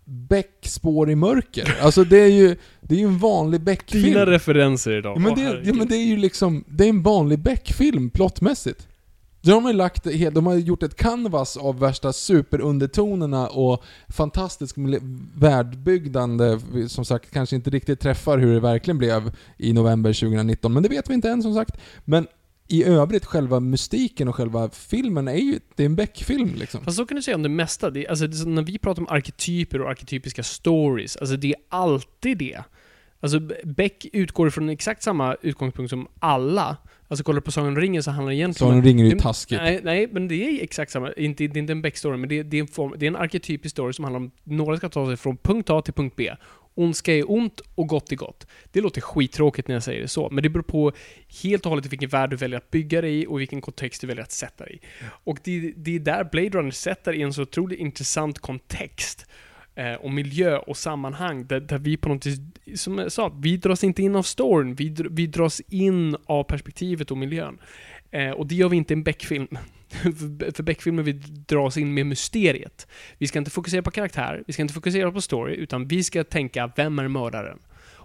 Beck-spår i mörker. Alltså det är ju, det är ju en vanlig Beck-film. Dina referenser idag. Ja men, det, ja men det är ju liksom, det är en vanlig Beck-film plottmässigt. De har, lagt, de har gjort ett canvas av värsta superundertonerna och fantastisk världbyggande, som sagt kanske inte riktigt träffar hur det verkligen blev i november 2019, men det vet vi inte än som sagt. Men i övrigt, själva mystiken och själva filmen är ju, det är en Beck-film liksom. Fast så kan du säga om det mesta. Det, alltså, det, när vi pratar om arketyper och arketypiska stories, alltså det är alltid det. Alltså Beck utgår från exakt samma utgångspunkt som alla. Alltså kollar du på Sagan om ringen så handlar det egentligen Sagan om ringen är ju taskigt. Nej, nej, men det är exakt samma. Inte, det är inte en Beck-story, men det är, det, är en form, det är en arketypisk story som handlar om några ska ta sig från punkt A till punkt B. Ondska är ont och gott är gott. Det låter skittråkigt när jag säger det så, men det beror på helt och hållet vilken värld du väljer att bygga det i och vilken kontext du väljer att sätta det i. Och det, det är där Blade Runner sätter i en så otroligt intressant kontext eh, och miljö och sammanhang där, där vi på något vis, som jag sa, vi dras inte in av storyn, vi, vi dras in av perspektivet och miljön. Eh, och det gör vi inte i en Beck-film. för Beck-filmer vi dras in med mysteriet. Vi ska inte fokusera på karaktär, vi ska inte fokusera på story, utan vi ska tänka, vem är mördaren?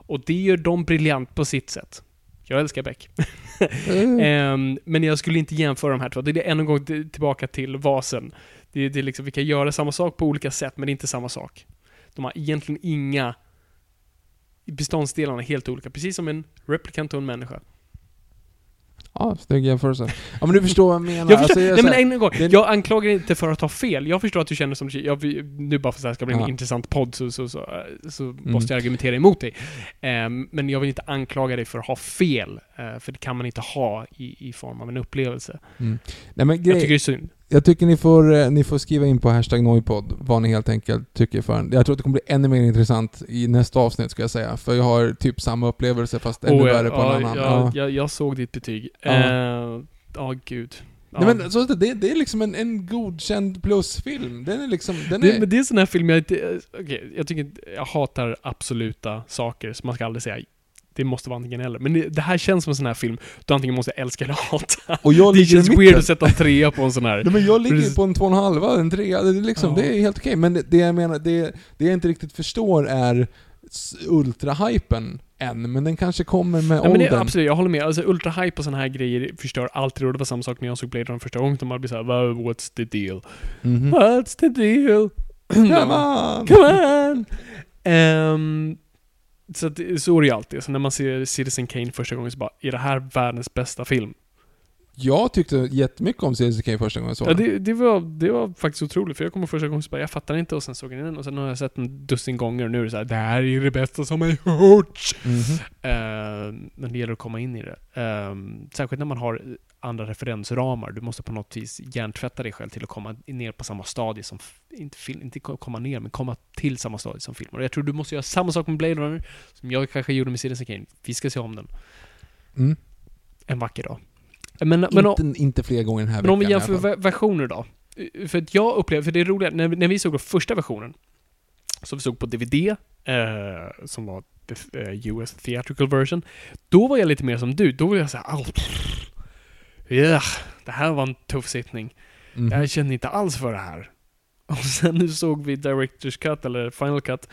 Och det gör de briljant på sitt sätt. Jag älskar Beck. Mm. Ehm, men jag skulle inte jämföra de här två. Det är en gång tillbaka till vasen. Det, det är liksom, vi kan göra samma sak på olika sätt, men det är inte samma sak. De har egentligen inga... Beståndsdelarna är helt olika, precis som en replikant och en människa. Ja, snygg jämförelse. Ja men du förstår vad jag menar. Jag förstår, Alltså, jag nej men så här- en gång, det- jag anklagar inte för att ha fel. Jag förstår att du känner som jag, Nu bara för att det här ska bli en Ja. intressant podd så, så, så, så Mm. måste jag argumentera emot dig. Ehm, men jag vill inte anklaga dig för att ha fel. eh, för det kan man inte ha i, i form av en upplevelse. Mm. Nej men Jag tycker det grej, är synd. Jag tycker ni får, eh, ni får skriva in på hashtag Noipod vad ni helt enkelt tycker för Jag tror att det kommer bli ännu mer intressant i nästa avsnitt ska jag säga. För jag har typ samma upplevelse fast ännu Oh, ja, värre på ja, en annan. Jag, Ja. jag, jag såg ditt betyg. Ja. Ja, ja gud. Ja. Nej men så det, det är liksom en, en godkänd plusfilm. Den är liksom, den det, är... men det är en sån här film jag inte... Okej, jag tycker Jag hatar absoluta saker, så man ska aldrig säga det måste vara antingen eller. Men det, det här känns som en sån här film du antingen måste älska eller hata. och jag Det känns weird att sätta en trea på en sån här. Nej, men jag ligger på en två och en halva, en trea, det är, liksom, Ja. det är helt okej. Men det, det jag menar, det, det jag inte riktigt förstår är ultrahypen än, men den kanske kommer med men åldern. absolut, jag håller med. Alltså, ultra-hype och såna här grejer förstör alltid. Och det var samma sak när jag såg Blade Runner första gången. De bara blir såhär, "Wow, what's the deal? Mhm. What's the deal? Come on! Come on! Ehm, så, att, det- så är det ju alltid. Så när man ser Citizen Kane första gången så bara, är det här världens bästa film? Jag tyckte jättemycket om Citizen Kane första gången jag såg Ja, det, det, var, det var faktiskt otroligt, för jag kommer första gången så bara, jag fattar inte och sen såg jag den och sen har jag sett den dussin gånger och nu är det så här, det här är det bästa som har gjorts! Mhm. Ehm, men det gäller att komma in i det. Ehm, särskilt när man har andra referensramar. Du måste på något vis hjärntvätta dig själv till att komma ner på samma stadie som... Inte, inte ko- komma ner, men komma till samma stadie som filmer. Och jag tror du måste göra samma sak med Blade Runner, som jag kanske gjorde med Citizen Kane. Vi ska se om den Mm. en vacker dag. Men, men, om- inte, inte fler gånger den här men om vi veckan jämför versioner då. För att jag upplever, för det är roligt, när, vi- när vi såg den första versionen, som vi såg på DVD, eh, som var the eh, US theatrical version. Då var jag lite mer som du. Då var jag såhär, oh, yeah, det här var en tuff sittning. Mhm. Jag känner inte alls för det här. Och sen nu såg vi Director's Cut, eller Final Cut.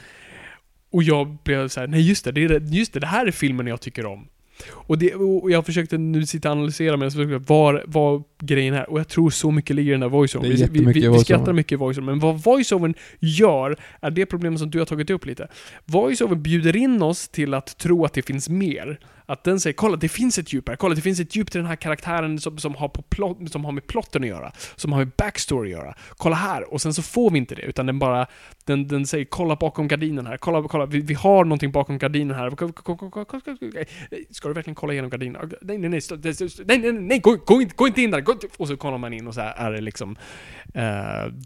Och jag blev så här: nej just det, det är, just det, det här är filmen jag tycker om. Och, det, och jag försökte nu sitta och analysera men vad, vad grejen är. Och jag tror så mycket ligger i den där voiceovern. Vi, vi, vi, vi skrattar mycket i voiceovern, men vad voiceovern gör är det problemet som du har tagit upp lite. Voiceovern bjuder in oss till att tro att det finns mer. Att den säger kolla det finns ett djup här, kolla det finns ett djup till den här karaktären som, som, har, på plot, som har med plotten att göra. Som har med backstory att göra. Kolla här! Och sen så får vi inte det, utan den bara, den, den säger kolla bakom gardinen här, kolla, kolla, vi, vi har någonting bakom gardinen här. Ska du verkligen kolla igenom gardinen? Nej, nej, nej, stå- det- det- nej, nej, nej, gå, gå, inte, gå inte in där! Gå inte. Och så kollar man in och så här är det liksom uh,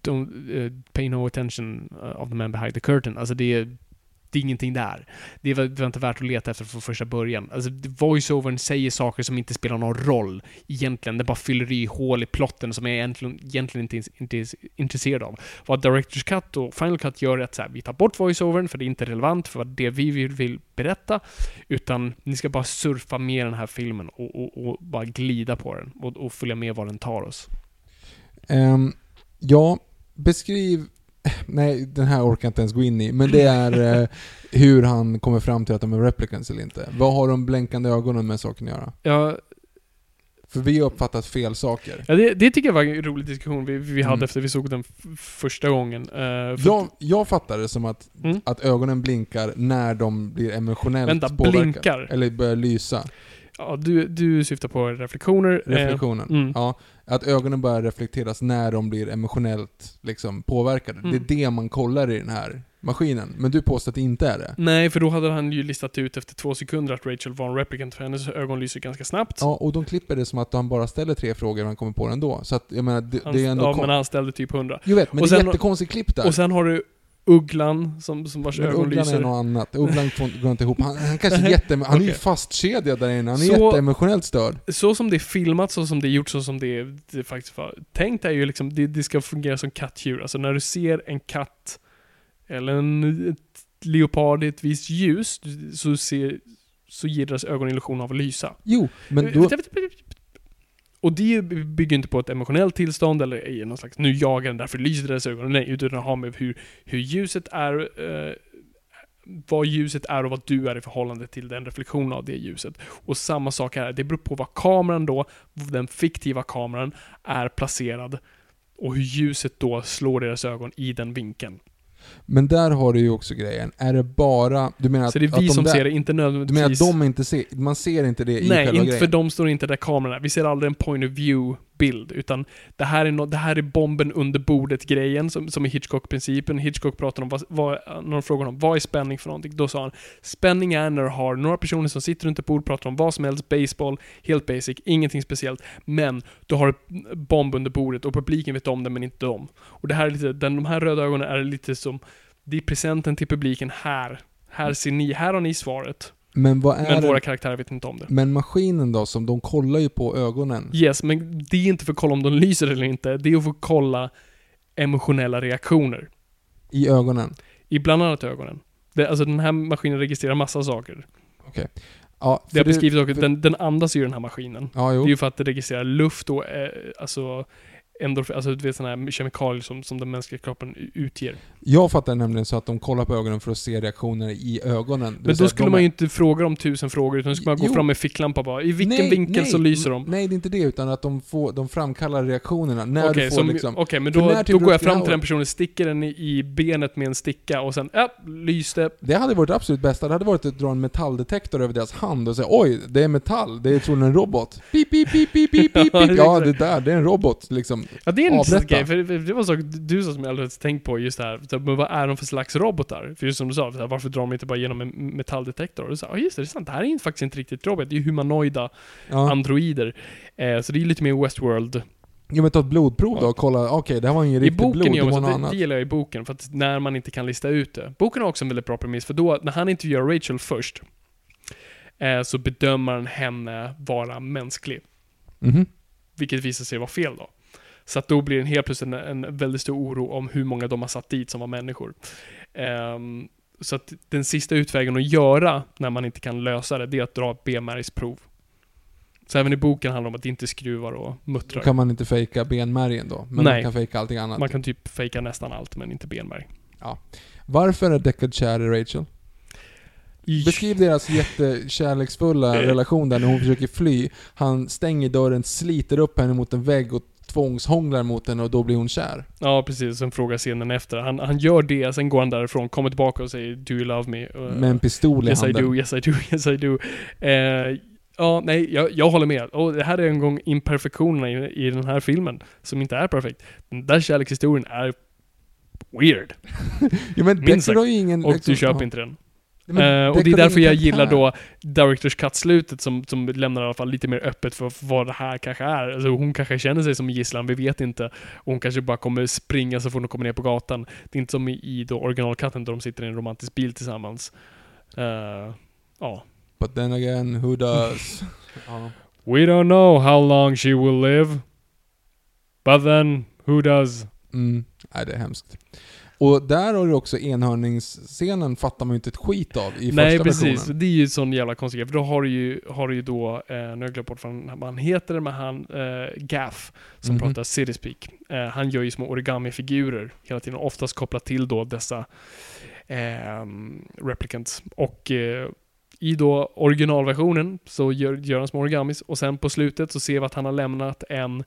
don't, uh, pay no attention eh, of the man behind the curtain. Alltså det är, det är ingenting där. Det var, det var inte värt att leta efter från första början. Alltså, voiceovern säger saker som inte spelar någon roll egentligen. Det bara fyller i hål i plotten som jag egentligen, egentligen inte, inte är intresserad av. Vad Directors Cut och Final Cut gör är att så här, vi tar bort voiceovern för det är inte relevant för det vi vill, vill berätta. Utan ni ska bara surfa med den här filmen och, och, och bara glida på den och, och följa med var den tar oss. Um, ja, beskriv... Nej, den här orkar jag inte ens gå in i. Men det är eh, hur han kommer fram till att de är replicants eller inte. Vad har de blänkande ögonen med saken att göra? Ja, För vi har uppfattat fel saker. Ja, det, det tycker jag var en rolig diskussion vi, vi hade Mm. efter vi såg den första gången. Eh, för Jag, jag fattar det som att, Mm. att ögonen blinkar när de blir emotionellt Vänta, påverkade. blinkar? Eller börjar lysa. ja, du, du syftar på reflektioner. eh, Reflektionen. mm. Ja, att ögonen börjar reflekteras när de blir emotionellt liksom, påverkade. Mm. Det är det man kollar i den här maskinen. Men du påstår att det inte är det. Nej, för då hade han ju listat ut efter två sekunder att Rachel var en replicant, för hennes ögon lyser ganska snabbt. Ja, och de klipper det som att han bara ställer tre frågor och han kommer på det ändå. Så att, jag menar, det, Han, det är ändå... ja, men han ställde typ 100. Jag vet, men och det är sen- jättekonstigt klipp där. Och sen har du Ugglan, som, som vars men ögon Ugglan är lyser. något annat. Ugglan går inte ihop. Han, han kanske är jätte... Han är ju fastkedjad där inne. Han är Så- jätteemotionellt störd. Så som det är filmat, så som det är gjort, så som det, det faktiskt var tänkt är ju liksom, det, det ska fungera som kattdjur. Alltså när du ser en katt eller en leopard i ett visst ljus, så, ser, så ger deras ögon illusion av att lysa. Jo, men då... Och det bygger inte på ett emotionellt tillstånd eller i någon slags nu jagar den därför lyser deras ögon. Nej, utan det har med hur, hur ljuset är, eh, vad ljuset är och vad du är i förhållande till den reflektionen av det ljuset. Och samma sak här, det beror på vad kameran då, den fiktiva kameran, är placerad och hur ljuset då slår deras ögon i den vinkeln. Men där har du ju också grejen. Är det bara... Du menar att, Så det är att vi de som där, ser det, inte Du menar nödvändigtvis... att de inte ser... Man ser inte det i Nej, själva inte grejen? för de står inte där kameran är. Vi ser aldrig en point of view-bild, utan det här är, no, det här är bomben under bordet-grejen, som, som är Hitchcock-principen. Hitchcock pratar om, vad, vad, när de frågar honom vad är spänning för någonting? Då sa han, spänning är när du har några personer som sitter runt ett bord, pratar om vad som helst, baseball, helt basic, ingenting speciellt. Men du har ett bomb under bordet och publiken vet om det, men inte de. Och det här är lite, den, de här röda ögonen är lite som, det är presenten till publiken här. Här ser ni, här har ni svaret. Men vad är Men det? våra karaktärer vet inte om det. Men maskinen då, som de kollar ju på ögonen. Yes, men det är inte för att kolla om de lyser eller inte. Det är att få kolla emotionella reaktioner. I ögonen. I bland annat ögonen. Det, alltså den här maskinen registrerar massa saker. Ja, Det har beskrivits också, för- den, den andas ju den här maskinen. Ja, Det jo. är ju för att det registrerar luft och eh, alltså endorfin, alltså du vet sådana här kemikalier som, som den mänskliga kroppen utger. Jag fattar nämligen så att de kollar på ögonen för att se reaktioner i ögonen. Men då skulle man ju inte fråga dem tusen frågor, utan då skulle man gå Jo. fram med ficklampa bara. I vilken Nej, vinkel nej, så lyser de? Nej, det är inte det, utan att de, får, de framkallar reaktionerna. När Okej, du får som- liksom... okej, men för då, till då går jag fram till den personen, sticker den i, i benet med en sticka och sen, ja, lyste. Det hade varit det absolut bästa. Det hade varit att dra en metalldetektor över deras hand och säga oj, det är metall, det är troligen en robot. Pip, pip, pip, pip, pip, pip, pip. Ja, det där, det är en robot liksom. Ja, det är en intressant grej, för det var så du sa som jag aldrig hade tänkt på just det här. Så, Men vad är de för slags robotar? För just som du sa, här, varför drar de inte bara igenom en metalldetektor? Och du sa, ja just det, det är sant. Det här är faktiskt inte riktigt robot. Det är humanoida Ja. androider. Eh, så det är lite mer Westworld. Ja men ta ett blodprov då och kolla, okej det här var ingen riktigt blod, det var något så, det, det annat. gillar jag i boken, för att när man inte kan lista ut det. Boken har också en väldigt bra premiss, för då, när han intervjuar Rachel först, eh, så bedömer han henne vara mänsklig. Mhm. Vilket visar sig vara fel då. Så att då blir det helt plötsligt en, en väldigt stor oro om hur många de har satt dit som var människor. Ehm, så att den sista utvägen att göra när man inte kan lösa det, det är att dra ett benmärgsprov. Så även i boken handlar det om att inte skruvar och Då muttrar. kan man inte fejka benmärgen då, men Nej. man kan fejka allting annat. Man kan typ fejka nästan allt, men inte benmärg. Varför är Deckard kär i Rachel? Beskriv deras jättekärleksfulla relation där när hon försöker fly. Han stänger dörren, sliter upp henne mot en vägg och tvångshånglar mot henne och då blir hon kär. Ja, precis. Sen frågar scenen efter. Han, han gör det, sen går han därifrån, kommer tillbaka och säger 'Do you love me?' Uh, Med en pistol i Yes I handen. do, yes I do, yes I do. Eh, ja, nej, jag, jag håller med. Och det här är en gång imperfektionerna i, i den här filmen, som inte är perfekt. Den där kärlekshistorien är weird. Ja, men sagt. har ju ingen... Och liksom- du köper ja. inte den. Men Eh, och det är därför jag gillar då Directors Cut-slutet som, som lämnar i alla fall lite mer öppet för vad det här kanske är. Alltså hon kanske känner sig som gisslan, vi vet inte. Och hon kanske bara kommer springa så fort hon kommer ner på gatan. Det är inte som i, då originalkatten där de sitter i en romantisk bil tillsammans. Eh, ja. But then again, who does? ja. We don't know how long she will live. But then, who does? Mm. Nej, det är hemskt. Och där har du också enhörningsscenen fattar man ju inte ett skit av i Nej, första precis. versionen. Det är ju sån jävla konstig. För då har du ju, har du ju då, eh, nu har jag glömt bort vad han, heter, men han, eh, Gaff, som Mhm. pratar city speak. Eh, han gör ju små origami-figurer hela tiden, oftast kopplat till då dessa eh, replicants. Och eh, i då originalversionen så gör, gör han små origamis och sen på slutet så ser vi att han har lämnat en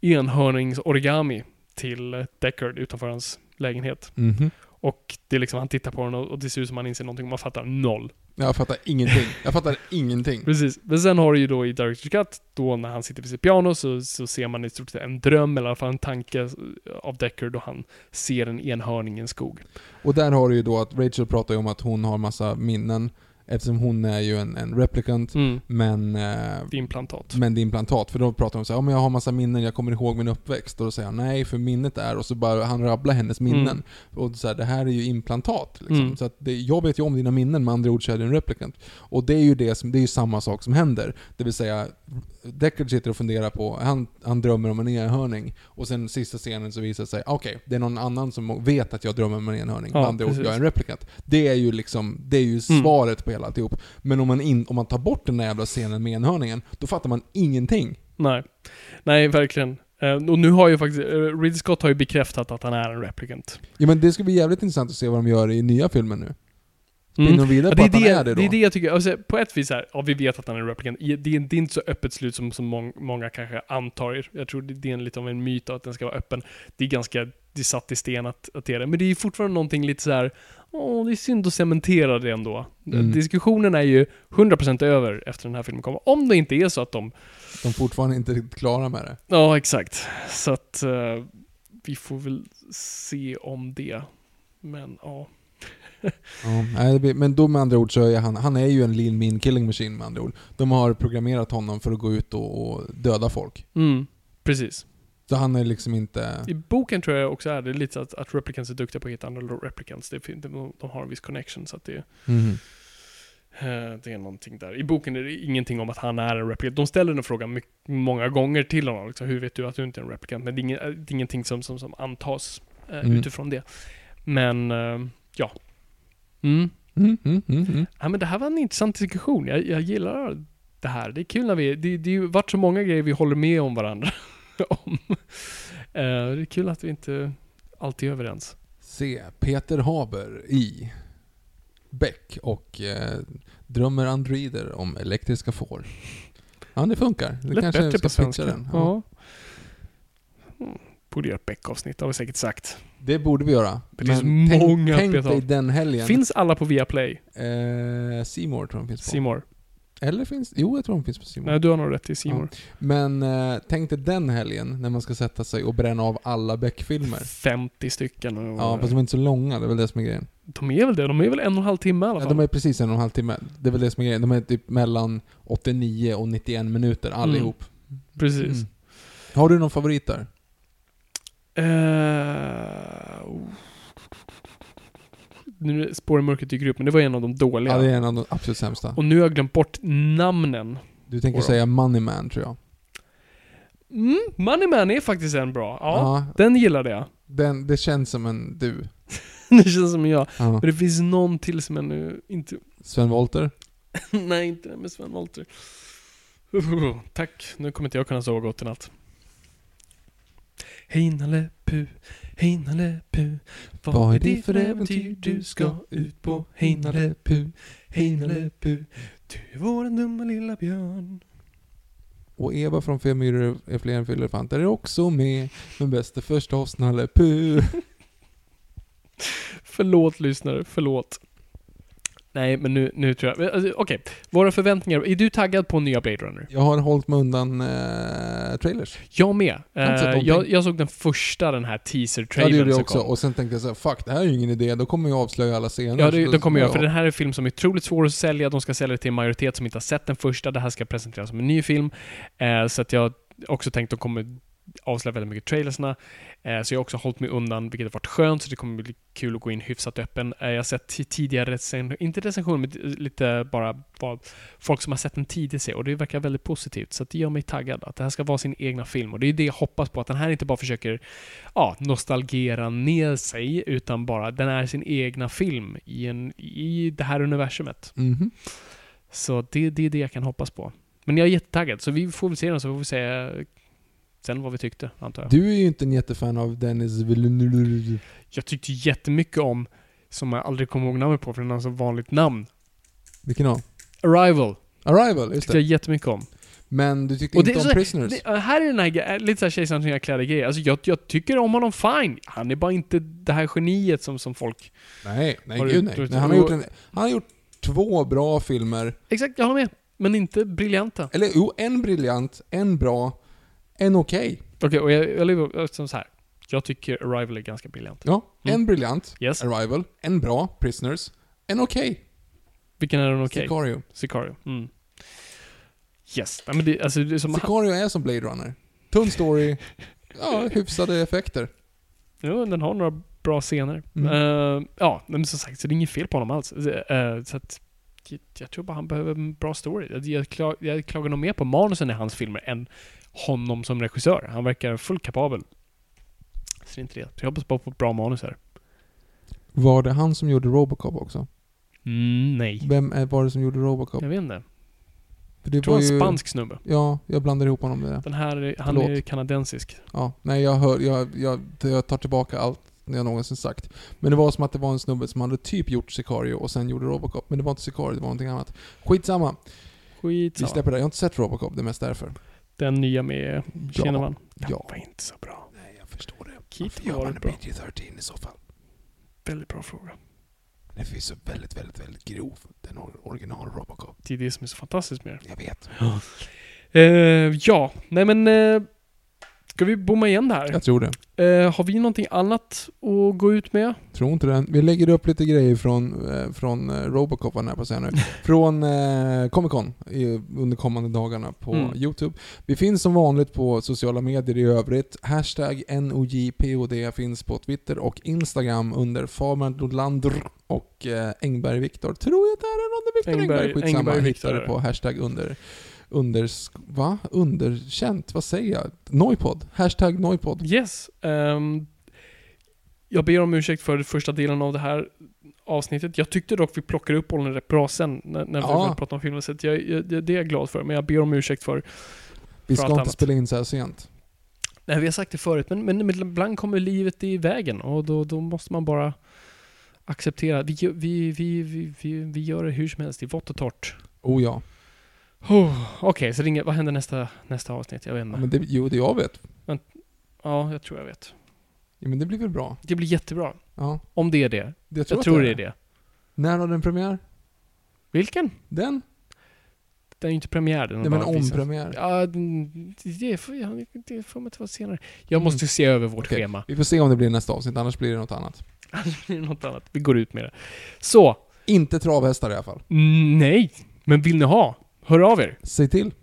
enhörningsorigami till Deckard utanför hans lägenhet. Mhm. Och det är liksom, han tittar på den och och det ser ut som han inser någonting och man fattar noll. Jag fattar ingenting. Jag fattar ingenting. Precis. Men sen har du ju då i Director's Cut, då när han sitter vid sitt piano så, så ser man i stort sett en dröm, eller i alla fall en tanke av Deckard då han ser en enhörning i en skog. Och där har du ju då att Rachel pratar ju om att hon har massa minnen eftersom hon är ju en, en replicant Mm. men, eh, implantat. men det är implantat. För då pratar hon så här, men jag har massa minnen, jag kommer ihåg min uppväxt. Och då säger han nej, för minnet är, och så bara han rabblar hennes minnen. Mm. Och så här, det här är ju implantat. Liksom. Mm. Så att det, jag vet ju om dina minnen, med andra ord så är du en replicant. Och det är ju det som, det är ju samma sak som händer. Det vill säga, Deckard sitter och funderar på, han, han drömmer om en enhörning. Och sen sista scenen så visar det sig, okej, det är någon annan som vet att jag drömmer om en enhörning. Ja, andra ord, jag är en replicant. Det är ju liksom, det är ju Mm. svaret på hela alltihop. Men om man, in, om man tar bort den där jävla scenen med enhörningen, då fattar man ingenting. Nej. Nej, verkligen. Eh, och nu har ju faktiskt, uh, Ridley Scott har ju bekräftat att han är en replicant. Ja men det ska bli jävligt intressant att se vad de gör i nya filmen nu. Spinner Mm. de vidare Ja, på det, är att han det, är det då? det är det jag tycker, alltså, på ett vis här, ja vi vet att han är. I- Det är, det är inte så öppet slut som, som mång, många kanske antar. Jag tror det, är en, lite av en myt att den ska vara öppen. Det är ganska, det är satt i sten att, att det är det. Men det är fortfarande någonting lite så här. åh det är synd att cementera det ändå. Mm. Diskussionen är ju 100% över efter den här filmen kommer. Om det inte är så att de, De är fortfarande inte riktigt klara med det. ja exakt. Så att eh, vi får väl se om det. Men ja. Ja, men då med andra ord så är han, han är ju en lean mean killing machine med andra ord. De har programmerat honom för att gå ut och, och döda folk. Mm, precis. Så han är liksom inte... I boken tror jag också är det lite att, att replicants är duktiga på att hitta andra replicants. Det, de, de har en viss connection så att det, eh, det är någonting där. I boken är det ingenting om att han är en replicant. De ställer den frågan mycket, många gånger till honom. Liksom, Hur vet du att du inte är en replicant? Men det är ingenting som, som, som antas eh, Mm. utifrån det. Men, eh, ja. Mm. Mm, mm, mm, mm. Ja, men det här var en intressant diskussion. Jag, jag gillar det här. Det är kul när vi... Det, det har ju varit så många grejer vi håller med om varandra om. Eh, det är kul att vi inte alltid är överens. Se Peter Haber i Beck och eh, drömmer androider om elektriska får. Ja, det funkar. Det kanske bättre ska på svenska. den. Ja. Mm, Borde göra ett Beck-avsnitt, har vi säkert sagt. Det borde vi göra. Det finns Men tänk, många tänk Peter dig den helgen. Finns alla på Viaplay? Eh, Seymour tror jag de finns på. Seymour. Eller finns... Jo, jag tror de finns på Seymour. Nej, du har nog rätt i Seymour. Men eh, tänk dig den helgen när man ska sätta sig och bränna av alla Beck-filmer. 50 stycken. Och, Ja, fast de är inte så långa, det är väl det som är grejen. De är väl det? De är väl en och en halv timme i alla Ja, fall? de är precis en och en halv timme. Det är väl det som är grejen. De är typ mellan 89 och 91 minuter allihop. Precis. Mm. Har du någon favorit där? Oh. Nu spårar mörkret dyker upp, men det var en av de dåliga. Ja, det är en av de absolut sämsta. Och nu har jag glömt bort namnen. Du tänker säga Money Man tror jag. Mm, Money Man är faktiskt en bra. Ja, Ja, den gillade jag. den, det känns som en du. det känns som jag. Ja. Men det finns någon till som jag nu inte... Sven Wollter. Nej, inte det med Sven Wollter. Tack, nu kommer inte jag kunna sova gott i natt. Hej Nalle Puh, hej Nalle Puh. Vad är det för äventyr du ska ut på? Hej Nalle Puh, hej Nalle Puh. Du är våran dumma lilla björn. Och Eva från Fem myror är fler än fyllelefanter är också med. Men bäst är förstås Nalle Puh. Förlåt lyssnare, förlåt. Nej, men nu, nu tror jag... Alltså, Okej, våra förväntningar. Är du taggad på nya Blade Runner? Jag har hållit mig undan eh, trailers. Jag med. har inte sett Eh, någonting. jag, jag såg den första, den här Ja, det teaser-trailern gjorde jag som också. kom. Och sen tänkte jag så här, fuck, det här är ju ingen idé. Då kommer jag avslöja alla scener. Ja, det, Så kommer jag. ja. För den här är en film som är otroligt svår att sälja. De ska sälja det till en majoritet som inte har sett den första. Det här ska presenteras som en ny film. Eh, så att jag också tänkt att de kommer avslöja väldigt mycket trailersna. Eh, så jag har också hållit mig undan, vilket har varit skönt. Så det kommer bli kul att gå in hyfsat öppen. Eh, jag har sett ti- tidigare recensioner, inte recensioner, men lite bara vad folk som har sett den tidigt säger. Och det verkar väldigt positivt. Så det gör mig taggad. Att det här ska vara sin egna film. Och det är det jag hoppas på. Att den här inte bara försöker ja, nostalgera ner sig, utan bara den är sin egna film i, en, i det här universumet. Mhm. Så det, det är det jag kan hoppas på. Men jag är jättetaggad, så vi får väl se den så får vi säga sen vad vi tyckte, antar jag. Du är ju inte en jättefan av Dennis Villeneuve. Jag tyckte jättemycket om, som jag aldrig kommer ihåg namnet på för den har så vanligt namn, Vilken av? Arrival. Arrival, just Tyckte jag det. jättemycket om. Men du tyckte Och inte om så- Prisoners? Det, här är den här ge- lite såhär kejsarens nya kläder-grejer. Alltså jag, jag tycker om honom fine. Han är bara inte det här geniet som, som folk... Nej, nej gud nej. nej han, har gjort en, han har gjort två bra filmer. Exakt, jag håller med. Men inte briljanta. Eller jo, en briljant, en bra, en okej. Okej, och jag, jag lever som så här. Jag tycker Arrival är ganska briljant. Ja, Mm. en briljant, Yes. Arrival, en bra, Prisoners, en okej, Vilken är den okej? Sicario. Sicario. Mm. Yes. Men det, alltså, det är som... Sicario är som Blade Runner. Tunn story, ja, hyfsade effekter. Jo, den har några bra scener. Mm. Eh, ja, men som sagt, så det är inget fel på honom alls. Eh, så att, jag, jag tror bara han behöver en bra story. Jag, jag, klag, jag klagar nog mer på manusen i hans filmer än honom som regissör. Han verkar fullt kapabel. Så det är inte det. Så jag hoppas bara på ett bra manus här. Var det han som gjorde Robocop också? Mm, nej. Vem är, var det som gjorde Robocop? Jag vet inte. För det Jag tror var är ju... spansk snubbe. Ja, jag blandar ihop honom med det. Den här, är- han Förlåt. är kanadensisk. Ja, nej jag hör, jag, jag, jag tar tillbaka allt jag någonsin sagt. Men det var som att det var en snubbe som hade typ gjort Sicario och sen gjorde Robocop. Men det var inte Sicario, det var någonting annat. Skitsamma. Vi Skitsamma. släpper det. Jag har inte sett Robocop, det är mest därför. Den nya med Kinnaman. Den ja. var inte så bra. Nej, jag förstår det. Keaton var bra. PG-13 i så fall? Väldigt bra fråga. Den finns så väldigt, väldigt, väldigt grov, den or- original Robocop. Det är det som är så fantastiskt med det. Jag vet. Eh, ja, nej men... Eh, ska vi bomma igen det här? Jag tror det. Eh, har vi någonting annat att gå ut med? Tror inte det. Vi lägger upp lite grejer från, eh, från eh, Robocop, var jag på att säga nu. Från eh, Comic Con i, under kommande dagarna på Mm. Youtube. Vi finns som vanligt på sociala medier i övrigt. Hashtag NOJPOD finns på Twitter och Instagram under Farman Nordlander och eh, Engberg Viktor. Tror jag att det är någon Viktor Engberg, Engberg- Skitsamma, Engberg Viktor det. på hashtag under under, va? Underkänt? Vad säger jag? Noipod? Hashtag Noipod. Yes. ehm, jag ber om ursäkt för första delen av det här avsnittet. Jag tyckte dock vi plockade upp bollen rätt bra sen när, när vi Ja. började prata om filmen. Så jag, jag, det är jag glad för. Men jag ber om ursäkt för Vi För ska inte annat. spela in så här sent. Nej, vi har sagt det förut, men, men, men ibland kommer livet i vägen och då, då måste man bara acceptera. Vi, gör- vi, vi, vi, vi, vi gör det hur som helst, i vått och torrt. Oh ja. Oh, Okej, så ringer, vad händer nästa, nästa avsnitt? Jag vet ja inte. men det, jo, det jag vet. Ja, jag tror jag vet. Ja, men det blir väl bra? Det blir jättebra. Ja. Om det är det. Det Jag att tror det är det. När har den premiär? Vilken? Den? Den är ju inte premiär. Den Nej men ompremiär. Ja, det får, ja, det får man vara senare. Jag måste se över vårt Okej. schema. Vi får se om det blir nästa avsnitt, annars blir det något annat. Annars blir det något annat. Vi går ut med det. Så, Inte travhästar i alla fall. mm, nej. Men vill ni ha? Hör av er. Säg till.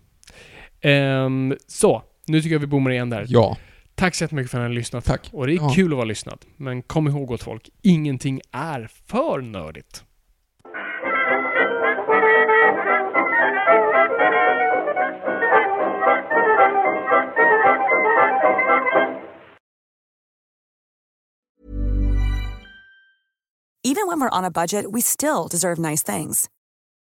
Ehm, så, nu tycker jag vi bommar igen där. Ja. Tack så jättemycket för att ni har lyssnat. Tack. Och det är Ja. kul att vara lyssnad. Men kom ihåg gott folk, ingenting är för nördigt. Even when we're on a budget, we still deserve nice things.